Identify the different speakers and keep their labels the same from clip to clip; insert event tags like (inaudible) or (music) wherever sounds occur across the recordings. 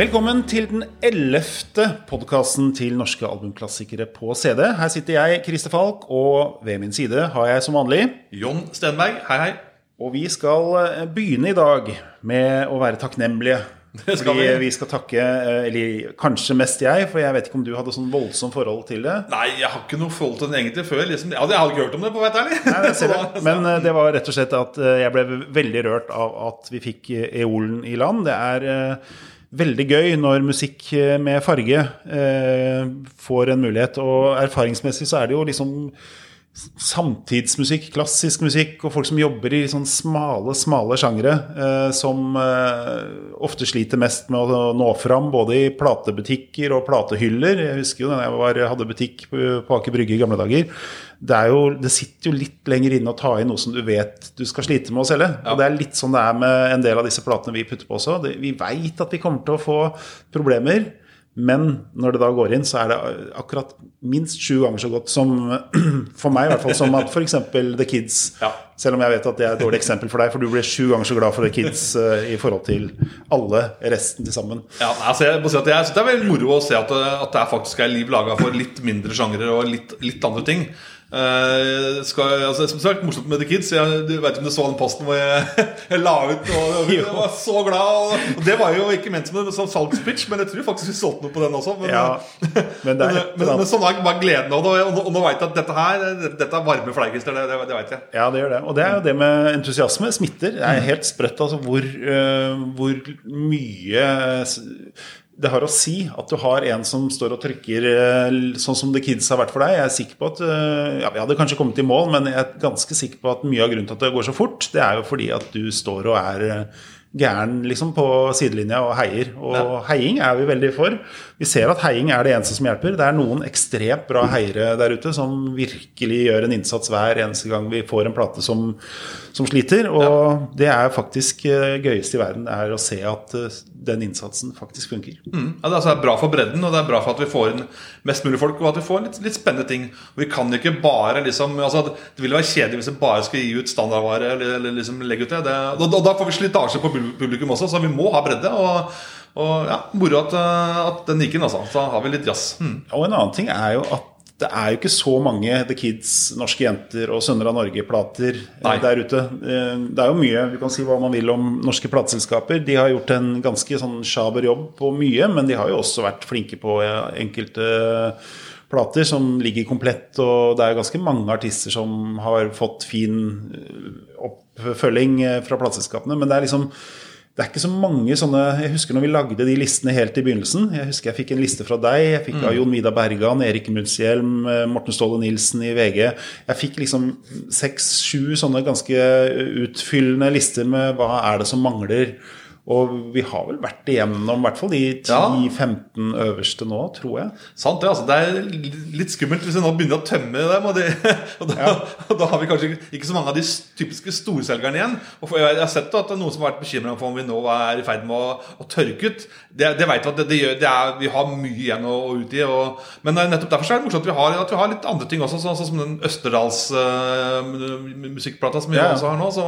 Speaker 1: Velkommen til den ellevte podkasten til norske albumklassikere på CD. Her sitter jeg, Christer Falk, og ved min side har jeg som vanlig
Speaker 2: Jon Stenberg, hei hei.
Speaker 1: Og vi skal eh, begynne i dag med å være takknemlige. (laughs)
Speaker 2: Det skal
Speaker 1: Fordi
Speaker 2: vi.
Speaker 1: vi skal takke, eh, eller kanskje mest jeg, for jeg vet ikke om du hadde sånn voldsomt forhold til det.
Speaker 2: Nei, jeg har ikke noe forhold til den egentlig før. Liksom. Jeg hadde ikke hørt om det, på vei ærlig.
Speaker 1: Nei, ser det. (laughs) Men eh, det var rett og slett at jeg ble veldig rørt av at vi fikk Eolen i land. Det er veldig gøy når musikk eh, med farge eh, får en mulighet. Og erfaringsmessig så er det jo liksom samtidsmusikk, klassisk musikk, og folk som jobber i sånn smale, smale sjangre, eh, som eh, ofte sliter mest med å nå fram, både i platebutikker og platehyller. Jeg husker jo da jeg var, hadde butikk på, Aker Brygge i gamle dager. Det, er jo, det sitter jo litt lenger inne å ta inn noe som du vet du skal slite med å selge. Og det er litt sånn det er med en del av disse platene vi putter på også. Det, vi veit at vi kommer til å få problemer. Men når det da går inn, så er det akkurat minst sju ganger så godt som (clears throat) For meg, i hvert fall, som at f.eks. The Kids.
Speaker 2: Ja.
Speaker 1: Selv om jeg vet at det er et dårlig eksempel for deg, for du ble sju ganger så glad for The Kids uh, (laughs) i forhold til alle resten til sammen.
Speaker 2: Ja, altså jeg må si at jeg synes det er veldig moro å se at, at det er faktisk er liv laga for litt mindre sjangre og litt, litt andre ting. Eh, skal, altså, som sagt, morsomt med The Kids. Jeg, du vet om du så den posten hvor jeg, (laughs) jeg la ut og, jeg var så glad. Og, og Det var jo ikke ment som en sånn salgspitch, men jeg tror faktisk vi solgte noe på den også. Men,
Speaker 1: Ja, (laughs) men det er (laughs)
Speaker 2: men, men, men, sånn er bare gleden av det. Og, og, nå vet jeg at dette her Dette er varme fleikister, det, det, det vet jeg.
Speaker 1: Ja, det gjør det. Og det er jo det med entusiasme. Smitter. Det er helt sprøtt altså, hvor, uh, hvor mye det har å si at du har en som står og trykker øh, sånn som The Kids har vært for deg. Jeg er sikker på at øh, ja, Vi hadde kanskje kommet i mål, men jeg er ganske sikker på at mye av grunnen til at det går så fort, det er jo fordi at du står og er øh, gæren liksom på sidelinja og heier. Og heiing er vi veldig for. Vi ser at heiing er det eneste som hjelper. Det er noen ekstremt bra heiere der ute som virkelig gjør en innsats hver eneste gang vi får en plate som, som sliter. Og det er faktisk eh, gøyeste i verden, er å se at eh, den innsatsen faktisk funker.
Speaker 2: Mm. Ja, det er altså bra for bredden, og det er bra for at vi får inn mest mulig folk. Og at vi får litt, litt spennende ting. Og vi kan ikke bare liksom altså, Det ville være kjedelig hvis vi bare skulle gi ut standardvare. Eller, eller liksom legge ut det, det og, og da får vi slitasje på publikum også, så vi må ha bredde. Og, og ja, moro at, eh, at den gikk inn, altså. Så har vi litt jazz. Mm.
Speaker 1: Og en annen ting er jo at det er jo ikke så mange The Kids, Norske Jenter og Sønner av Norge-plater eh, der ute. Eh, Det er jo mye, Du kan si hva man vil om norske plateselskaper. De har gjort en ganske sånn sjaber jobb på mye, men de har jo også vært flinke på eh, enkelte plater som ligger komplett, og det er jo ganske mange artister som har fått fin oppfølging fra plateselskapene. Men det er liksom det er ikke så mange sånne Jeg husker når vi lagde de listene helt i begynnelsen. Jeg husker jeg fikk en liste fra deg. Jeg fikk av Jon Vidar Bergan, Erik Muntshjelm, eh, Morten Ståle Nilsen i VG. Jeg fikk liksom seks-sju sånne ganske utfyllende lister med hva er det som mangler. Og vi har vel vært igjennom i hvert fall de 10-15 øverste nå, tror jeg.
Speaker 2: Sant det, altså. Det er litt skummelt hvis vi nå begynner å tømme dem. Og, det, (laughs) og, da, og da har vi kanskje ikke så mange av de typiske storselgerne igjen. Og jeg, har sett at det er noen som har vært bekymra for om vi nå er i ferd med å, å tørke ut. Det, det vet vi at det, det gjør, det er, vi har mye igjen å, å utgi. Og, men eh, nettopp derfor er det morsomt at vi har, at vi har litt andre ting også, sånn sånn som den Østerdals uh, musikkplata som vi
Speaker 1: Ja.
Speaker 2: også har nå. Så,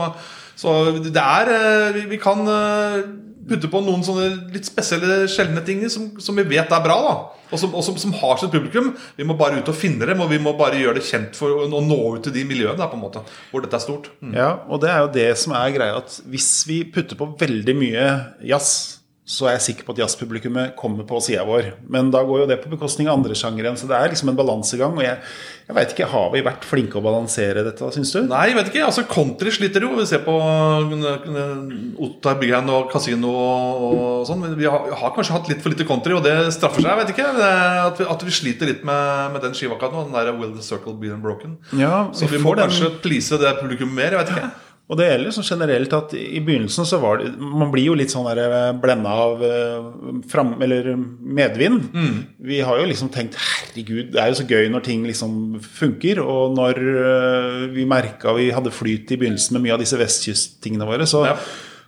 Speaker 2: så det er eh, Vi, vi kan eh, putte på noen sånne litt spesielle, sjeldne ting som, som vi vet er bra. da Og, som, og som, som har sitt publikum. Vi må bare ut og finne dem, og vi må bare gjøre det kjent for å nå ut til de miljøene da, på en måte hvor dette er stort. Mm.
Speaker 1: Ja, og det er jo det som er greia, at hvis vi putter på veldig mye jazz, så er jeg sikker på at jazzpublikummet kommer på sida vår. Men da går jo det på bekostning av andre sjangere. Så det er liksom en balansegang. Og jeg, jeg veit ikke, har vi vært flinke å balansere dette, syns du?
Speaker 2: Nei, jeg vet ikke. altså Country sliter jo. Vi ser på uh, Ottar Byggheim og Casino og sånn. Men Vi har, har kanskje hatt litt for lite country, og det straffer seg. Jeg vet ikke At vi, at vi sliter litt med, med den skiva akkurat nå. Den der Will the Circle Be Unbroken.
Speaker 1: Ja,
Speaker 2: Så vi, må kanskje please det publikum mer. Jeg vet ikke.
Speaker 1: Og det gjelder sånn generelt at i begynnelsen så var det Man blir jo litt sånn der blenda av eh, fram, eller medvind. Vi har jo liksom tenkt herregud, det er jo så gøy når ting liksom funker. Og når eh, vi merka vi hadde flyt i begynnelsen med mye av disse vestkysttingene våre, så,
Speaker 2: Ja.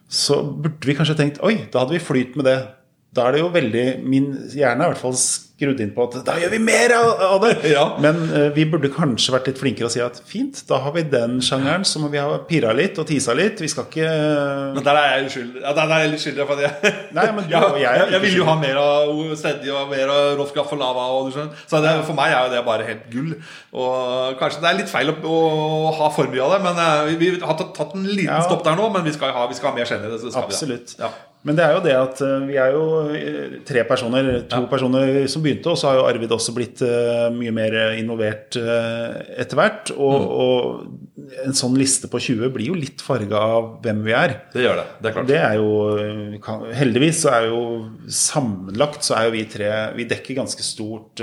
Speaker 1: så burde vi kanskje tenkt oi, da hadde vi flyt med det da er det jo veldig Min hjerne er i hvert fall skrudd inn på at da gjør vi mer av det! (laughs)
Speaker 2: Ja.
Speaker 1: Men uh, vi burde kanskje vært litt flinkere og si at fint, da har vi den sjangeren, så må vi ha pirra litt og tisa litt. Vi skal ikke
Speaker 2: Men der er jeg uskyldig. Ja, der er jeg litt skyldig. For det. jeg, (laughs)
Speaker 1: Nei, men du og jeg er
Speaker 2: jeg, vil jo ha mer av Steady og mer av Rolf Graff og Lava. Og, du skjønner. så det, for meg er jo det bare helt gull. Og Kanskje det er litt feil å, å ha for mye av det, men uh, vi, vi har tatt, tatt en liten
Speaker 1: Ja.
Speaker 2: stopp der nå. Men vi skal ha, vi skal ha mer skal
Speaker 1: Absolutt.
Speaker 2: Vi, ja.
Speaker 1: Men det er jo det at eh, vi er jo eh, tre personer, to personer som begynte, og så har jo Arvid også blitt eh, mye mer involvert etter hvert. Og,
Speaker 2: Mm.
Speaker 1: og en sånn liste på 20 blir jo litt farga av hvem vi er.
Speaker 2: Det gjør det. Det er klart.
Speaker 1: Det er jo kan, Heldigvis så er jo sammenlagt så er jo vi tre Vi dekker ganske stort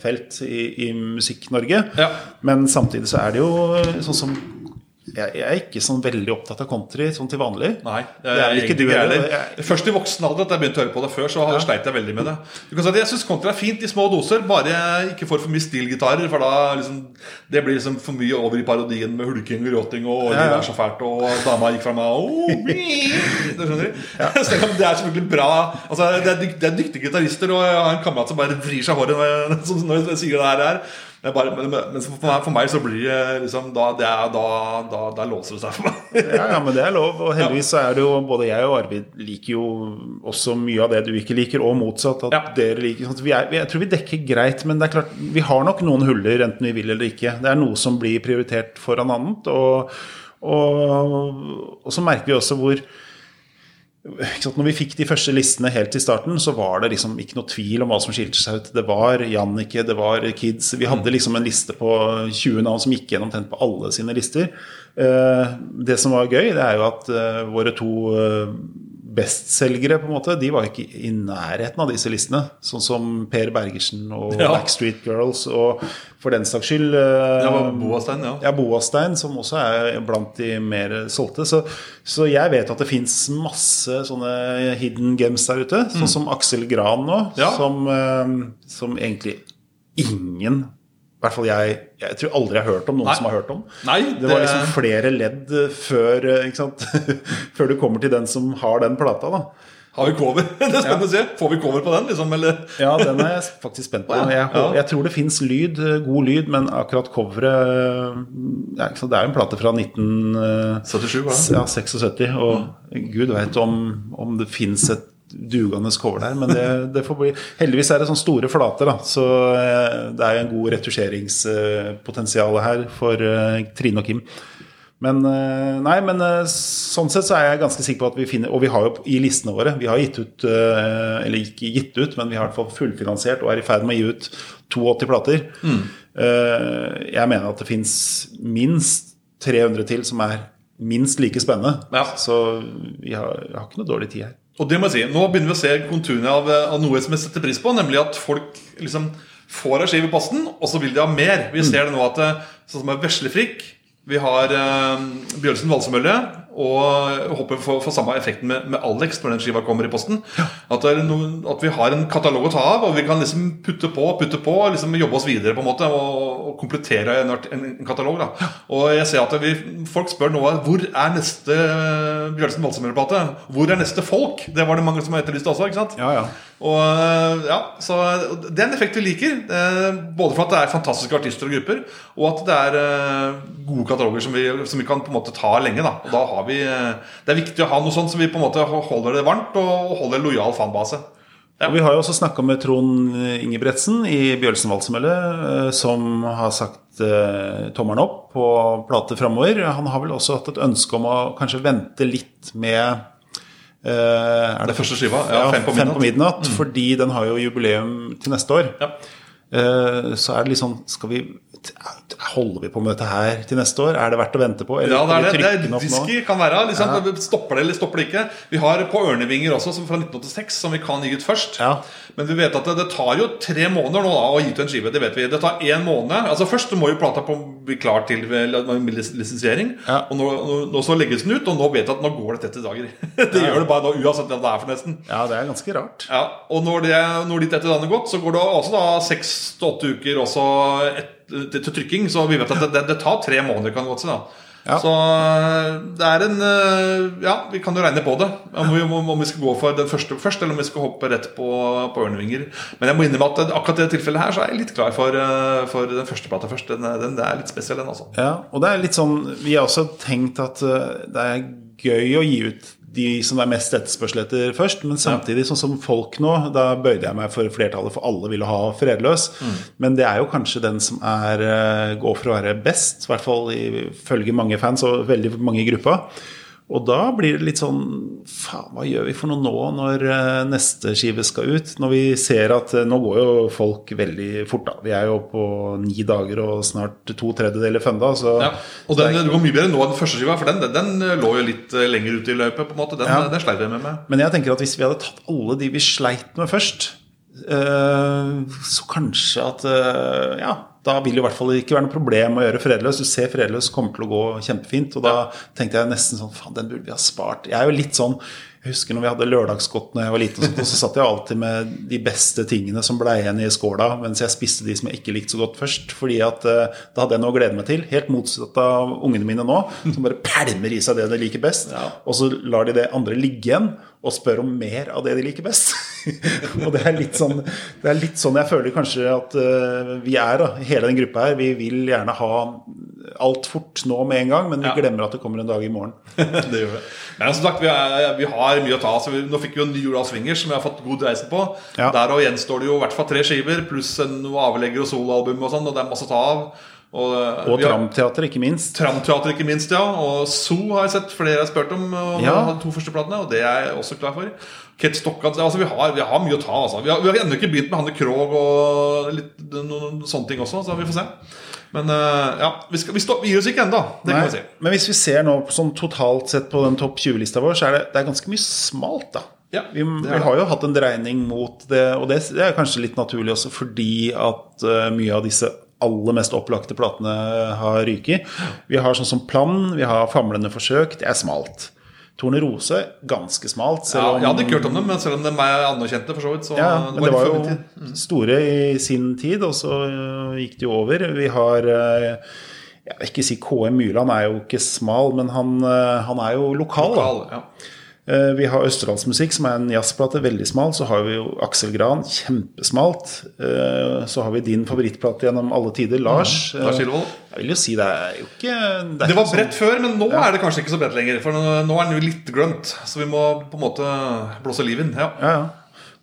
Speaker 1: felt i, i Musikk-Norge.
Speaker 2: Ja.
Speaker 1: Men samtidig så er det jo sånn som jeg, er ikke sånn veldig opptatt av country sånn til vanlig.
Speaker 2: Nei,
Speaker 1: Det er ikke du heller.
Speaker 2: Først i voksen alder at jeg begynte å høre på det før, så sleit jeg veldig med det. Du kan si at Jeg syns country er fint i små doser, bare jeg ikke får for mye stilgitarer. For da liksom, det blir liksom for mye over i parodien med hulking og gråting og
Speaker 1: Ja, ja.
Speaker 2: 'det er så fælt, og dama gikk fra meg og (laughs) Du skjønner? (laughs) Selv om det er selvfølgelig bra altså, det, er dykt, det er dyktige gitarister, og jeg har en kamerat som bare vrir seg i håret når jeg, (laughs) når jeg sier det her. Bare, men, men for, meg, så blir det liksom Da, det er, da, da, da låser det seg for meg.
Speaker 1: Ja, ja, men det er lov. Og heldigvis så er det jo både jeg og Arvid liker jo også mye av det du ikke liker, og motsatt. At
Speaker 2: Ja.
Speaker 1: dere liker sånn vi er, Jeg tror vi dekker greit, men det er klart, vi har nok noen huller, enten vi vil eller ikke. Det er noe som blir prioritert foran annet. Og, og, og så merker vi også hvor Når vi fikk de første listene helt til starten, så var det liksom ikke noe tvil om hva som skilte seg ut. Det var Jannicke, det var Kids. Vi hadde liksom en liste på 20 navn som gikk gjennom tent på alle sine lister. Eh, Det som var gøy, det er jo at eh, våre to eh, bestselgere, på en måte, de var ikke i nærheten av disse listene. Sånn som Per Bergersen og
Speaker 2: Ja.
Speaker 1: Backstreet Girls, og for den saks skyld eh,
Speaker 2: Det var Boastein, ja.
Speaker 1: ja, Boastein, som også er blant de mer solgte. Så, så jeg vet at det fins masse sånne hidden gems der ute. Sånn som Aksel Gran nå,
Speaker 2: Ja.
Speaker 1: som, eh, som egentlig ingen I hvert fall jeg Jeg tror aldri jeg har hørt om noen
Speaker 2: Nei.
Speaker 1: som har hørt om.
Speaker 2: Nei,
Speaker 1: Det var liksom flere ledd før, eh, ikke sant? (laughs) før du kommer til den som har den plata. da
Speaker 2: Har vi cover? (laughs) Det er spennende å se. Får vi cover på den, liksom? Eller?
Speaker 1: Ja, den er jeg faktisk spent på. Jeg,
Speaker 2: Jeg,
Speaker 1: jeg tror det fins lyd, eh, god lyd, men akkurat coveret ja, Det er jo en plate fra
Speaker 2: 1976,
Speaker 1: Ja, 76, og gud veit om, om det fins et dugende cover der, men det, det får bli Heldigvis er det sånne store flater, da, så eh, det er en god retusjeringspotensial her for eh, Trine og Kim. Men eh, nei, men sånn sett så er jeg ganske sikker på at vi finner Og vi har jo i listene våre Vi har gitt ut Eller ikke gitt ut, men vi har i hvert fall fullfinansiert og er i ferd med å gi ut 82 plater. Mm. Jeg mener at det fins minst 300 til som er minst like spennende.
Speaker 2: Ja.
Speaker 1: Så vi har, jeg har ikke noe dårlig tid her.
Speaker 2: Og det må jeg si, Nå begynner vi å se konturene av, av noe som jeg setter pris på, nemlig at folk liksom får ei skive i posten, og så vil de ha mer. Vi ser det nå at eh, sånn som er Veslefrikk Vi har eh, Bjølsen valsemølle, og håper vi får, samme effekten med, med Alex når den skiva kommer i posten. At, det er noe, at vi har en katalog å ta av, og vi kan liksom putte på putte på, liksom jobbe oss videre på en måte, og, og komplettere en, en, en katalog. da. Og jeg ser at vi, folk spør nå hvor er neste Bjørnsen valsemølle-plate? Hvor er neste folk? Det var det mange som har etterlyst også. ikke sant?
Speaker 1: Ja, ja.
Speaker 2: Og øh, ja, så Det er en effekt vi liker. eh, Både for at det er fantastiske artister og grupper, og at det er eh, gode kataloger som vi, som vi kan på en måte ta lenge. da Og da har vi eh, Det er viktig å ha noe sånt så vi på en måte holder det varmt og holder lojal fanbase. Ja.
Speaker 1: Og vi har jo også snakka med Trond Ingebretsen i Bjølsen valsemølle, eh, som har sagt eh, tommelen opp på plate framover. Han har vel også hatt et ønske om å kanskje vente litt med eh, er
Speaker 2: Det første skiva, ja,
Speaker 1: Ja,
Speaker 2: Fem på midnatt. Mm.
Speaker 1: midnatt, fordi den har jo jubileum til neste år.
Speaker 2: Ja.
Speaker 1: Eh, så er det sånn Skal vi Holder vi på med dette her til neste år? Er det verdt å vente på?
Speaker 2: Ja, det er det. det er risky kan være. Liksom, Stopper det eller stopper det ikke? Vi har på Ørnevinger også, som fra 1986, som vi kan gi ut først.
Speaker 1: Ja.
Speaker 2: Men vi vet at det, det tar jo tre måneder nå da, å gi ut en skive. Det vet vi. Det tar én måned. Altså Først må jo plata på bli klar til med lisensiering.
Speaker 1: Ja.
Speaker 2: Og nå, nå, så legges den ut, og nå vet jeg at nå går (laughs) det 30 dager. det gjør det bare nå, uansett hva det er for nesten.
Speaker 1: ja, det er ganske rart.
Speaker 2: Ja, og når, det, når de 30 dagene er gått, så går det også da seks til åtte uker også et, til, til trykking. Så vi vet at det, det, det tar tre måneder, kan det godt si. da
Speaker 1: Ja.
Speaker 2: Så eh, det er en eh, Ja, vi kan jo regne på det. Om vi, om vi skal gå for den første først, eller om vi skal hoppe rett på, på ørnevinger. Men jeg må innrømme at akkurat i det tilfellet her så er jeg litt klar for, eh, for den første plata først. Den, den er litt spesiell, den, altså.
Speaker 1: Ja, og det er litt sånn Vi har også tenkt at det er gøy å gi ut de som det er mest etterspørsel etter først, men samtidig, sånn som folk nå, da bøyde jeg meg for flertallet, for alle ville ha Fredløs. Men det er jo kanskje den som er eh, går for å være best, i hvert fall ifølge mange fans og veldig mange i gruppa. Og da blir det litt sånn Faen, hva gjør vi for noe nå når eh, neste skive skal ut? Når vi ser at eh, nå går jo folk veldig fort, da. Vi er jo på ni dager og snart to tredjedeler funda, så
Speaker 2: Ja. Og den, det går mye bedre nå enn den første skiva, for den, den, den lå jo litt eh, lenger ute i måte Den,
Speaker 1: Ja.
Speaker 2: den sleit vi med med.
Speaker 1: Men jeg tenker at hvis vi hadde tatt alle de vi sleit med først, så kanskje at Ja, da vil det i hvert fall ikke være noe problem å gjøre Fredløs. Du ser Fredløs kommer til å gå kjempefint. Og da tenkte jeg nesten sånn Faen, den burde vi ha spart. Jeg er jo litt sånn husker når vi hadde lørdagsgodt når jeg var liten, og, så satt jeg alltid med de beste tingene som ble igjen i skåla, mens jeg spiste de som jeg ikke likte så godt først. fordi at eh, da hadde jeg noe å glede meg til. Helt motsatt av ungene mine nå, som bare pælmer i seg det de liker best. Og så lar de det andre ligge igjen, og spør om mer av det de liker best. (laughs) og det er sånn det er litt sånn jeg føler kanskje at eh, vi er, da, hele den gruppa her. Vi vil gjerne ha alt fort nå med en gang, men vi
Speaker 2: Ja.
Speaker 1: glemmer at det kommer en dag i morgen. (laughs)
Speaker 2: det gjør det. Men som sagt, vi, er, vi har mye å ta. av. nå fikk vi jo en ny Jordal Swingers som vi har fått god reise på.
Speaker 1: Ja.
Speaker 2: Der og gjenstår det jo i hvert fall tre skiver pluss en- noe avlegger og soloalbum og sånn, og det er masse å ta av. Og, eh,
Speaker 1: Og Tramteater, ikke minst.
Speaker 2: Tramteater, ikke minst, ja. Og Zoo har jeg sett flere har spurt om. Og
Speaker 1: Ja.
Speaker 2: de to første platene, og det er jeg også klar for. Kate Stokkan altså vi, har, vi har mye å ta. Altså. Vi, har, vi har ennå ikke begynt med Hanne Krogh og litt, noen sånne ting også, så vi får se. Men eh, ja, vi, skal, vi, stå, vi gir oss ikke ennå. Det kan vi si.
Speaker 1: Men hvis vi ser nå sånn totalt sett på den topp 20-lista vår, så er det, det er ganske mye smalt, da.
Speaker 2: Ja,
Speaker 1: vi, vi har jo hatt en dreining mot det, og det, det er kanskje litt naturlig også fordi at uh, mye av disse aller mest opplagte platene har ryket. Vi har sånn som Plan, vi har Famlende forsøk, det er smalt. Tornerose, ganske smalt.
Speaker 2: Ja,
Speaker 1: om-
Speaker 2: jeg hadde ikke hørt om dem, men selv om de er anerkjente, for så vidt. Så
Speaker 1: ja, men det var jo
Speaker 2: mm.
Speaker 1: store i sin tid, og så øh, gikk det jo over. Vi har øh, Jeg vil ikke si KM Myrland er jo ikke smal, men han, øh, han er jo lokal.
Speaker 2: Lokal, ja.
Speaker 1: Eh, Vi har Østerdalsmusikk, som er en jazzplate, veldig smal. Så har vi jo Aksel Gran, kjempesmalt. Eh, Så har vi din favorittplate gjennom alle tider, Lars.
Speaker 2: Mm. Lars
Speaker 1: Eh, Jeg vil jo si det er jo ikke Det,
Speaker 2: Det var
Speaker 1: sånn-
Speaker 2: bredt før, men nå er det kanskje ikke så bredt lenger. For nå er den jo litt grønt, så vi må på en måte blåse liv inn. Ja.
Speaker 1: Ja, ja.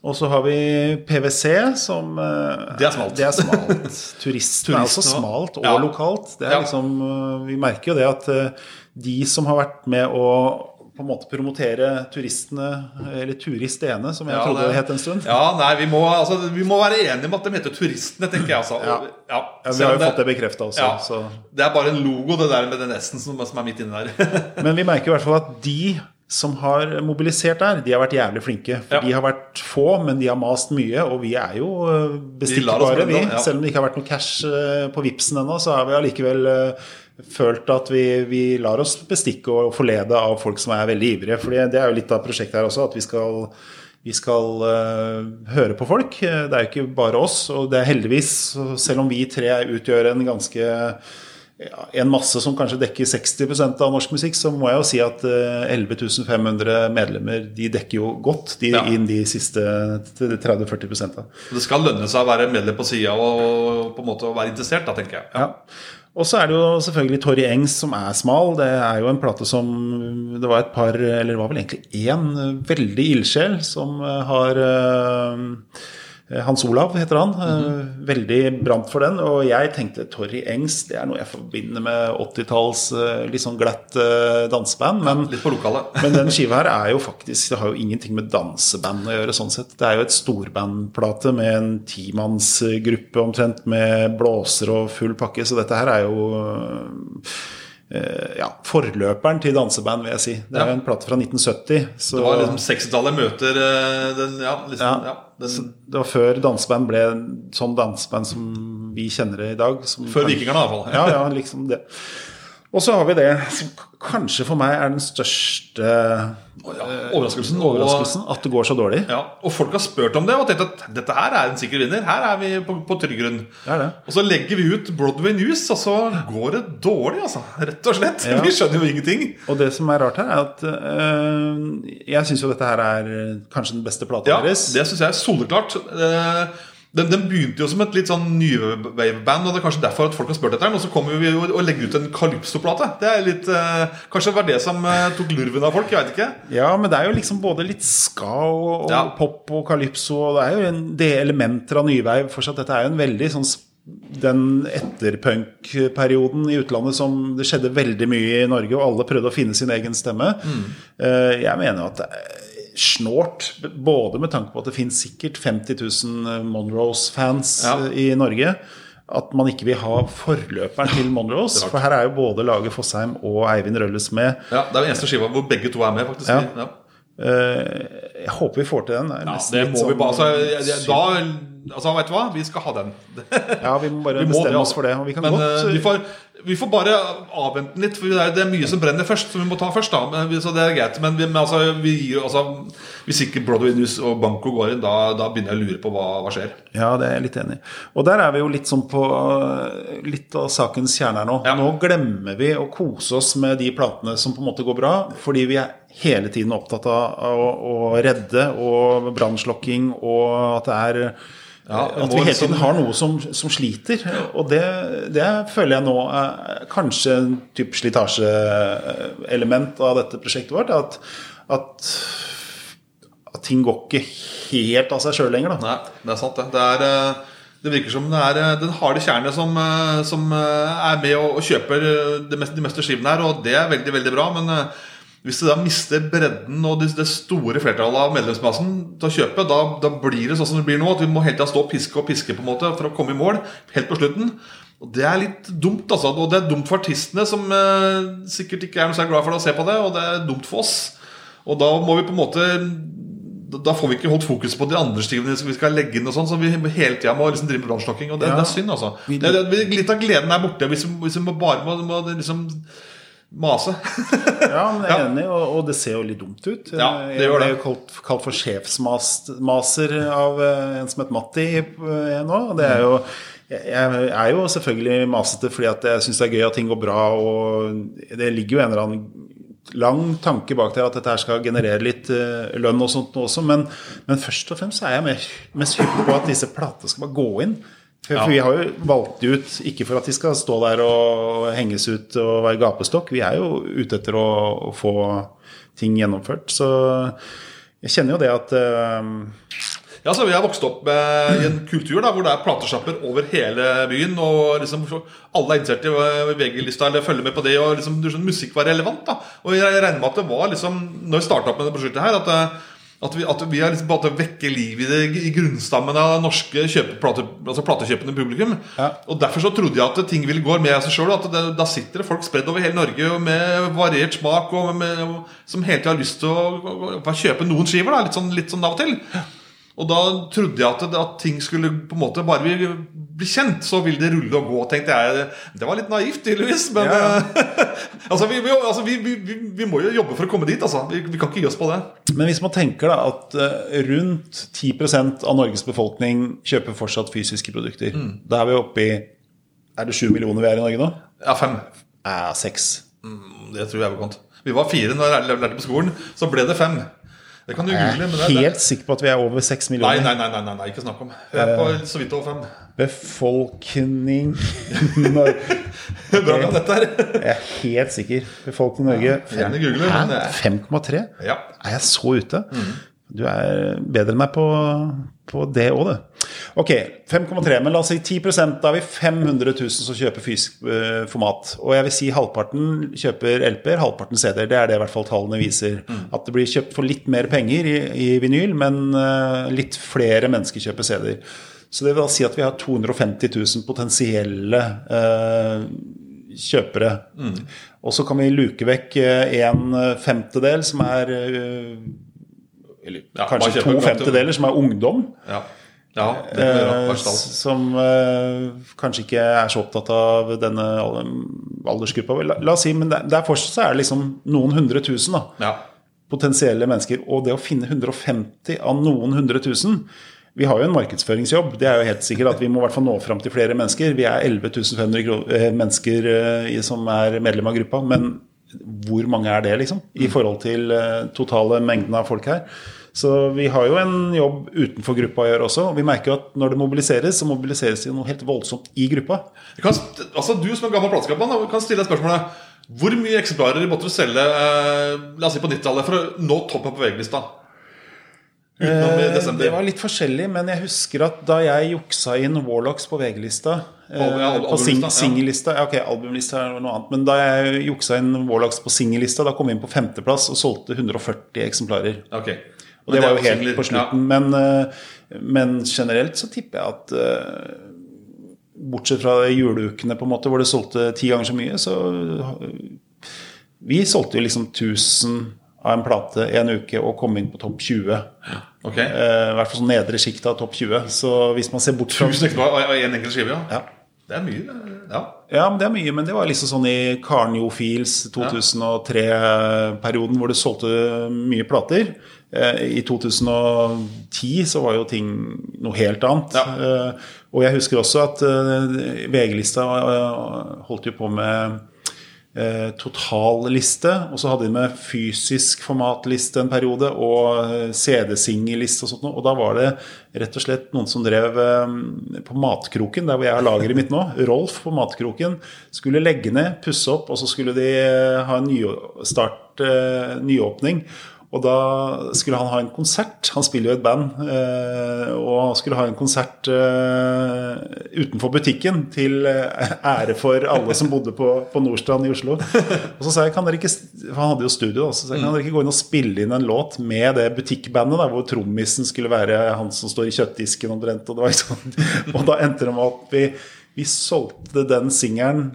Speaker 1: Og så har vi PwC, som
Speaker 2: Det er smalt.
Speaker 1: Det er smalt. Turisten er også smalt, og
Speaker 2: Ja.
Speaker 1: lokalt. Det er
Speaker 2: Ja.
Speaker 1: liksom, vi merker jo det at de som har vært med å på en måte promotere turistene, eller turistene, som jeg
Speaker 2: Ja,
Speaker 1: trodde
Speaker 2: det-
Speaker 1: det het en stund.
Speaker 2: Ja, nei, vi må, altså, vi må være enige om at de heter Turistene, tenker jeg. Altså.
Speaker 1: Ja.
Speaker 2: Ja,
Speaker 1: Ja, vi har
Speaker 2: jo
Speaker 1: jo fått det bekrefta også.
Speaker 2: Det er bare en logo, det der med den S-en som, som er midt inni der. (laughs)
Speaker 1: Men vi merker i hvert fall at de som har mobilisert der, de har vært jævlig flinke. For de har vært få, men de har mast mye. Og vi er jo eh, bestikkbare, vi. Selv om det ikke har vært noe cash eh, på Vipsen ennå, så har vi allikevel eh, følt at vi, vi lar oss bestikke og forlede av folk som er veldig ivrige. For det er jo litt av prosjektet her også, at vi skal vi skal uh, høre på folk. Det er jo ikke bare oss. Og det er heldigvis, selv om vi tre utgjør en ganske ja, en masse som kanskje dekker 60% av norsk musikk, så må jeg jo si at 11.500 medlemmer de dekker jo godt de,
Speaker 2: Ja.
Speaker 1: inn de siste 30-40 da.
Speaker 2: Det skal lønne seg å være medlem på sida og på en måte være interessert, da, tenker jeg.
Speaker 1: Ja. Og så er det jo selvfølgelig Torry Engs som er smal. Det er jo en plate som Det var et par, eller det var vel egentlig én, veldig ildsjel som eh, har eh, Hans Olav heter han. eh, Veldig brant for den. Og jeg tenkte Torry Engs, det er noe jeg forbinder med 80-talls eh, litt sånn glatt eh, danseband. Men
Speaker 2: Litt på lokalet. (laughs)
Speaker 1: men den skiva her er jo faktisk Det har jo ingenting med danseband å gjøre. sånn sett Det er jo et storbandplate med en timannsgruppe omtrent med blåser og full pakke. Så dette her er jo eh, ja, forløperen til danseband, vil jeg si. Det er jo
Speaker 2: Ja.
Speaker 1: en plate fra 1970. Så
Speaker 2: Det var liksom 60-tallet møter eh, den Ja, liksom,
Speaker 1: Ja.
Speaker 2: ja, den,
Speaker 1: det var før danseband ble sånn danseband som vi kjenner det i dag. Som
Speaker 2: Før
Speaker 1: kan-
Speaker 2: Vikingerne, i hvert fall.
Speaker 1: Ja, ja, liksom det. Og så har vi det som kanskje for meg er den største
Speaker 2: Ja, overraskelsen.
Speaker 1: eh, overraskelsen at det går så dårlig.
Speaker 2: Ja, og folk har spurt om det og tenkt at dette her er en sikker vinner. Her er vi på, på trygg grunn.
Speaker 1: Det er det.
Speaker 2: Og så legger vi ut Broadway News, og så går det dårlig, altså. Rett og slett.
Speaker 1: Ja. (laughs)
Speaker 2: Vi skjønner jo ingenting.
Speaker 1: Og det som er rart her, er at øh, jeg syns jo dette her er øh, kanskje den beste plata
Speaker 2: Ja,
Speaker 1: deres.
Speaker 2: Det syns jeg er soleklart. Eh, Den, den begynte jo som et litt sånn nywave-band, og det er kanskje derfor at folk har spurt etter den. Og så kommer vi jo og legger ut en Calypso-plate. Det er litt eh, Kanskje det var det som eh, tok lurven av folk? Jeg veit ikke.
Speaker 1: Ja, men det er jo liksom både litt ska og, og
Speaker 2: Ja.
Speaker 1: pop og calypso, og det er jo en del elementer av nyveiv fortsatt. Dette er jo en veldig sånn den etterpunk-perioden i utlandet som det skjedde veldig mye i Norge, og alle prøvde å finne sin egen stemme.
Speaker 2: Mm.
Speaker 1: Eh, Jeg mener jo at det snålt, både med tanke på at det finnes sikkert 50 000 Monroes-fans
Speaker 2: Ja.
Speaker 1: eh, i Norge. At man ikke vil ha forløperen til Monroes, For her er jo både Lage Fossheim og Eivind Rølles med.
Speaker 2: Ja, Det er den eneste skiva hvor begge to er med, faktisk.
Speaker 1: Ja. Eh, Jeg håper vi får til den.
Speaker 2: Ja, det
Speaker 1: må
Speaker 2: må vi
Speaker 1: sånn-
Speaker 2: bare altså, jeg- jeg- Da altså, vet du hva? Vi skal ha den.
Speaker 1: Ja, vi må (laughs) bare
Speaker 2: Vi må
Speaker 1: bestemme oss for det. Og vi kan
Speaker 2: Men
Speaker 1: godt
Speaker 2: eh, vi, får, bare avvente den litt, for det er, det mye som brenner først. Som vi må ta først da men, Så det er greit. Men, vi, men altså, vi gir, altså, hvis ikke Broadway News og Banco går inn, da, da begynner jeg å lure på hva, hva skjer.
Speaker 1: Ja, det er jeg litt enig i. Og der er vi jo litt sånn på litt av sakens kjerne her nå.
Speaker 2: Ja.
Speaker 1: Nå glemmer vi å kose oss med de platene som på en måte går bra, fordi vi er hele tiden opptatt av å, å redde og brannslokking, og at det er
Speaker 2: Ja,
Speaker 1: at vi hele tiden har noe som, som sliter. Og det, det føler jeg nå er kanskje en type slitasjeelement av dette prosjektet vårt. At, at, at ting går ikke helt av seg sjøl lenger. Da.
Speaker 2: Nei, det er sant, det. Det, er, eh, det virker som det er eh, den harde kjerne som, eh, som eh, er med og, og kjøper de meste, de meste skivene her, og det er veldig, veldig bra. Men eh, hvis du da mister bredden og det, store flertallet av medlemsmassen til å kjøpe, da, da blir det sånn som det blir nå, at vi må hele tida stå og piske og piske på en måte for å komme i mål helt på slutten. Og det er litt dumt, altså. Og det er dumt for artistene, som eh, sikkert ikke er noe særlig glad for å se på det, og det er dumt for oss. Og da må vi på en måte da- Da får vi ikke holdt fokus på de andre stivene vi skal legge inn. og sånn, Så vi hele tida må liksom drive med brannslokking. Og det,
Speaker 1: Ja.
Speaker 2: det er synd, altså. Det, det, litt av gleden er borte hvis vi, hvis vi bare må, må liksom mase.
Speaker 1: Ja, men jeg er (laughs) enig, og, og det ser jo litt dumt ut.
Speaker 2: Ja, det gjør
Speaker 1: ble
Speaker 2: Jeg
Speaker 1: jo kalt, kalt for sjefsmaser av eh, en som het Matti eh, nå. og Det er jo jeg er jo selvfølgelig masete fordi at jeg syns det er gøy at ting går bra. Og det ligger jo en eller annen lang tanke bak der at dette her skal generere litt eh, lønn og sånt også. Men, men først og fremst er jeg mest hyppig på at disse platene skal bare gå inn. For, vi har jo valgt de ut ikke for at de skal stå der og henges ut og være gapestokk. Vi er jo ute etter å, å få ting gjennomført. Så jeg kjenner jo det at uh,
Speaker 2: Ja, så Vi har vokst opp med, i en kultur da, hvor det er platesjapper over hele byen. og liksom Alle er interessert i VG-lista eller følger med på det. og liksom, Musikk var relevant. da, og Jeg regner med at det var liksom, når vi starta opp med det prosjektet her, at, det- at vi, at vi har liksom bare vekke liv i, det, i grunnstammen av norske kjøpe, plate, altså platekjøpende publikum.
Speaker 1: Ja.
Speaker 2: Og Derfor så trodde jeg at ting ville gå mer seg sjøl. Da sitter det folk spredd over hele Norge med variert smak og med, som hele tida har lyst til å, å, å kjøpe noen skiver. da, Litt sånn, litt sånn av og til. Og da trodde jeg at, at ting skulle på en måte bare bli, bli kjent, så vil det rulle og gå. tenkte jeg. Det var litt naivt, tydeligvis. Men
Speaker 1: Ja,
Speaker 2: eh, (laughs) altså, vi, vi, altså vi, vi, må jo jobbe for å komme dit. Altså. Vi, kan ikke gi oss på det.
Speaker 1: Men hvis man tenker da at eh, rundt 10% av Norges befolkning kjøper fortsatt fysiske produkter, da er vi oppe i Er det 7 millioner vi er i Norge nå?
Speaker 2: Ja, fem.
Speaker 1: Ja, seks.
Speaker 2: Det tror jeg er godt. Vi var fire når jeg lærte på skolen. Så ble det fem. Det kan du google. men
Speaker 1: er
Speaker 2: det, det,
Speaker 1: helt sikker på at vi er over seks millioner.
Speaker 2: nei, nei, nei, nei, nei, ikke snakk om. Vi er på så vidt over fem.
Speaker 1: Befolkning (laughs) Norge
Speaker 2: Bra med dette her.
Speaker 1: Jeg er helt sikker. Befolkning Norge
Speaker 2: gjerne google, men det er-
Speaker 1: 5,3?
Speaker 2: Ja.
Speaker 1: Er jeg så ute? Du er bedre enn meg på, på det òg, du. Ok, 5,3. Men la oss si 10 Da har vi 500 000 som kjøper fysisk eh, format. Og jeg vil si halvparten kjøper LP-er, halvparten CD-er. Det er det i hvert fall tallene viser. At det blir kjøpt for litt mer penger i, i vinyl, men uh, litt flere mennesker kjøper CD-er. Så det vil da si at vi har 250 000 potensielle uh, kjøpere. Og så kan vi luke vekk en femtedel som er Eller
Speaker 2: Ja,
Speaker 1: kanskje to femtedeler som er ungdom.
Speaker 2: Ja. Ja,
Speaker 1: eh, som eh, kanskje ikke er så opptatt av denne aldersgruppa. La, la oss si, men der, der fortsatt så er det liksom noen hundre tusen da,
Speaker 2: Ja.
Speaker 1: potensielle mennesker. Og det å finne 150 av noen hundre tusen Vi har jo en markedsføringsjobb. Det er jo helt sikkert at vi må i hvert fall nå fram til flere mennesker. Vi er 11 500 kro- eh, mennesker eh, i- som er medlem av gruppa. Men hvor mange er det, liksom? I forhold til eh, totale mengden av folk her. Så vi har jo en jobb utenfor gruppa å gjøre også. Og vi merker jo at når det mobiliseres, så mobiliseres det noe helt voldsomt i gruppa.
Speaker 2: Kan, altså Du som er gammel plateselskapsmann kan stille deg spørsmålet Hvor mye eksemplarer måtte du selge eh, La oss si på 90-tallet for å nå toppen på VG-lista?
Speaker 1: Eh. Det var litt forskjellig, men jeg husker at da jeg juksa inn Warlocks på VG-lista eh,
Speaker 2: ja,
Speaker 1: På sing
Speaker 2: albumlista, ja.
Speaker 1: singellista ja, Ok, albumlista er noe annet. Men da jeg juksa inn Warlocks på singellista, da kom vi inn på femteplass og solgte 140 eksemplarer.
Speaker 2: Ok.
Speaker 1: Og det var jo helt på slutten. Men, eh, men generelt så tipper jeg at eh, Bortsett fra juleukene på en måte hvor det solgte ti ganger så mye, så Vi solgte jo liksom 1000 av en plate en uke og kom inn på topp 20.
Speaker 2: Okay.
Speaker 1: Eh, I hvert fall sånn nedre sjikt av topp 20. Så hvis man ser bort fra
Speaker 2: 1000 eksemplarer og én enkelt skive, ja.
Speaker 1: ja.
Speaker 2: Det er mye. Ja.
Speaker 1: ja, men det er mye. Men det var liksom sånn i Karen Jofiels 2003-perioden hvor du solgte mye plater. Eh, I 2010 så var jo ting noe helt annet.
Speaker 2: Ja.
Speaker 1: Eh, Og jeg husker også at eh, VG-lista holdt jo på med totalliste, og så hadde de med fysisk formatliste en periode, og CD-singelliste og sånt noe. Og da var det rett og slett noen som drev på Matkroken, der hvor jeg har lageret mitt nå. (laughs) Rolf på Matkroken skulle legge ned, pusse opp, og så skulle de ha en nystart, nyåpning. Og da skulle han ha en konsert. Han spiller jo i et band. eh, Og han skulle ha en konsert eh, utenfor butikken til eh, ære for alle som bodde på, på Nordstrand i Oslo. Og så sa jeg, kan dere ikke For han hadde jo studio. Så sa jeg, kan dere ikke gå inn og spille inn en låt med det butikkbandet, der, hvor trommisen skulle være han som står i kjøttdisken omtrent. Og, sånn. (laughs) og da endte med at vi, vi solgte den singelen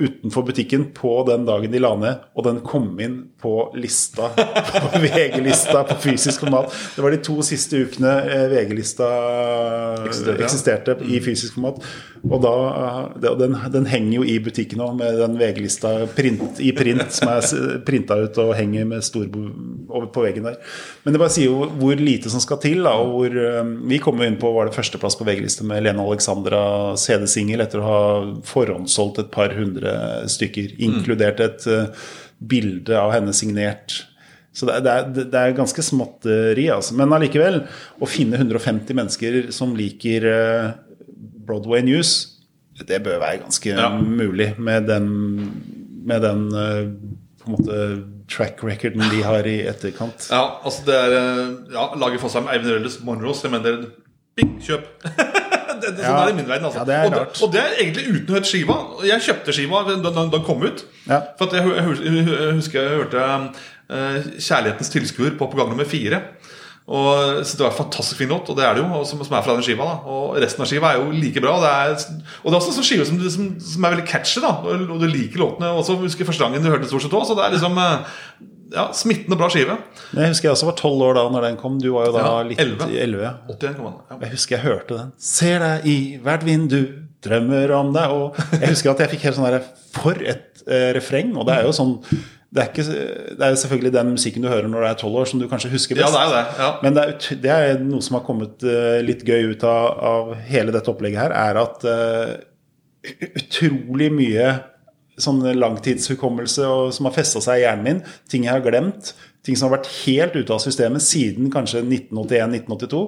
Speaker 1: utenfor butikken på den dagen de la ned, og den kom inn på lista, på (laughs) VG-lista på fysisk format. Det var de to siste ukene eh, VG-lista
Speaker 2: Eksisterte,
Speaker 1: eksisterte i fysisk format. Og da, eh, den, den henger jo i butikken òg, med den VG-lista print, i print som er printa ut og henger med stor på veggen der. Men det bare sier jo hvor lite som skal til. Da, og hvor, eh, vi kom jo inn på var det førsteplass på VG-lista med Lene Alexandra CD-singel etter å ha forhåndssolgt et par hundre stykker, inkludert et uh, bilde av henne signert. Så det er, det er, ganske småtteri, altså. Men allikevel, å finne 150 mennesker som liker eh, Broadway News, det bør være ganske
Speaker 2: Ja.
Speaker 1: mulig med den, med den eh, på en måte track recorden de har i etterkant.
Speaker 2: Ja, altså det er eh, Ja, laget Fossheim, Eivind Rødles Monroes. Jeg mener Bing, kjøp! (laughs) det, det, sånn
Speaker 1: Ja.
Speaker 2: er det i min verden. Altså.
Speaker 1: Ja, det er
Speaker 2: og,
Speaker 1: rart.
Speaker 2: det, og det er egentlig uten å høre skiva. Jeg kjøpte skiva da den kom ut.
Speaker 1: Ja.
Speaker 2: For at jeg, jeg, jeg husker jeg hørte uh, 'Kjærlighetens tilskuer' på program nummer fire. Og så Det var en fantastisk fin låt, og det er det jo, og som, som er fra den skiva. da Og resten av skiva er jo like bra. Det er, og det er også en sånn skive som, som, som er veldig catchy, da og, og du liker låtene. Også husker første gangen du hørte stort sett også. Så det er liksom eh, ja, smittende bra skive.
Speaker 1: Men jeg husker jeg også var tolv år da når den kom. Du var jo da
Speaker 2: Ja,
Speaker 1: litt
Speaker 2: 11.
Speaker 1: 11 ja.
Speaker 2: 81 kom han. Ja.
Speaker 1: Jeg husker jeg hørte den. Ser deg i hvert vindu, drømmer om deg Og jeg husker at jeg fikk helt sånn der For et eh, refreng. Og det er jo sånn det er, ikke, det er selvfølgelig den musikken du hører når du er tolv år, som du kanskje husker
Speaker 2: Ja,
Speaker 1: best.
Speaker 2: det er det. Ja.
Speaker 1: Men det er, det er noe som har kommet eh, litt gøy ut av, av hele dette opplegget her, er at uh, utrolig mye sånn langtidshukommelse og, som har festa seg i hjernen min, ting jeg har glemt, ting som har vært helt ute av systemet siden kanskje 1981-1982,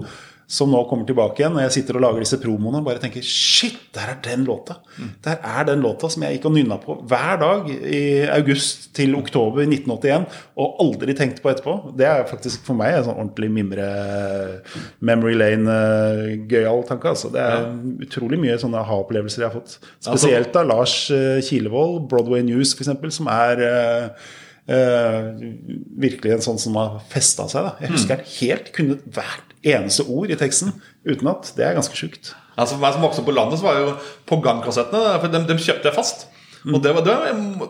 Speaker 1: som nå kommer tilbake igjen. Og jeg sitter og lager disse promoene og bare tenker Shit, der er den låta! Der er den låta som jeg gikk og nynna på hver dag i august til oktober 1981, og aldri tenkte på etterpå. Det er faktisk for meg en sånn ordentlig mimre Memory Lane-gøyal tanke. Altså. Det er utrolig mye sånne aha-opplevelser jeg har fått. Spesielt av Lars eh, Kilevold, Broadway News f.eks., som er eh, eh, virkelig en sånn som har festa seg. Da. Jeg husker den helt. Kunne hvert eneste ord i teksten utenat. Det er ganske sjukt.
Speaker 2: Altså For meg som vokste på landet, så var jo på gang-kassettene For de, dem kjøpte jeg fast. Og det, var, det,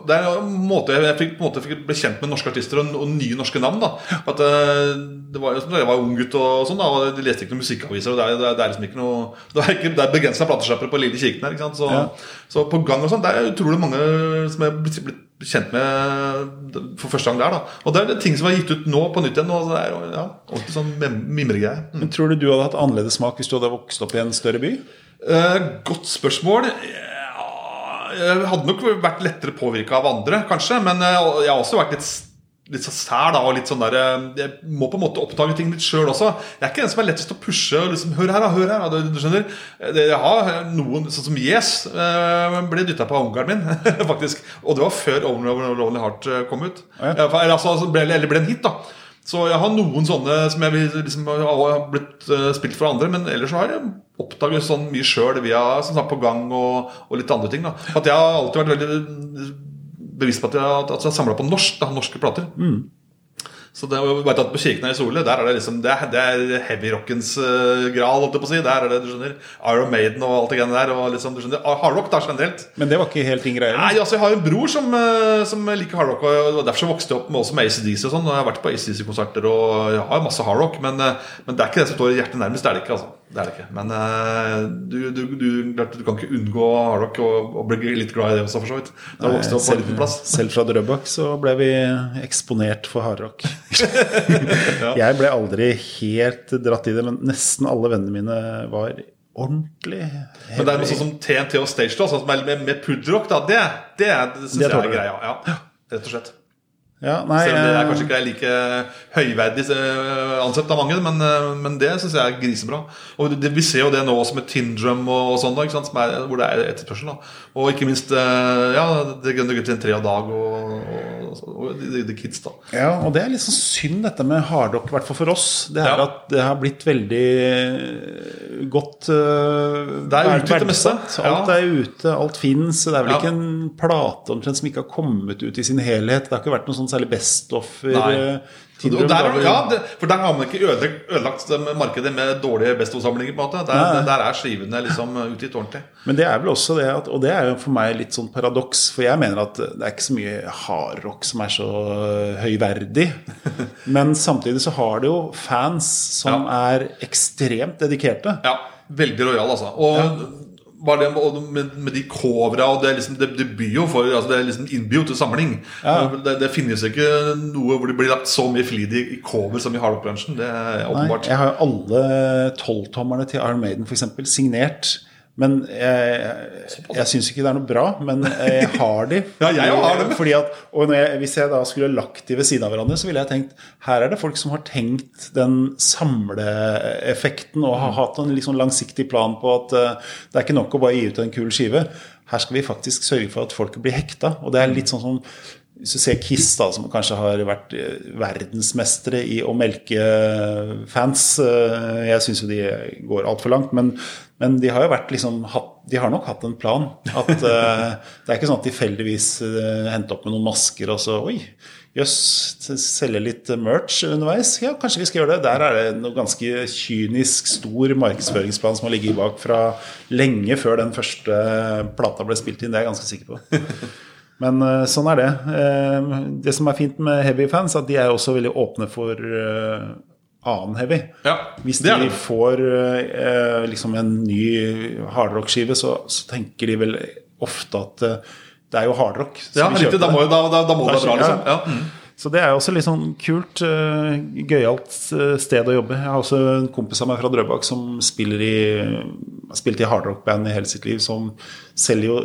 Speaker 2: var, en måte jeg fikk, måte fikk ble kjent med norske artister og, og nye norske navn. da At eh, det var, Jeg var ung gutt og sånn da Og de leste ikke noen musikkaviser. Og det er, det er, det er liksom ikke noe (laughs) Det er, ikke, det er begrensa platesjappere på Lille Kirken her. Ikke sant? Så,
Speaker 1: Ja.
Speaker 2: så på gang og sånn, det er utrolig mange som er blitt, blitt kjent med for første gang der. da Og det er ting som er gitt ut nå på nytt igjen. Og det er ja, ordentlig sånn mimregreier. mimregreie. Mm.
Speaker 1: Men Tror du du hadde hatt annerledes smak hvis du hadde vokst opp i en større by?
Speaker 2: Eh, godt spørsmål. Jeg hadde nok vært lettere påvirka av andre, kanskje. Men eh, jeg har også vært litt, litt så sær da, og litt sånn der eh, Jeg må på en måte oppdage ting litt sjøl også. Jeg er ikke den som er lettest å pushe. og Liksom, hør her, da, hør her da, du, du skjønner Jeg har noen, sånn som Yes, eh, ble dytta på onkelen min, (laughs) faktisk. Og det var før Only Lonely Heart eh, kom ut.
Speaker 1: Ja,
Speaker 2: eller, altså, ble, eller ble en hit, da. Så jeg har noen sånne som jeg liksom har blitt eh, spilt for andre, men ellers har jeg oppdaget sånn mye sjøl via sånn på gang og, og litt andre ting. da At jeg har alltid vært veldig bevisst på at jeg, at jeg har samla på norsk, da, norske plater. Så det, jeg vet at På Kirkenes i Sole Der er det liksom Det er, det er heavyrockens uh, gral. holdt jeg på å si Der er det, du skjønner Iron Maiden og alt det greiene der. Og liksom, du skjønner Hardrock da generelt.
Speaker 1: Men det var ikke helt din greie?
Speaker 2: Nei, altså Jeg har en bror som, eh, som liker hardrock. Og derfor så vokste jeg opp med også med ACDC og sånn. Og jeg har vært på ACDC-konserter og jeg har masse hardrock. Men, eh, men det er ikke det som står hjertet nærmest. Det er det ikke. altså det er det ikke. Men eh, du, du, du, du kan ikke unngå hardrock og, og bli litt glad i det også, for så vidt. Da
Speaker 1: Nei,
Speaker 2: opp på
Speaker 1: selv,
Speaker 2: liten plass.
Speaker 1: selv fra Drøbak så ble vi eksponert for hardrock. (laughs) (laughs) Jeg ble aldri helt dratt i det, men nesten alle vennene mine var ordentlig
Speaker 2: Men det er noe sånn som TNT og Stage da, sånn som er med, med pudderrock, da, det, det, det syns jeg er greia. Ja, rett og slett.
Speaker 1: Ja, nei,
Speaker 2: Selv om det er
Speaker 1: eh,
Speaker 2: kanskje ikke er like høyverdig eh, ansett av mange, men, eh, men det syns jeg er grisebra. Og det, vi ser jo det nå også med Tindrum og, og sånn, da, ikke er, hvor det er etterspørsel. da Og ikke minst eh, ja, Det grønne en tre av dag og, og, og The, The Kids. da
Speaker 1: Ja, og det er sånn synd dette med hardrock, i hvert fall for oss. Det er
Speaker 2: Ja.
Speaker 1: at det har blitt veldig eh, godt uh,
Speaker 2: Det er ute, det meste.
Speaker 1: Alt er ute, alt fins. Det er vel ikke en plate omtrent som ikke har kommet ut i sin helhet. Det har ikke vært noe sånn særlig best-offer. Eh,
Speaker 2: Og der, ja, det, for der har man ikke ødelagt, ødelagt markedet med dårlige Besto-samlinger. på en måte der, der er skivene liksom utgitt ordentlig.
Speaker 1: Men det er vel også det at, Og det er jo for meg litt sånn paradoks, for jeg mener at det er ikke så mye hardrock som er så høyverdig. (laughs) Men samtidig så har det jo fans som er ekstremt dedikerte.
Speaker 2: Ja, veldig lojale, altså. Og bare det med, med de covera og det, er liksom, det, det for altså Det er liksom innbyr til samling.
Speaker 1: Ja.
Speaker 2: Det, det finnes ikke noe hvor det blir lagt så mye flid i, i cover som i hardrockbransjen. Det er
Speaker 1: Nei, jeg har jo alle tolvtommerne til Iron Maiden for eksempel, signert. Men jeg, jeg syns ikke det er noe bra, men jeg har de. (laughs)
Speaker 2: Ja, jeg har dem.
Speaker 1: Fordi at, og når jeg, Hvis jeg da skulle lagt de ved siden av hverandre, så ville jeg tenkt her er det folk som har tenkt den samleeffekten og har hatt en liksom langsiktig plan på at uh, det er ikke nok å bare gi ut en kul skive. Her skal vi faktisk sørge for at folk blir hekta. Og det er litt sånn som hvis du ser Kiss, da, som kanskje har vært eh, verdensmestere i å melke fans eh, Jeg syns jo de går altfor langt, men, men de har jo vært liksom De har nok hatt en plan. At eh, Det er ikke sånn at tilfeldigvis uh, henter opp med noen masker og så Oi, jøss, selge litt merch underveis? Ja, kanskje vi skal gjøre det. Der er det noe ganske kynisk stor markedsføringsplan som har ligget bak fra lenge før den første plata ble spilt inn. Det er jeg ganske sikker på. Men eh, sånn er det. Eh, det som er fint med heavy fans, at de er også veldig åpne for eh, annen heavy.
Speaker 2: Ja,
Speaker 1: Hvis de
Speaker 2: det.
Speaker 1: får liksom en ny hardrock-skive, så, så tenker de vel ofte at det er jo hardrock.
Speaker 2: Ja, riktig. Da må, da, da, da må det være bra, liksom.
Speaker 1: Ja. Så det er også litt sånn kult, uh, gøyalt eh, sted å jobbe. Jeg har også en kompis av meg fra Drøbak som spiller i, har spilt i hardrock-band i hele sitt liv, som selger jo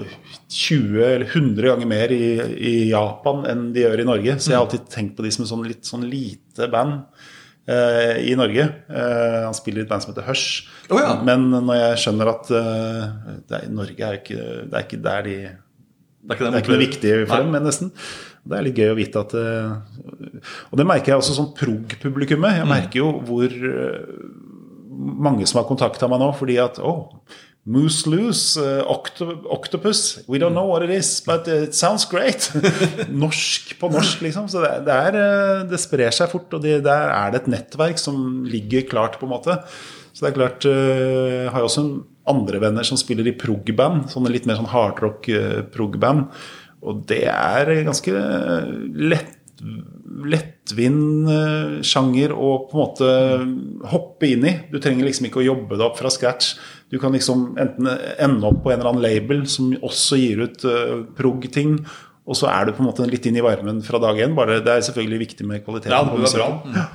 Speaker 1: 20 eller 100 ganger mer i, i Japan enn de gjør i Norge. Så jeg har alltid tenkt på de som et sånn litt sånn lite band eh, i Norge. Eh, han spiller i et band som heter Hush.
Speaker 2: Oh, ja.
Speaker 1: Men når jeg skjønner at eh, det er, Norge er ikke, det er ikke der de
Speaker 2: Det er ikke,
Speaker 1: det er ikke noe viktig for
Speaker 2: Nei.
Speaker 1: dem, men nesten. Det er litt gøy å vite at eh, Og det merker jeg også sånn prog-publikummet.
Speaker 2: Mm.
Speaker 1: Jeg merker jo hvor eh, mange som har kontakta meg nå fordi at oh, Moose loose, eh, octo octopus. We don't know what it is, but it sounds great. (laughs) norsk på norsk, liksom. Så det, det, er, det sprer seg fort, og det, der er det et nettverk som ligger klart, på en måte. Så det er klart Jeg har jo også en andre venner som spiller i prog-band. Sånne litt mer sånn hardrock-prog-band. Og det er ganske lett lettvint uh, sjanger å på en måte hoppe inn i. Du trenger liksom ikke å jobbe det opp fra scratch. Du kan liksom enten ende opp på en eller annen label som også gir ut uh, prog-ting, og så er du på en måte litt inn i varmen fra dag én. Bare det er selvfølgelig viktig med kvaliteten.
Speaker 2: Ja, det er bra.
Speaker 1: Ja.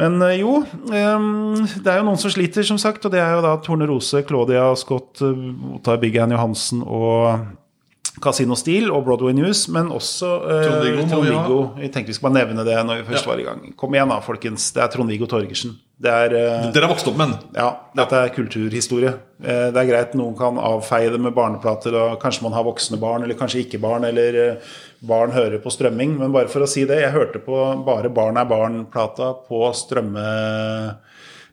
Speaker 1: Men uh, jo, det er jo noen som sliter, som sagt. Og det er jo da Torne Rose, Claudia Scott, Ottar Big Ann Johansen og Casino Steel og Broadway News, men også eh, Trond-Viggo. Jeg tenkte vi skulle bare nevne det når vi først ja. var i gang. Kom igjen da, folkens. Det er Trond-Viggo Torgersen. Det er, eh,
Speaker 2: Dere har vokst opp med den?
Speaker 1: Ja. Dette er kulturhistorie. Eh, det er greit noen kan avfeie det med barneplater, og kanskje man har voksne barn, eller kanskje ikke barn, eller eh, barn hører på strømming. Men bare for å si det, jeg hørte på bare Barn er barn-plata på strømme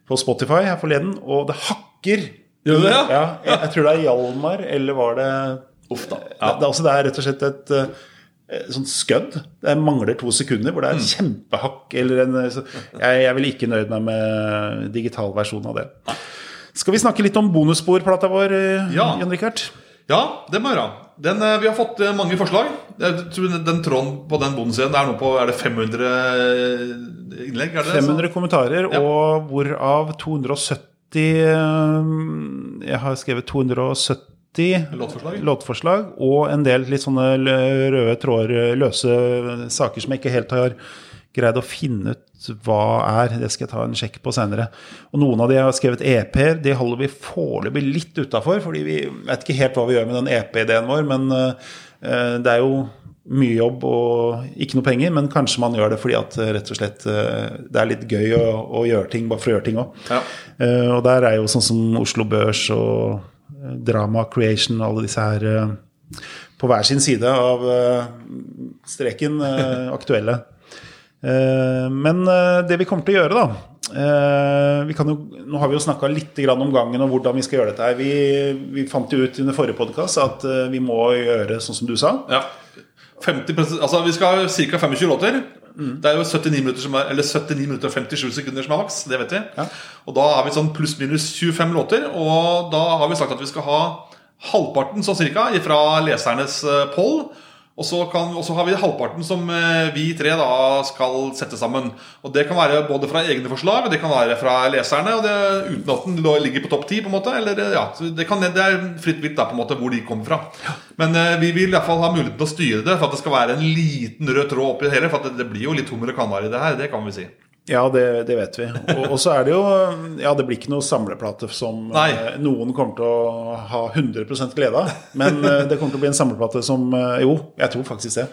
Speaker 1: på Spotify her forleden, og det hakker.
Speaker 2: Gjør det, ja?
Speaker 1: ja jeg, jeg tror det er Hjalmar, eller var det
Speaker 2: Uff da.
Speaker 1: Ja. Det, altså, det, er rett og slett et sånn sånt skudd. Det mangler to sekunder hvor det er mm. kjempehakk. Eller en, jeg, jeg er vel ikke nøyd meg med digital versjon av det. Skal vi snakke litt om bonussporplata vår, uh, ja. Jan Rikard?
Speaker 2: Ja, det må vi gjøre. Den, vi har fått mange forslag. Jeg tror Den tråden på den bonusscenen er nå på er det 500 innlegg? Er
Speaker 1: det 500 kommentarer, ja. og hvorav 270 Jeg har skrevet 270
Speaker 2: låtforslag.
Speaker 1: låtforslag. og en del litt sånne røde tråder, løse saker som jeg ikke helt har greid å finne ut hva er. Det skal jeg ta en sjekk på senere. Og noen av de har skrevet EP-er, de holder vi foreløpig litt utafor, fordi vi vet ikke helt hva vi gjør med den EP-ideen vår, men uh, det er jo mye jobb og ikke noe penger, men kanskje man gjør det fordi at uh, rett og slett uh, det er litt gøy å, å, gjøre ting bare for å gjøre ting òg. Ja. og der er jo sånn som Oslo Børs og Drama Creation, alle disse her eh, på hver sin side av eh, streken eh, aktuelle. Men det vi kommer til å gjøre, da jo, Nå har vi jo snakka litt om gangen og hvordan vi skal gjøre dette. Vi, vi fant jo ut under forrige podkast at vi må gjøre sånn som du sa.
Speaker 2: Ja. 50, altså Vi skal ha ca. 25 låter. Mm. Det er jo 79 minutter, som er, eller 79 minutter og 57 sekunder som er maks. Det vet vi. Ja. Og da har vi sånn pluss-minus 25 låter. Og da har vi sagt at vi skal ha halvparten sånn cirka fra lesernes eh, poll. Og så, kan, og så, har vi halvparten som eh, vi tre da skal sette sammen. Og Det kan være både fra egne forslag og det kan være fra leserne. og det, Uten at den ligger på topp ti. Eh, ja, det, kan, det, er fritt vilt da, på en måte hvor de kommer fra. Men eh, vi vil i hvert fall ha muligheten til å styre det for at det skal være en liten rød tråd oppi det hele. For det, det, blir jo litt hummer og kanari i det her. Det kan vi si.
Speaker 1: Ja, det, det, vet vi. Og, og, så er det jo Ja, det blir ikke noe samleplate som Nei. noen kommer til å ha 100 glede av. Men eh, det kommer til å bli en samleplate som eh, Jo, jeg tror faktisk det.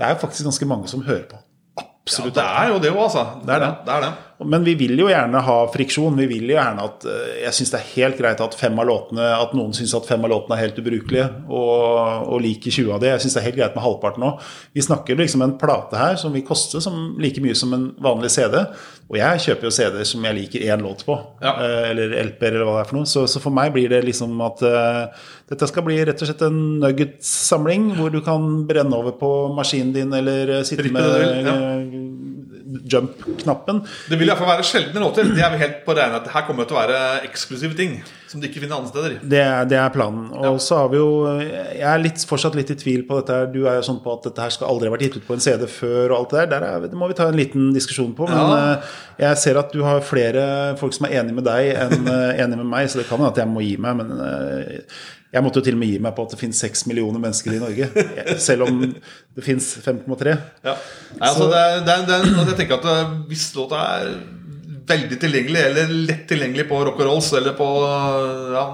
Speaker 1: Det er faktisk ganske mange som hører på.
Speaker 2: Absolutt. Ja, det er jo det òg, altså.
Speaker 1: Det er det.
Speaker 2: det er det.
Speaker 1: Men vi vil jo gjerne ha friksjon. Vi vil jo gjerne at eh, Jeg syns det er helt greit at fem av låtene At noen syns at fem av låtene er helt ubrukelige, og, og liker 20 av de. Jeg syns det er helt greit med halvparten òg. Vi snakker liksom en plate her som vil koste som like mye som en vanlig CD. Og jeg kjøper jo CD-er som jeg liker én låt på, ja. Eh, eller LP-er, eller hva det er for noe. Så, så, for meg blir det liksom at uh, dette skal bli rett og slett en nugget-samling hvor du kan brenne over på maskinen din eller sitte med ja jump-knappen.
Speaker 2: Det vil iallfall være sjeldne låter. Det er vi helt på regnet at Her kommer det til å være eksklusive ting som du ikke finner andre steder.
Speaker 1: Det, det er planen. Og ja. så har vi jo Jeg er litt, fortsatt litt i tvil på dette. her. Du er jo sånn på at dette her skal aldri ha vært gitt ut på en CD før og alt det der. der er, det må vi ta en liten diskusjon på. Men ja. Eh, jeg ser at du har flere folk som er enig med deg enn eh, enig med meg, så det kan hende at jeg må gi meg. men eh, jeg måtte jo til og med gi meg på at det finnes 6 millioner mennesker i Norge. Selv om det finnes 5,3. Ja.
Speaker 2: Altså, er, jeg tenker at eh, Hvis låta er veldig tilgjengelig eller lett tilgjengelig på rock and rolls eller på ja,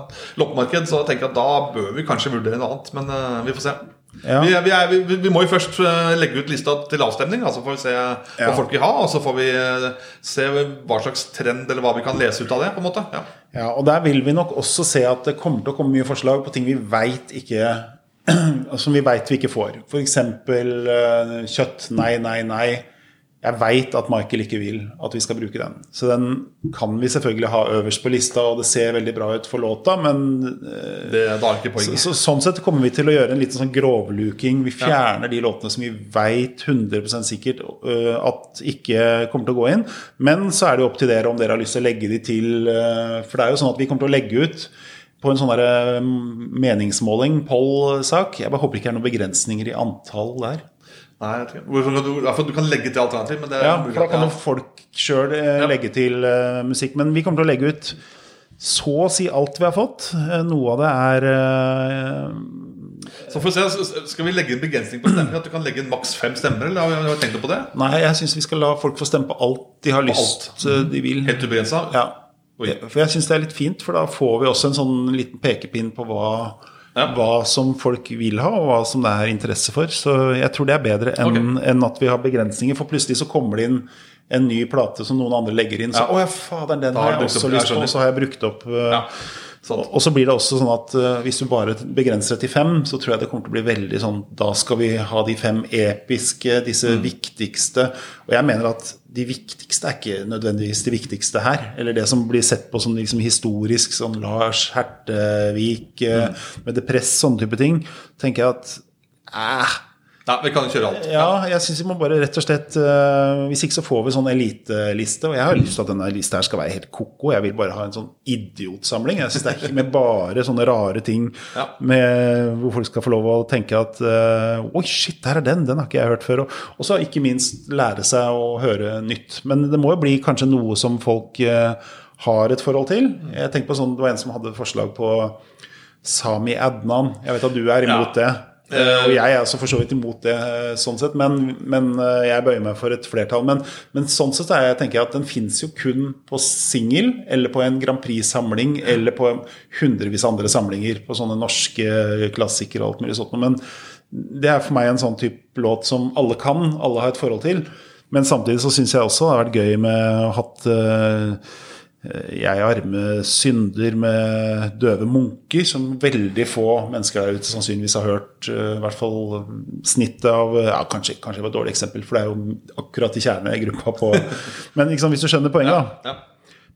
Speaker 2: loppemarked, så tenker jeg at da bør vi kanskje vurdere noe annet. Men uh, vi får se. Ja. Vi, vi, er, vi, vi, må jo først eh, legge ut lista til avstemning. Altså får vi se hva folk vil ha. Og så får vi eh, se hva slags trend eller hva vi kan lese ut av det. på en måte ja.
Speaker 1: ja, og Der vil vi nok også se at det kommer til å komme mye forslag på ting vi veit ikke (clears throat) Som vi veit vi ikke får. F.eks. Uh, kjøtt. Nei, nei, nei. Jeg veit at Michael ikke vil at vi skal bruke den. Så den kan vi selvfølgelig ha øverst på lista, og det ser veldig bra ut for låta, men
Speaker 2: eh, det ikke
Speaker 1: så, så, Sånn sett kommer vi til å gjøre en liten sånn grovluking. Vi fjerner ja. de låtene som vi veit 100 sikkert uh, at ikke kommer til å gå inn. Men så er det jo opp til dere om dere har lyst til å legge de til uh, For det er jo sånn at vi kommer til å legge ut på en sånn der meningsmåling, poll-sak. Jeg bare håper ikke det er noen begrensninger i antall der.
Speaker 2: Nei, jeg vet ikke. Du, du kan legge til alternativ, men det er
Speaker 1: Ja,
Speaker 2: mulig
Speaker 1: for da kan jo folk sjøl legge til eh, musikk. Men vi kommer til å legge ut så å si alt vi har fått. Eh, Noe av det er eh,
Speaker 2: Så for å se, Skal vi legge en begrensning på stemmer? At du kan legge inn maks fem stemmer? Eller har vi- tenkt på det?
Speaker 1: Nei, jeg syns vi skal la folk få stemme på alt de har lyst eh, de vil.
Speaker 2: Helt ubegrensa?
Speaker 1: Ja. For jeg syns det er litt fint, for da får vi også en sånn liten pekepinn på hva,
Speaker 2: Ja.
Speaker 1: hva som folk vil ha, og hva som det er interesse for. Så jeg tror det er bedre enn enn at vi har begrensninger. For plutselig så kommer det inn en ny plate som noen andre legger inn. Så
Speaker 2: Ja.
Speaker 1: å ja, fader, den har jeg også lyst på, og så har jeg brukt opp uh,
Speaker 2: Ja.
Speaker 1: Og så blir det også sånn at uh, hvis du bare begrenser det til fem, så tror jeg det kommer til å bli veldig sånn Da skal vi ha de fem episke, disse
Speaker 2: Mm.
Speaker 1: viktigste. Og jeg mener at de viktigste er ikke nødvendigvis de viktigste her. Eller det som blir sett på som liksom historisk, sånn Lars Hertevik eh,
Speaker 2: Mm.
Speaker 1: med Depress, sånne type ting. tenker jeg at eh,
Speaker 2: Nei, vi kan kjøre alt.
Speaker 1: ja, jeg syns vi må bare rett og slett eh, Hvis ikke så får vi sånn eliteliste. Og jeg har lyst til at denne lista her skal være helt ko-ko. Jeg vil bare ha en sånn idiotsamling. Jeg synes det er ikke med bare sånne rare ting
Speaker 2: Ja.
Speaker 1: med, hvor folk skal få lov å tenke at eh, Oi, shit, her er den! Den har ikke jeg hørt før. Og, og så ikke minst lære seg å høre nytt. Men det må jo bli kanskje noe som folk eh, har et forhold til. Jeg tenker på sånn, Det var en som hadde forslag på Sami Adnan. Jeg vet at du er imot
Speaker 2: Ja.
Speaker 1: det. Eh, Og jeg er også for så vidt imot det, eh, sånn sett, men, men eh, jeg bøyer meg for et flertall. Men, men sånn sett er jeg, tenker jeg at den fins jo kun på singel, eller på en Grand Prix-samling, eller på hundrevis av andre samlinger, på sånne norske klassikere og alt mulig sånt. Men det er for meg en sånn type låt som alle kan, alle har et forhold til. Men samtidig så syns jeg også det har vært gøy med å ha hatt eh, jeg arme synder med døve munker, som veldig få mennesker der ute sannsynligvis har hørt. eh, I hvert fall snittet av ja, Kanskje, kanskje det var et dårlig eksempel, for det er jo akkurat i kjernegruppa på (laughs) Men liksom, hvis du skjønner poenget, da.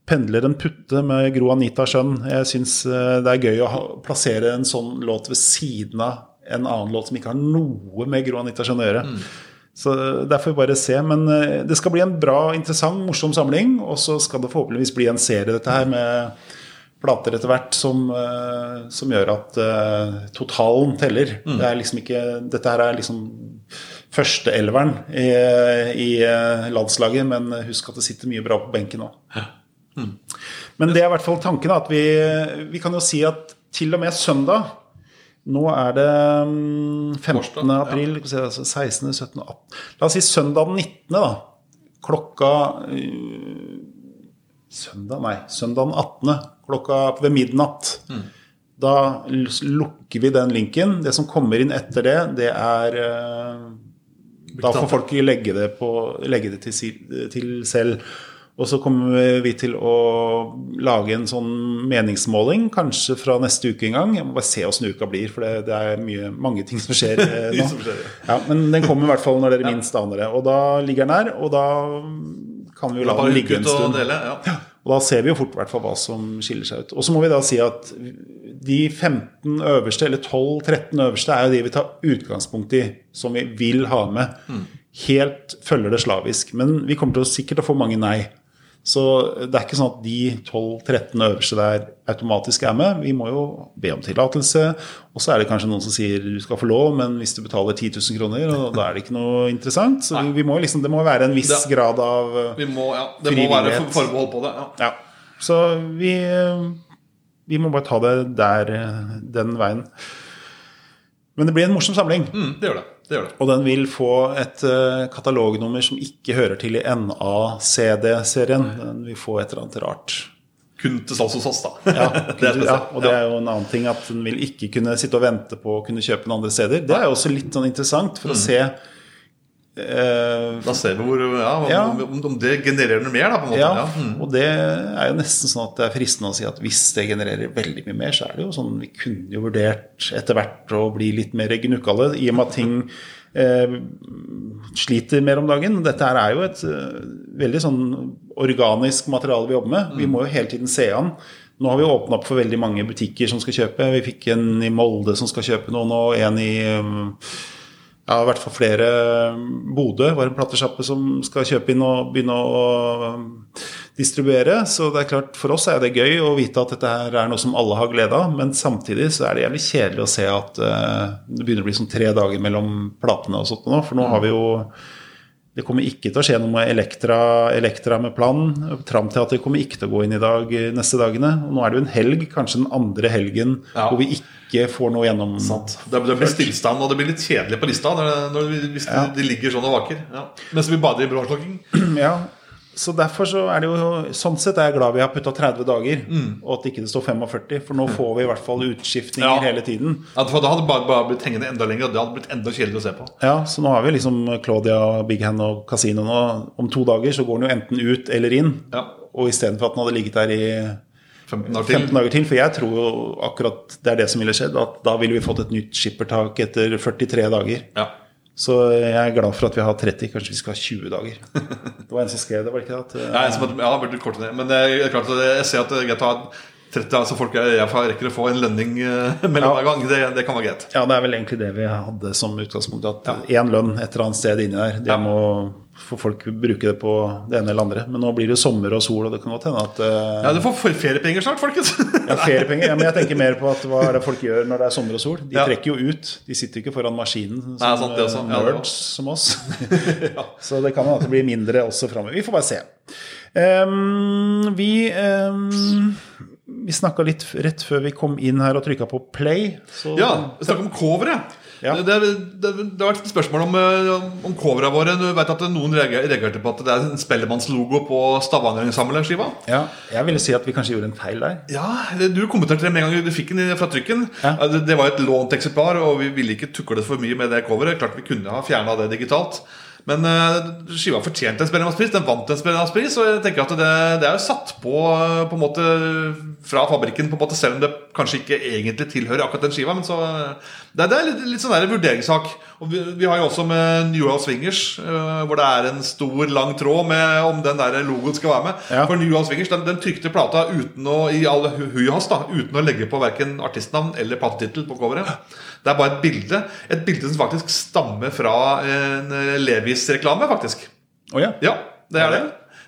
Speaker 1: 'Pendler en putte' med Gro Anita Skjønn. Jeg syns det er gøy å plassere en sånn låt ved siden av en annen låt som ikke har noe med Gro Anita Skjønn å gjøre. Så Der får vi bare se. Men eh, det skal bli en bra, interessant, morsom samling. Og så skal det forhåpentligvis bli en serie, dette her, med plater etter hvert som, eh, som gjør at uh, totalen teller. Det er liksom ikke, dette her er liksom førsteelveren i, i eh, landslaget, men husk at det sitter mye bra på benken òg. Men det er i hvert fall tanken. At vi, vi kan jo si at til og med søndag Nå er det mm, 15.
Speaker 2: Torsdag,
Speaker 1: april, skal vi se, altså 16., 17., 18. La oss si søndag den 19., da. Klokka øh, Søndag, nei. Søndag den 18. Klokka ved midnatt.
Speaker 2: Mm.
Speaker 1: Da lukker vi den linken. Det som kommer inn etter det, det er øh, Da får folk legge det, på, legge det til, til selv. Og så kommer vi til å lage en sånn meningsmåling, kanskje fra neste uke en gang. Jeg må bare se åssen uka blir, for det, det er mye, mange ting som skjer (laughs) eh, nå.
Speaker 2: Som skjer,
Speaker 1: Ja, men den kommer i hvert fall når dere minst aner det. Og da ligger den her, og da kan vi jo la den ligge en
Speaker 2: ut og
Speaker 1: stund.
Speaker 2: dele. Ja.
Speaker 1: Og da ser vi jo fort hvert fall hva som skiller seg ut. Og så må vi da si at de 15 øverste, eller 12-13 øverste, er jo de vi tar utgangspunkt i, som vi vil ha med. Helt følger det slavisk. Men vi kommer til å sikkert å få mange nei. Så det er ikke sånn at de 12-13 øverste der automatisk er med. Vi må jo be om tillatelse. Og så er det kanskje noen som sier du skal få lov, men hvis du betaler 10 000 kroner, og da er det ikke noe interessant. Så vi, vi må liksom, det må være en viss
Speaker 2: Det-
Speaker 1: grad av
Speaker 2: Vi må, ja, det må være forbehold på det. Ja.
Speaker 1: ja. Så vi, vi må bare ta det der, den veien. Men det blir en morsom samling.
Speaker 2: Mm, det gjør det. Det gjør det.
Speaker 1: Og den vil få et eh, katalognummer som ikke hører til i NA-CD-serien. Den vil få et eller annet rart.
Speaker 2: Kun til salgs hos oss, da.
Speaker 1: Ja, (laughs)
Speaker 2: det
Speaker 1: ja, og det er jo en annen ting at den vil ikke kunne sitte og vente på å kunne kjøpe den andre steder. Det er jo også litt sånn interessant for å
Speaker 2: Mm.
Speaker 1: se eh,
Speaker 2: Da ser vi hvor, ja, om,
Speaker 1: Ja.
Speaker 2: Om, om det genererer noe mer, da. måte.
Speaker 1: Ja,
Speaker 2: Ja. Mm.
Speaker 1: og det er jo nesten sånn at det er fristende å si at hvis det genererer veldig mye mer, så er det jo sånn Vi kunne jo vurdert etter hvert å bli litt mer gnukkale, i og med at ting eh, sliter mer om dagen. Dette her er jo et eh, veldig sånn organisk materiale vi jobber med. Vi må jo hele tiden se an. Nå har vi åpna opp for veldig mange butikker som skal kjøpe. Vi fikk en i Molde som skal kjøpe noen, og en i eh, ja, i hvert fall flere Bodø var en platesjappe som skal kjøpe inn og begynne å um, distribuere. Så det er klart, for oss er det gøy å vite at dette her er noe som alle har glede av. Men samtidig så er det jævlig kjedelig å se at uh, det begynner å bli sånn tre dager mellom platene og sånt nå. For nå har vi jo det kommer ikke til å skje noe med Elektra, Elektra med plan. Fram til at det kommer ikke til å gå inn i dag neste dagene. Og nå er det jo en helg, kanskje den andre helgen,
Speaker 2: Ja.
Speaker 1: hvor vi ikke får noe gjennom
Speaker 2: Det, det blir stillstand, og det blir litt kjedelig på lista når, når hvis hvis de, de ligger sånn og vaker. Ja. Mens vi bader i bråslokking.
Speaker 1: Ja, så derfor så er det jo Sånn sett er jeg glad vi har putta 30 dager,
Speaker 2: Mm.
Speaker 1: og at ikke det står 45. For nå får vi i hvert fall utskiftninger
Speaker 2: Ja.
Speaker 1: hele tiden.
Speaker 2: Ja, for da hadde bare, bare blitt hengende enda lenger, og det hadde blitt enda kjedeligere å se på.
Speaker 1: Ja, Så nå har vi liksom Claudia, Big Hand og Casino nå. Om to dager så går den jo enten ut eller inn.
Speaker 2: Ja.
Speaker 1: Og istedenfor at den hadde ligget der i
Speaker 2: 15 dager
Speaker 1: 15 dager til. For jeg tror jo akkurat det er det som ville skjedd. At da ville vi fått et nytt skippertak etter 43 dager.
Speaker 2: Ja.
Speaker 1: Så jeg er glad for at vi har 30. Kanskje vi skal ha 20 dager. (laughs) Det var en som skrev det, var det ikke det? At,
Speaker 2: som hadde, ja, det kortere ned. Men det er klart at jeg ser at det er greit å ha 30 Så folk er, jeg rekker å få en lønning eh, (laughs) mellom
Speaker 1: Ja.
Speaker 2: hver gang. Det, det kan være greit.
Speaker 1: Ja, det er vel egentlig det vi hadde som utgangspunkt. At én lønn et eller annet sted inni der, det må få folk bruke det på det ene eller andre. Men nå blir det sommer og sol, og det kan godt hende at uh...
Speaker 2: Ja, Du får feriepenger snart, folkens! (laughs)
Speaker 1: ja, feriepenger. Ja, men jeg tenker mer på at hva er det folk gjør når det er sommer og sol? De
Speaker 2: Ja.
Speaker 1: trekker jo ut. De sitter ikke foran maskinen som
Speaker 2: Nei, sant, det også.
Speaker 1: nerds
Speaker 2: Ja,
Speaker 1: som oss. (laughs) Så det kan hende at det blir mindre også framover. Vi får bare se. Um, vi um, vi snakka litt rett før vi kom inn her og trykka på play. Så
Speaker 2: Ja, vi snakka om coveret.
Speaker 1: Ja.
Speaker 2: Det, det, det, har vært et spørsmål om, eh, om covera våre. Du vet at Noen reager- reagerte på at det er en Spellemannslogo på Stavanger-skiva.
Speaker 1: Ja, jeg ville si at vi kanskje gjorde en feil der.
Speaker 2: Ja, Du kommenterte det med en gang du fikk den fra trykken.
Speaker 1: Ja.
Speaker 2: Det, det var et lånt eksemplar, og vi ville ikke tukle for mye med det coveret. Klart vi kunne ha fjerna det digitalt. Men uh, skiva fortjente en Spellemannspris. Den vant en Spellemannspris. Og jeg tenker at det, det er jo satt på eh, på en måte fra fabrikken, på en måte selv om det kanskje ikke egentlig tilhører akkurat den skiva. Men så Det, det er litt, litt sånn der vurderingssak. Og vi, vi har jo også med New York Swingers, eh, hvor det er en stor, lang tråd med om den der logoen skal være med.
Speaker 1: Ja.
Speaker 2: For New York Swingers den, den trykte plata uten å, i all hu- hui og hast da, uten å legge på verken artistnavn eller platetittel på coveret. Det er bare et bilde. Et bilde som faktisk stammer fra en eh, Levis-reklame, faktisk.
Speaker 1: Oh, ja.
Speaker 2: Ja, det er det.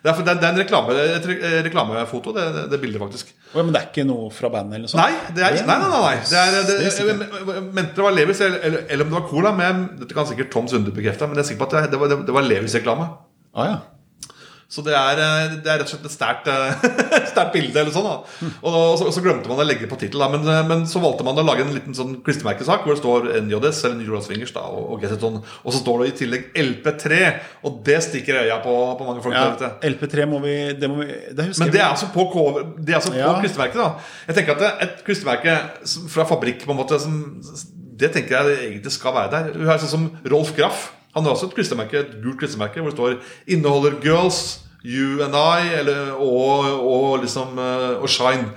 Speaker 2: Det er, det er- en reklame, et reklamefoto, det, det, det bildet, faktisk.
Speaker 1: Oh, ja, Men det er ikke noe fra bandet eller sånt?
Speaker 2: Nei, det er, nei, nei, nei. Det er, det,
Speaker 1: Det
Speaker 2: jeg mente det var Levis, eller, eller, om det var Cola. Men dette kan sikkert Tom Sunde bekrefte. Men jeg er sikker på at det, det var, det var Levis-reklame.
Speaker 1: Ah, ja.
Speaker 2: Så det er, eh, det er rett og slett et sterkt, eh, (laughs) bilde. eller sånn da Og så, så glemte man å legge det på tittel. Men, eh, men så valgte man å lage en liten sånn klistremerkesak hvor det står NJS eller New York Swingers da, og, og Geseton. Og så står det i tillegg LP3, og det stikker i øya på, på mange folk.
Speaker 1: ja. LP3 må vi Det, må vi, det husker
Speaker 2: Men det er altså på, cover, det er altså på
Speaker 1: Ja.
Speaker 2: klistremerket. da Jeg tenker at Et klistremerke fra fabrikk på en måte som, Det tenker jeg egentlig skal være der. Du har sånn som Rolf Graff. Han har også et klistremerke, et gult klistremerke hvor det står 'Inneholder girls', 'You and I' eller, og, og liksom eh, og 'Shine'.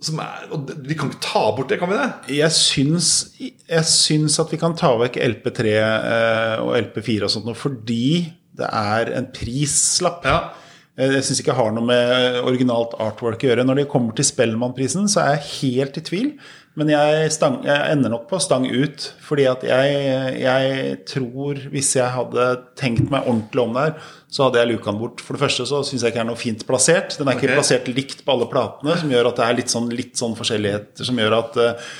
Speaker 2: Som er, og vi kan ikke ta bort det, kan vi det?
Speaker 1: Jeg syns, jeg syns at vi kan ta vekk LP3 eh, og LP4 og sånt fordi det er en prislapp.
Speaker 2: Ja.
Speaker 1: Eh, Jeg syns ikke har noe med originalt artwork å gjøre. Når det kommer til Spellemannprisen, så er jeg helt i tvil. Men jeg, stang, jeg ender nok på stang ut. Fordi at jeg, jeg tror Hvis jeg hadde tenkt meg ordentlig om der, så hadde jeg luka den bort. For det første så syns jeg ikke det er noe fint plassert. Den er ikke plassert likt på alle platene, som gjør at det er litt sånn, litt sånn forskjelligheter som gjør at eh,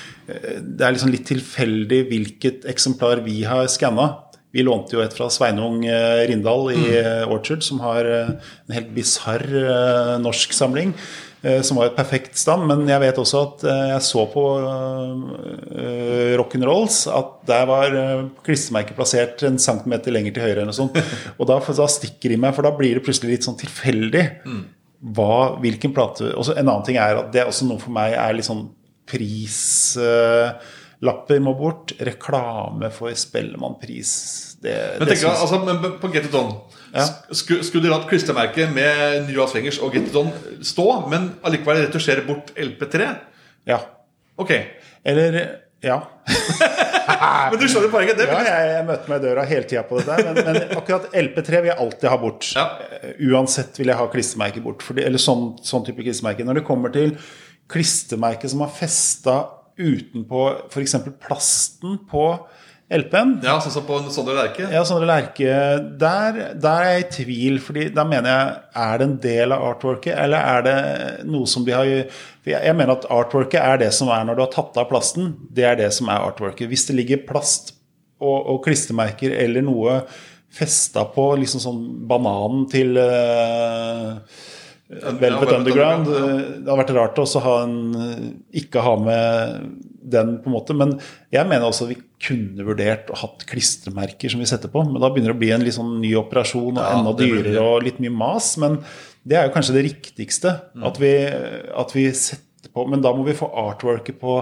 Speaker 1: det er liksom litt tilfeldig hvilket eksemplar vi har skanna. Vi lånte jo et fra Sveinung eh, Rindal i mm. Orchard, som har eh, en helt bisarr eh, norsk samling. eh, Som var et perfekt stand. Men jeg vet også at eh, jeg så på uh, rock'n'rolls at der var uh, klistremerket plassert en centimeter lenger til høyre. eller noe sånt. (laughs) Og da, da stikker de meg, for da blir det plutselig litt sånn tilfeldig. Hva, hvilken plate også, En annen ting er at det også noe for meg er litt sånn prislapper må bort. Reklame for Spellemannpris. Det,
Speaker 2: Men,
Speaker 1: det
Speaker 2: tenker, jeg, altså, men på Get It On
Speaker 1: Ja.
Speaker 2: Skulle, skulle dere hatt klistremerke med New York Fingers og Get It On stå, men allikevel retusjere bort LP3?
Speaker 1: ja.
Speaker 2: Ok.
Speaker 1: Eller Ja. (laughs)
Speaker 2: Men du skjønner poenget? Det,
Speaker 1: ja jeg, jeg møter meg i døra hele tida på dette. der. Men, men akkurat LP3 vil jeg alltid ha bort.
Speaker 2: Ja.
Speaker 1: Eh, Uansett vil jeg ha klistremerket bort. Fordi, eller sånn, sånn type klistremerke. Når det kommer til klistremerke som har festa utenpå f.eks. plasten på LP-en.
Speaker 2: Ja, sånn som på Sondre Lerche.
Speaker 1: Ja, Sondre Lerche der, der er jeg i tvil, fordi da mener jeg Er det en del av artworket, eller er det noe som de har jeg mener at artworket er det som er når du har tatt av plasten. Det er det som er artworket. Hvis det ligger plast og, og klistremerker eller noe festa på liksom sånn bananen til uh, Velvet Underground. Det har vært rart å ha en, ikke ha med den, på en måte. Men jeg mener også at vi kunne vurdert å hatt klistremerker som vi setter på. Men da begynner det å bli en sånn ny operasjon og
Speaker 2: Ja,
Speaker 1: enda dyrere og litt mye mas. Men det er jo kanskje det riktigste.
Speaker 2: Mm.
Speaker 1: At, vi, at vi setter på Men da må vi få artworket på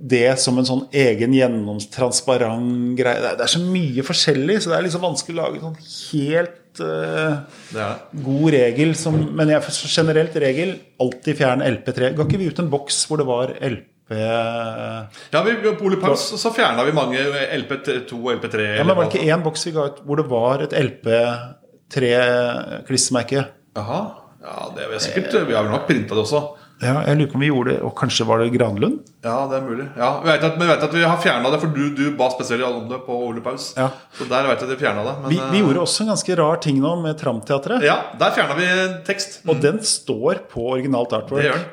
Speaker 1: det som en sånn egen gjennomtransparent greie. Det er, det er så mye forskjellig, så det er liksom vanskelig å lage sånn helt eh,
Speaker 2: Det er
Speaker 1: god regel som Men jeg, generelt regel alltid fjern LP3. Ga ikke vi ut en boks hvor det var LP
Speaker 2: Ja, vi, På Olipaus så fjerna vi mange LP2 og LP3.
Speaker 1: Ja, men Var det ikke én boks vi ga ut hvor det var et LP3-klistremerke?
Speaker 2: Jaha. Ja, det er sikkert Vi har vel nok printa det også.
Speaker 1: Ja, jeg lurer på om vi gjorde det Og kanskje var det Granlund?
Speaker 2: Ja, det er mulig. Ja, vi vet at, men vi vet at vi har fjerna det, for du, du ba spesielt om det på Ole Paus.
Speaker 1: Ja.
Speaker 2: Så der vet jeg at vi fjerna det. Men,
Speaker 1: Vi, vi
Speaker 2: eh,
Speaker 1: gjorde også en ganske rar ting nå med Tramteatret.
Speaker 2: Ja, der fjerna vi tekst.
Speaker 1: Og den står på originalt artwork.
Speaker 2: Det gjør den.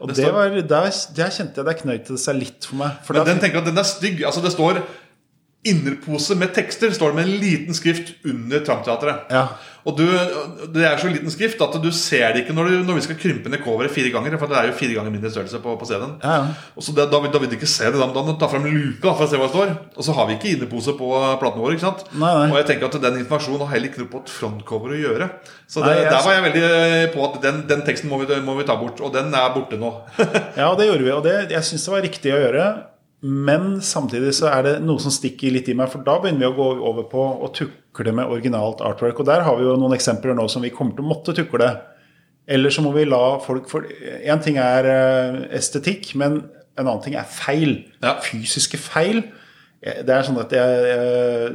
Speaker 1: Og
Speaker 2: det
Speaker 1: det
Speaker 2: står-
Speaker 1: var, der, der kjente jeg der knøyt det seg litt for meg. For
Speaker 2: Men
Speaker 1: da,
Speaker 2: den tenker at den er stygg. Altså Det står innerpose med tekster står det med en liten skrift under Tramteatret.
Speaker 1: Ja.
Speaker 2: Og du, Det er så liten skrift at du ser det ikke når, du, når vi skal krympe ned coveret fire ganger. For det er jo fire ganger mindre størrelse på, på CD-en.
Speaker 1: Ja, ja.
Speaker 2: Og så det, da, da vil du ikke se det. Da må du ta frem luka for å se hva det står. Og så har vi ikke innepose på platene våre. ikke sant?
Speaker 1: Nei, nei.
Speaker 2: Og jeg tenker at den informasjonen har heller ikke noe på et frontcover å gjøre. Så det,
Speaker 1: Nei, jeg-
Speaker 2: der var jeg veldig eh, på at den, den teksten må vi, må vi ta bort. Og den er borte nå. (laughs)
Speaker 1: Ja, det gjorde vi, og det, jeg syns det var riktig å gjøre. Men samtidig så er det noe som stikker litt i meg, for da begynner vi å gå over på å tukle med originalt artwork. Og der har vi jo noen eksempler nå som vi kommer til å måtte tukle. Eller så må vi la folk for Én ting er eh, estetikk, men en annen ting er feil.
Speaker 2: Ja.
Speaker 1: Fysiske feil. Eh, Det er sånn at jeg, jeg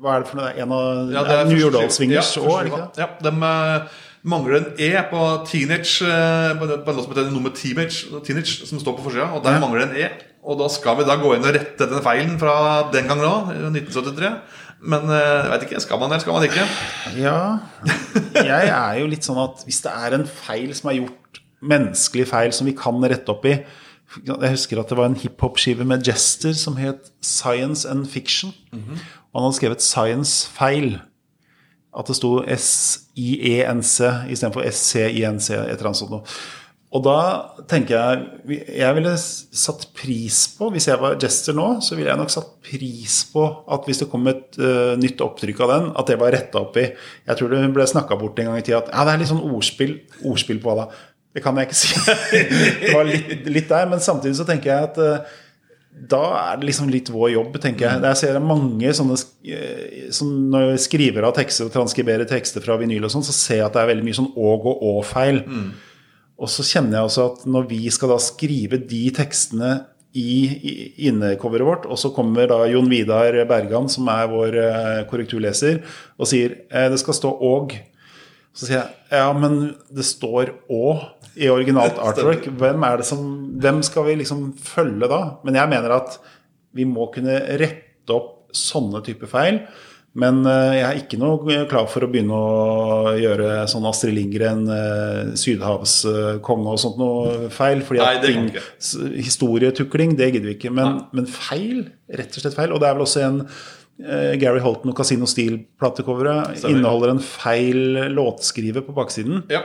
Speaker 1: Hva er det for noe? En av
Speaker 2: Ja, det er
Speaker 1: New York Swingers òg, er det ikke det?
Speaker 2: Ja, de eh, mangler en E på Teenage eh, På en låt som heter nummer teenage, teenage som står på forsida. Og der
Speaker 1: Ja.
Speaker 2: mangler en E. Og da skal vi da gå inn og rette den feilen fra den gangen òg, 1973. Men eh, jeg vet ikke, skal man eller skal man ikke?
Speaker 1: Ja. Jeg er jo litt sånn at hvis det er en feil som er gjort, menneskelig feil som vi kan rette opp i Jeg husker at det var en hiphop-skive med Jester som het Science and Fiction. Og han hadde skrevet science-feil. At det sto S-I-E-N-C istedenfor S-C-I-N-C, et eller annet sånt noe. Og da tenker jeg Jeg ville satt pris på, hvis jeg var Jester nå, så ville jeg nok satt pris på at hvis det kom et uh, nytt opptrykk av den, at det var retta opp i. Jeg tror det ble snakka bort en gang i tida at ja, det er litt sånn ordspill. Ordspill på hva da? Det kan jeg ikke si. (laughs) det var litt, litt der, men samtidig så tenker jeg at uh, da er det liksom litt vår jobb, tenker jeg. Jeg ser mange sånne eh, som Når skriver av tekster og transkriberer tekster fra vinyl og sånn, så ser jeg at det er veldig mye sånn åg og å-feil. Og så kjenner jeg også at når vi skal da skrive de tekstene i, innecoveret vårt, og så kommer da Jon Vidar Bergan, som er vår eh, korrekturleser, og sier eh, det skal stå 'og'. Så sier jeg ja, men det står å i originalt (laughs) artwork. Hvem, er det som, hvem skal vi liksom følge da? Men jeg mener at vi må kunne rette opp sånne typer feil. Men eh, jeg er ikke noe klar for å begynne å gjøre sånn Astrid Lindgren, eh, sydhavskonge og sånt noe feil. Fordi
Speaker 2: Nei,
Speaker 1: at ting, historietukling, det gidder vi ikke. Men, men feil, rett og slett feil. Og det er vel også en uh, Gary Holton og Casino Steel-platecoveret inneholder en feil låtskriver på baksiden.
Speaker 2: Ja.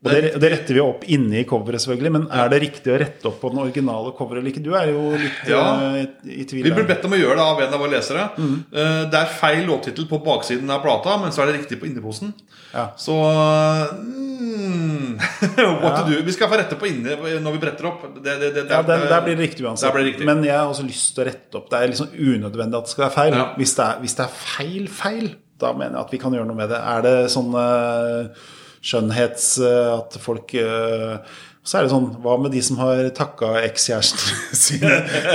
Speaker 1: Og det, det retter vi opp inni coveret, selvfølgelig. Men er det riktig å rette opp på den originale coveret eller ikke? Du er jo litt
Speaker 2: Ja.
Speaker 1: eh, i, i tvil.
Speaker 2: Vi blir bedt om å gjøre det av en av våre lesere.
Speaker 1: Mm.
Speaker 2: Eh, Det er feil låttittel på baksiden av plata, men så er det riktig på inneposen.
Speaker 1: Ja.
Speaker 2: Så mm, (laughs) What to do? Vi skal få rette på inne når vi bretter opp. Det, det, det,
Speaker 1: Ja, der, Der blir det riktig uansett.
Speaker 2: Blir riktig.
Speaker 1: Men jeg har også lyst til å rette opp. Det er liksom unødvendig at det skal være feil.
Speaker 2: Ja.
Speaker 1: Hvis, er, hvis det er feil feil, da mener jeg at vi kan gjøre noe med det. Er det sånn eh, skjønnhets... eh, at folk eh, så er det sånn, Hva med de som har takka ekskjærestene (laughs) sine?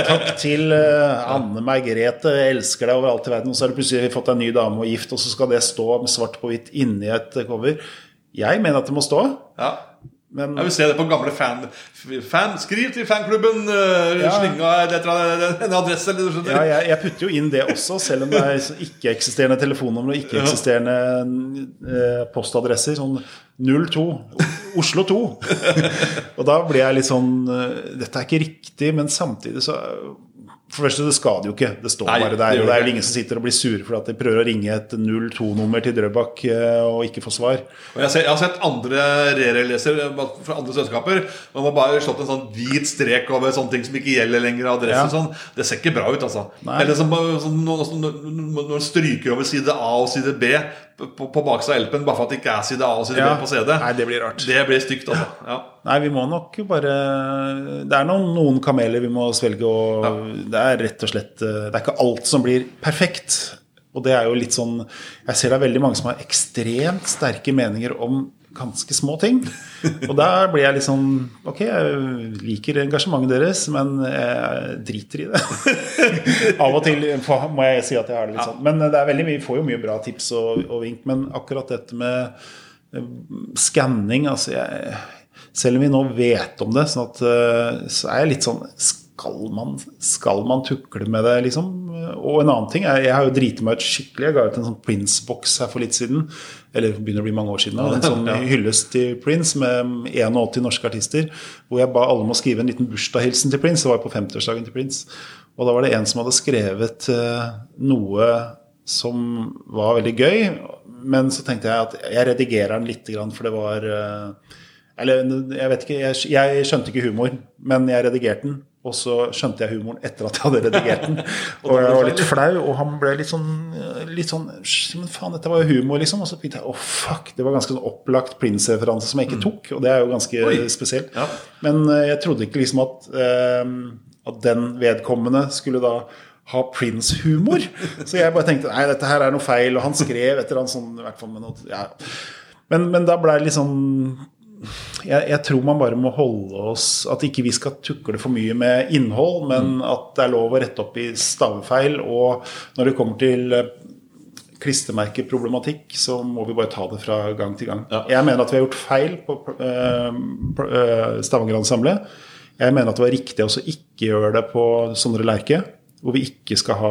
Speaker 1: Takk til eh, Anne Margrethe, elsker deg overalt i verden. Og så har du plutselig fått deg ny dame og gift, og så skal det stå med svart på hvitt inni et cover. Jeg mener at det må stå.
Speaker 2: Ja.
Speaker 1: Men
Speaker 2: Jeg vil se det på gamle fan... fan skriv til fanklubben! Uh,
Speaker 1: Ja.
Speaker 2: Slinga en adresse, eller noe sånt.
Speaker 1: ja, jeg, jeg putter jo inn det også, selv om det er ikke-eksisterende telefonnummer og ikke-eksisterende eh, postadresser. Sånn 02. Oslo 2. (laughs) og da blir jeg litt sånn eh, Dette er ikke riktig, men samtidig så For det første, det skader jo ikke. Det står
Speaker 2: Nei,
Speaker 1: bare der.
Speaker 2: Det,
Speaker 1: Og det er jo ingen som sitter og blir sure for at de prøver å ringe et 02-nummer til Drøbak eh, og ikke får svar.
Speaker 2: Og jeg, ser, jeg har sett andre rereleser fra andre selskaper. Man har bare slått en sånn hvit strek over sånne ting som ikke gjelder lenger. Adresse
Speaker 1: Ja.
Speaker 2: og sånn. Det ser ikke bra ut, altså.
Speaker 1: Nei.
Speaker 2: Eller som, sånn, når man stryker over side A og side B på, på baksida av LP-en bare for at det ikke er side A og side
Speaker 1: Ja.
Speaker 2: B på CD.
Speaker 1: Nei, det blir rart.
Speaker 2: Det blir stygt, altså. Ja.
Speaker 1: Nei, vi må nok bare Det er noen, noen kameler vi må svelge, og det er rett og slett Det er ikke alt som blir perfekt. Og det er jo litt sånn Jeg ser det er veldig mange som har ekstremt sterke meninger om ganske små ting. Og der blir jeg litt sånn Ok, jeg liker engasjementet deres, men jeg driter i det. (laughs) Av og til må jeg si at jeg har det litt sånn. Men det er veldig mye, vi får jo mye bra tips og, og vink. Men akkurat dette med eh, skanning altså jeg, Selv om vi nå vet om det, sånn at, eh, så er jeg litt sånn skal man, skal man tukle med det, liksom? Og en annen ting er, Jeg har jo driti meg ut skikkelig. Jeg ga ut en sånn Prince-boks her for litt siden. Eller begynner å bli mange år siden. En sånn hyllest til Prince med 81 norske artister. Hvor jeg ba alle om å skrive en liten bursdagshilsen til Prince. Det var på 50-årsdagen til Prince. Og da var det en som hadde skrevet eh, noe som var veldig gøy. Men så tenkte jeg at jeg redigerer den litt, grann, for det var eh, Eller jeg vet ikke, jeg, jeg skjønte ikke humor, men jeg redigerte den. Og så skjønte jeg humoren etter at jeg hadde redigert den. (laughs) Og jeg var litt flau, og han ble litt sånn, litt sånn Men faen, dette var jo humor, liksom. Og så tenkte jeg å fuck, det var ganske sånn opplagt Prince-referanse som jeg ikke tok. Og det er jo ganske
Speaker 2: Oi.
Speaker 1: spesielt.
Speaker 2: Ja.
Speaker 1: Men eh, jeg trodde ikke liksom at, um, at den vedkommende skulle da ha Prince-humor. Så jeg bare tenkte nei, dette her er noe feil. Og han skrev et eller annet sånn i hvert fall med noe, ja. men, men da ble det litt sånn jeg, jeg tror man bare må holde oss At ikke vi skal tukle for mye med innhold, men at det er lov å rette opp i stavefeil. Og når det kommer til eh, klistremerkeproblematikk, så må vi bare ta det fra gang til gang.
Speaker 2: Ja.
Speaker 1: Jeg mener at vi har gjort feil på uh, Stavanger-ensemblet. Jeg mener at det var riktig å ikke gjøre det på Sondre Lerche. Hvor vi ikke skal ha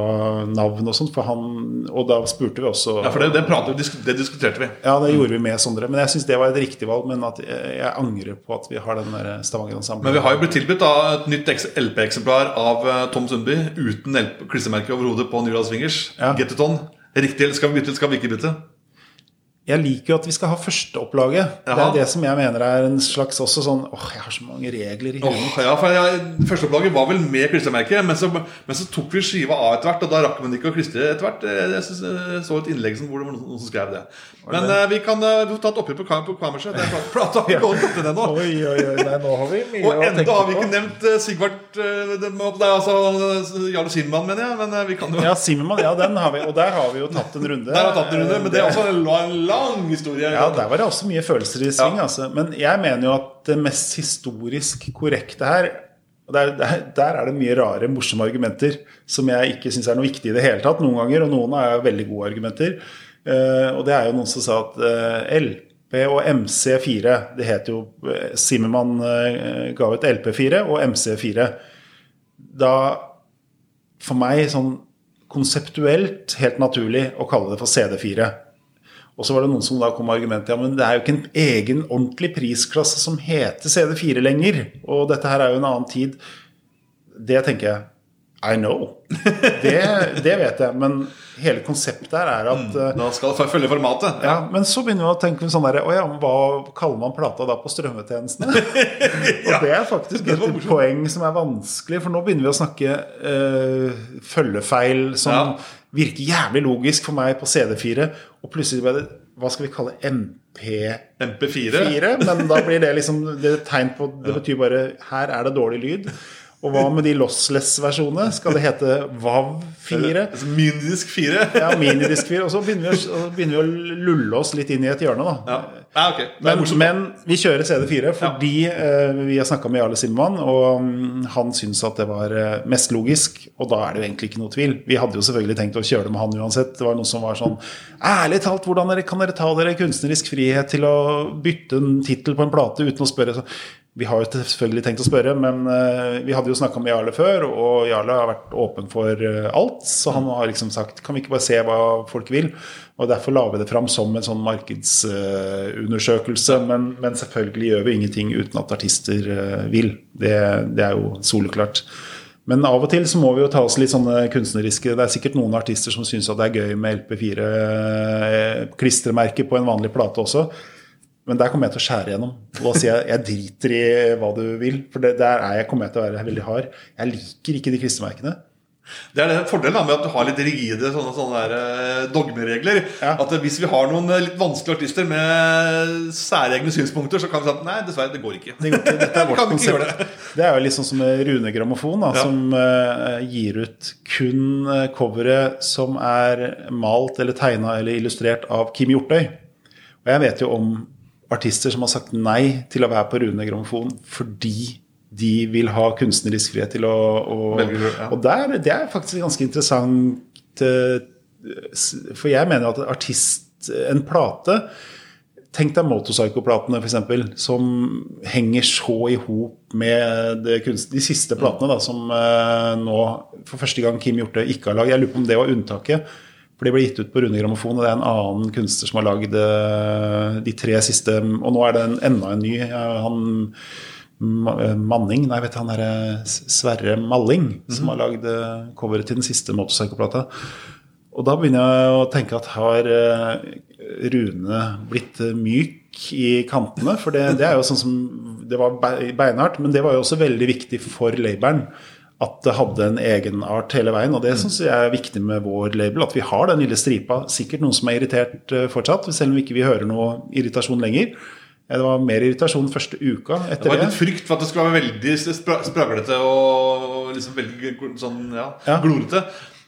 Speaker 1: navn og sånt. For han, og da spurte vi også
Speaker 2: Ja, for det, det, pratet, vi, det diskuterte vi.
Speaker 1: ja, det gjorde vi med Sondre. Men jeg syns det var et riktig valg. Men at jeg, jeg angrer på at vi har den der Stavanger Ensemble.
Speaker 2: Men vi har jo blitt tilbudt da, et nytt LP-eksemplar av eh, Tom Sundby uten klissemerke overhodet på Nyrdal Swingers.
Speaker 1: Ja.
Speaker 2: on. Riktig, skal vi bytte, skal vi ikke bytte?
Speaker 1: Jeg liker jo at vi skal ha førsteopplaget. Det er det som jeg mener er en slags også sånn åh, jeg har så mange regler i.
Speaker 2: Åh, ja, for jeg, Førsteopplaget var vel med klistremerket, men men så tok vi skiva av etter hvert, og da rakk man ikke å klistre etter hvert. Jeg, jeg, synes, jeg så et innlegg som, hvor det var noen, som skrev det. Men det? vi kan eh, ta et oppgjør på, på kammerset. Det er plata- vi ikke gått til ennå.
Speaker 1: Oi, oi, oi, nei, nå har vi mye
Speaker 2: Og
Speaker 1: å tenke
Speaker 2: har vi ikke nevnt eh, Sigvart eh, det, det er altså Jarle Simmermann, mener jeg. Men eh, vi kan jo
Speaker 1: Ja, Simmermann, ja, den har vi. Og der har vi jo tatt en runde.
Speaker 2: Der har vi tatt en runde, men det er også en lang, lang historie.
Speaker 1: Ja, der var det også mye følelser i sving.
Speaker 2: Ja.
Speaker 1: Altså. Men jeg mener jo at det mest historisk korrekte her og der, der, der er det mye rare, morsomme argumenter som jeg ikke syns er noe viktig i det hele tatt noen ganger. Og noen er veldig gode argumenter. Uh, og det er jo noen som sa at uh, LP og MC4 Det het jo Simmermann Zimmermann eh, ga ut LP4 og MC4. Da For meg sånn konseptuelt helt naturlig å kalle det for CD4. Og så var det noen som da kom med argumentet ja, men det er jo ikke en egen ordentlig prisklasse som heter CD4 lenger. Og dette her er jo en annen tid. Det tenker jeg I know. (laughs) Det, det vet jeg. Men hele konseptet her er at mm,
Speaker 2: Da skal det følge formatet.
Speaker 1: ja, Men så begynner vi å tenke sånn der, Å ja, men hva kaller man plata da på strømmetjenestene? (laughs) (laughs) Og det er faktisk et poeng som er vanskelig, for nå begynner vi å snakke øh, følgefeil som
Speaker 2: Ja.
Speaker 1: Virker jævlig logisk for meg på CD4, og plutselig ble det Hva skal vi kalle MP4?
Speaker 2: MP4.
Speaker 1: Men da blir det liksom det er tegn på Det betyr bare her er det dårlig lyd. Og hva med de lossless-versjonene? Skal det hete VAV4?
Speaker 2: Altså, Minidisk 4. (laughs)
Speaker 1: Ja, minidisk 4. Og så begynner, vi, å- begynner vi å lulle oss litt inn i et hjørne, da.
Speaker 2: Ja. ja, ok. Er
Speaker 1: Men, men vi kjører CD4 fordi eh, vi har snakka med Jarle Simmann, og mm, han syns at det var eh, mest logisk. Og da er det jo egentlig ikke noe tvil. Vi hadde jo selvfølgelig tenkt å kjøre det med han uansett. Det var noe som var sånn Ærlig talt, hvordan dere, kan dere ta dere kunstnerisk frihet til å bytte en tittel på en plate uten å spørre? Så, vi har jo selvfølgelig tenkt å spørre, men eh, vi hadde jo snakka med Jarle før, og Jarle har vært åpen for eh, alt. Så han har liksom sagt kan vi ikke bare se hva folk vil? Og derfor la vi det fram som en sånn markedsundersøkelse. men, men selvfølgelig gjør vi ingenting uten at artister eh, vil. Det, det er jo soleklart. Men av og til så må vi jo ta oss litt sånne kunstneriske Det er sikkert noen artister som syns at det er gøy med LP4-klistremerker på en vanlig plate også. Men der kommer jeg til å skjære gjennom. Og da sier jeg jeg driter i hva du vil. For det, der er jeg, kommer jeg til å være veldig hard. Jeg liker ikke de klistremerkene.
Speaker 2: Det er det fordelen med at du har litt rigide sånne, sånne eh, dogmeregler.
Speaker 1: Ja.
Speaker 2: At eh, Hvis vi har noen eh, litt vanskelige artister med særegne synspunkter, så kan vi si at nei, dessverre, det går ikke.
Speaker 1: Det, går ikke. Dette er (laughs) vårt konsept.
Speaker 2: det.
Speaker 1: Det er jo litt sånn som Rune Grammofon, da,
Speaker 2: Ja.
Speaker 1: som uh, gir ut kun coveret som er malt eller tegna eller illustrert av Kim Hjortøy. Og jeg vet jo om artister som har sagt nei til å være på Rune Grammofon fordi de vil ha kunstnerisk frihet til å, å
Speaker 2: Velger ja.
Speaker 1: Og der, det er faktisk ganske interessant eh, For jeg mener at artist, en plate Tenk deg Motorpsycho-platene, f.eks., som henger så i hop med de siste platene da, som eh, nå for første gang Kim Hjorte ikke har lagd. Jeg lurer på om det var unntaket. For de ble gitt ut på Rune Grammofon, og det er en annen kunstner som har lagd eh, de tre siste Og nå er det en, enda en ny. han eh, Manning, nei, vet du, han derre Sverre Malling, som har lagd eh, coveret til den siste Motorpsycho-plata. Og da begynner jeg å tenke at har Rune blitt myk i kantene? For det, det er jo sånn som Det var beinhardt, men det var jo også veldig viktig for laboren. At det hadde en egenart hele veien. Og det syns jeg er viktig med vår label. At vi har den lille stripa. Sikkert noen som er irritert eh, fortsatt, selv om ikke vi hører noe irritasjon lenger. Det var mer irritasjon første uka
Speaker 2: Det var
Speaker 1: det.
Speaker 2: litt frykt for at det skulle være veldig spraglete og liksom veldig sånn, ja,
Speaker 1: Ja.
Speaker 2: glorete.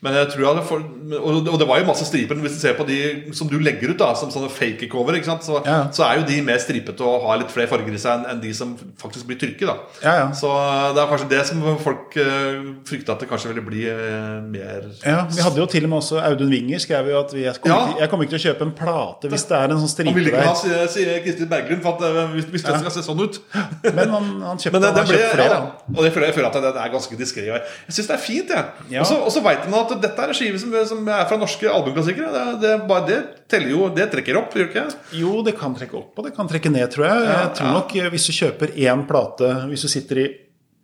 Speaker 2: Men jeg tror jeg hadde for, og, det var jo masse striper. Hvis du ser på de som du legger ut da som sånne fake cover? Så,
Speaker 1: Ja.
Speaker 2: så er jo de mer stripete og har litt flere farger i seg enn enn de som faktisk blir trykket. da
Speaker 1: Ja, ja.
Speaker 2: Så det er kanskje det som folk uh, frykta at det kanskje ville bli uh, mer
Speaker 1: Ja, Vi hadde jo til og med også Audun Winger skrev jo at vi, jeg, kommer ikke, jeg kommer ikke til å kjøpe en plate hvis det er en sånn
Speaker 2: Han
Speaker 1: stripe
Speaker 2: ville ikke ha, sier Kristin Berglund, for at eh, hvis, hvis det skal se sånn ut. (laughs)
Speaker 1: Men han, han kjøpte
Speaker 2: Men det,
Speaker 1: flere.
Speaker 2: og jeg føler, jeg føler at det, det er ganske diskré. Jeg, syns det er fint. jeg
Speaker 1: Ja.
Speaker 2: Og så- Og så veit man at dette er en skive som, som er fra norske albumklassikere. Det, det, bare, det teller jo Det trekker opp, gjør det ikke?
Speaker 1: Jo, det kan trekke opp og det kan trekke ned, tror jeg. Jeg tror
Speaker 2: ja.
Speaker 1: nok eh, Hvis du kjøper én plate Hvis du sitter i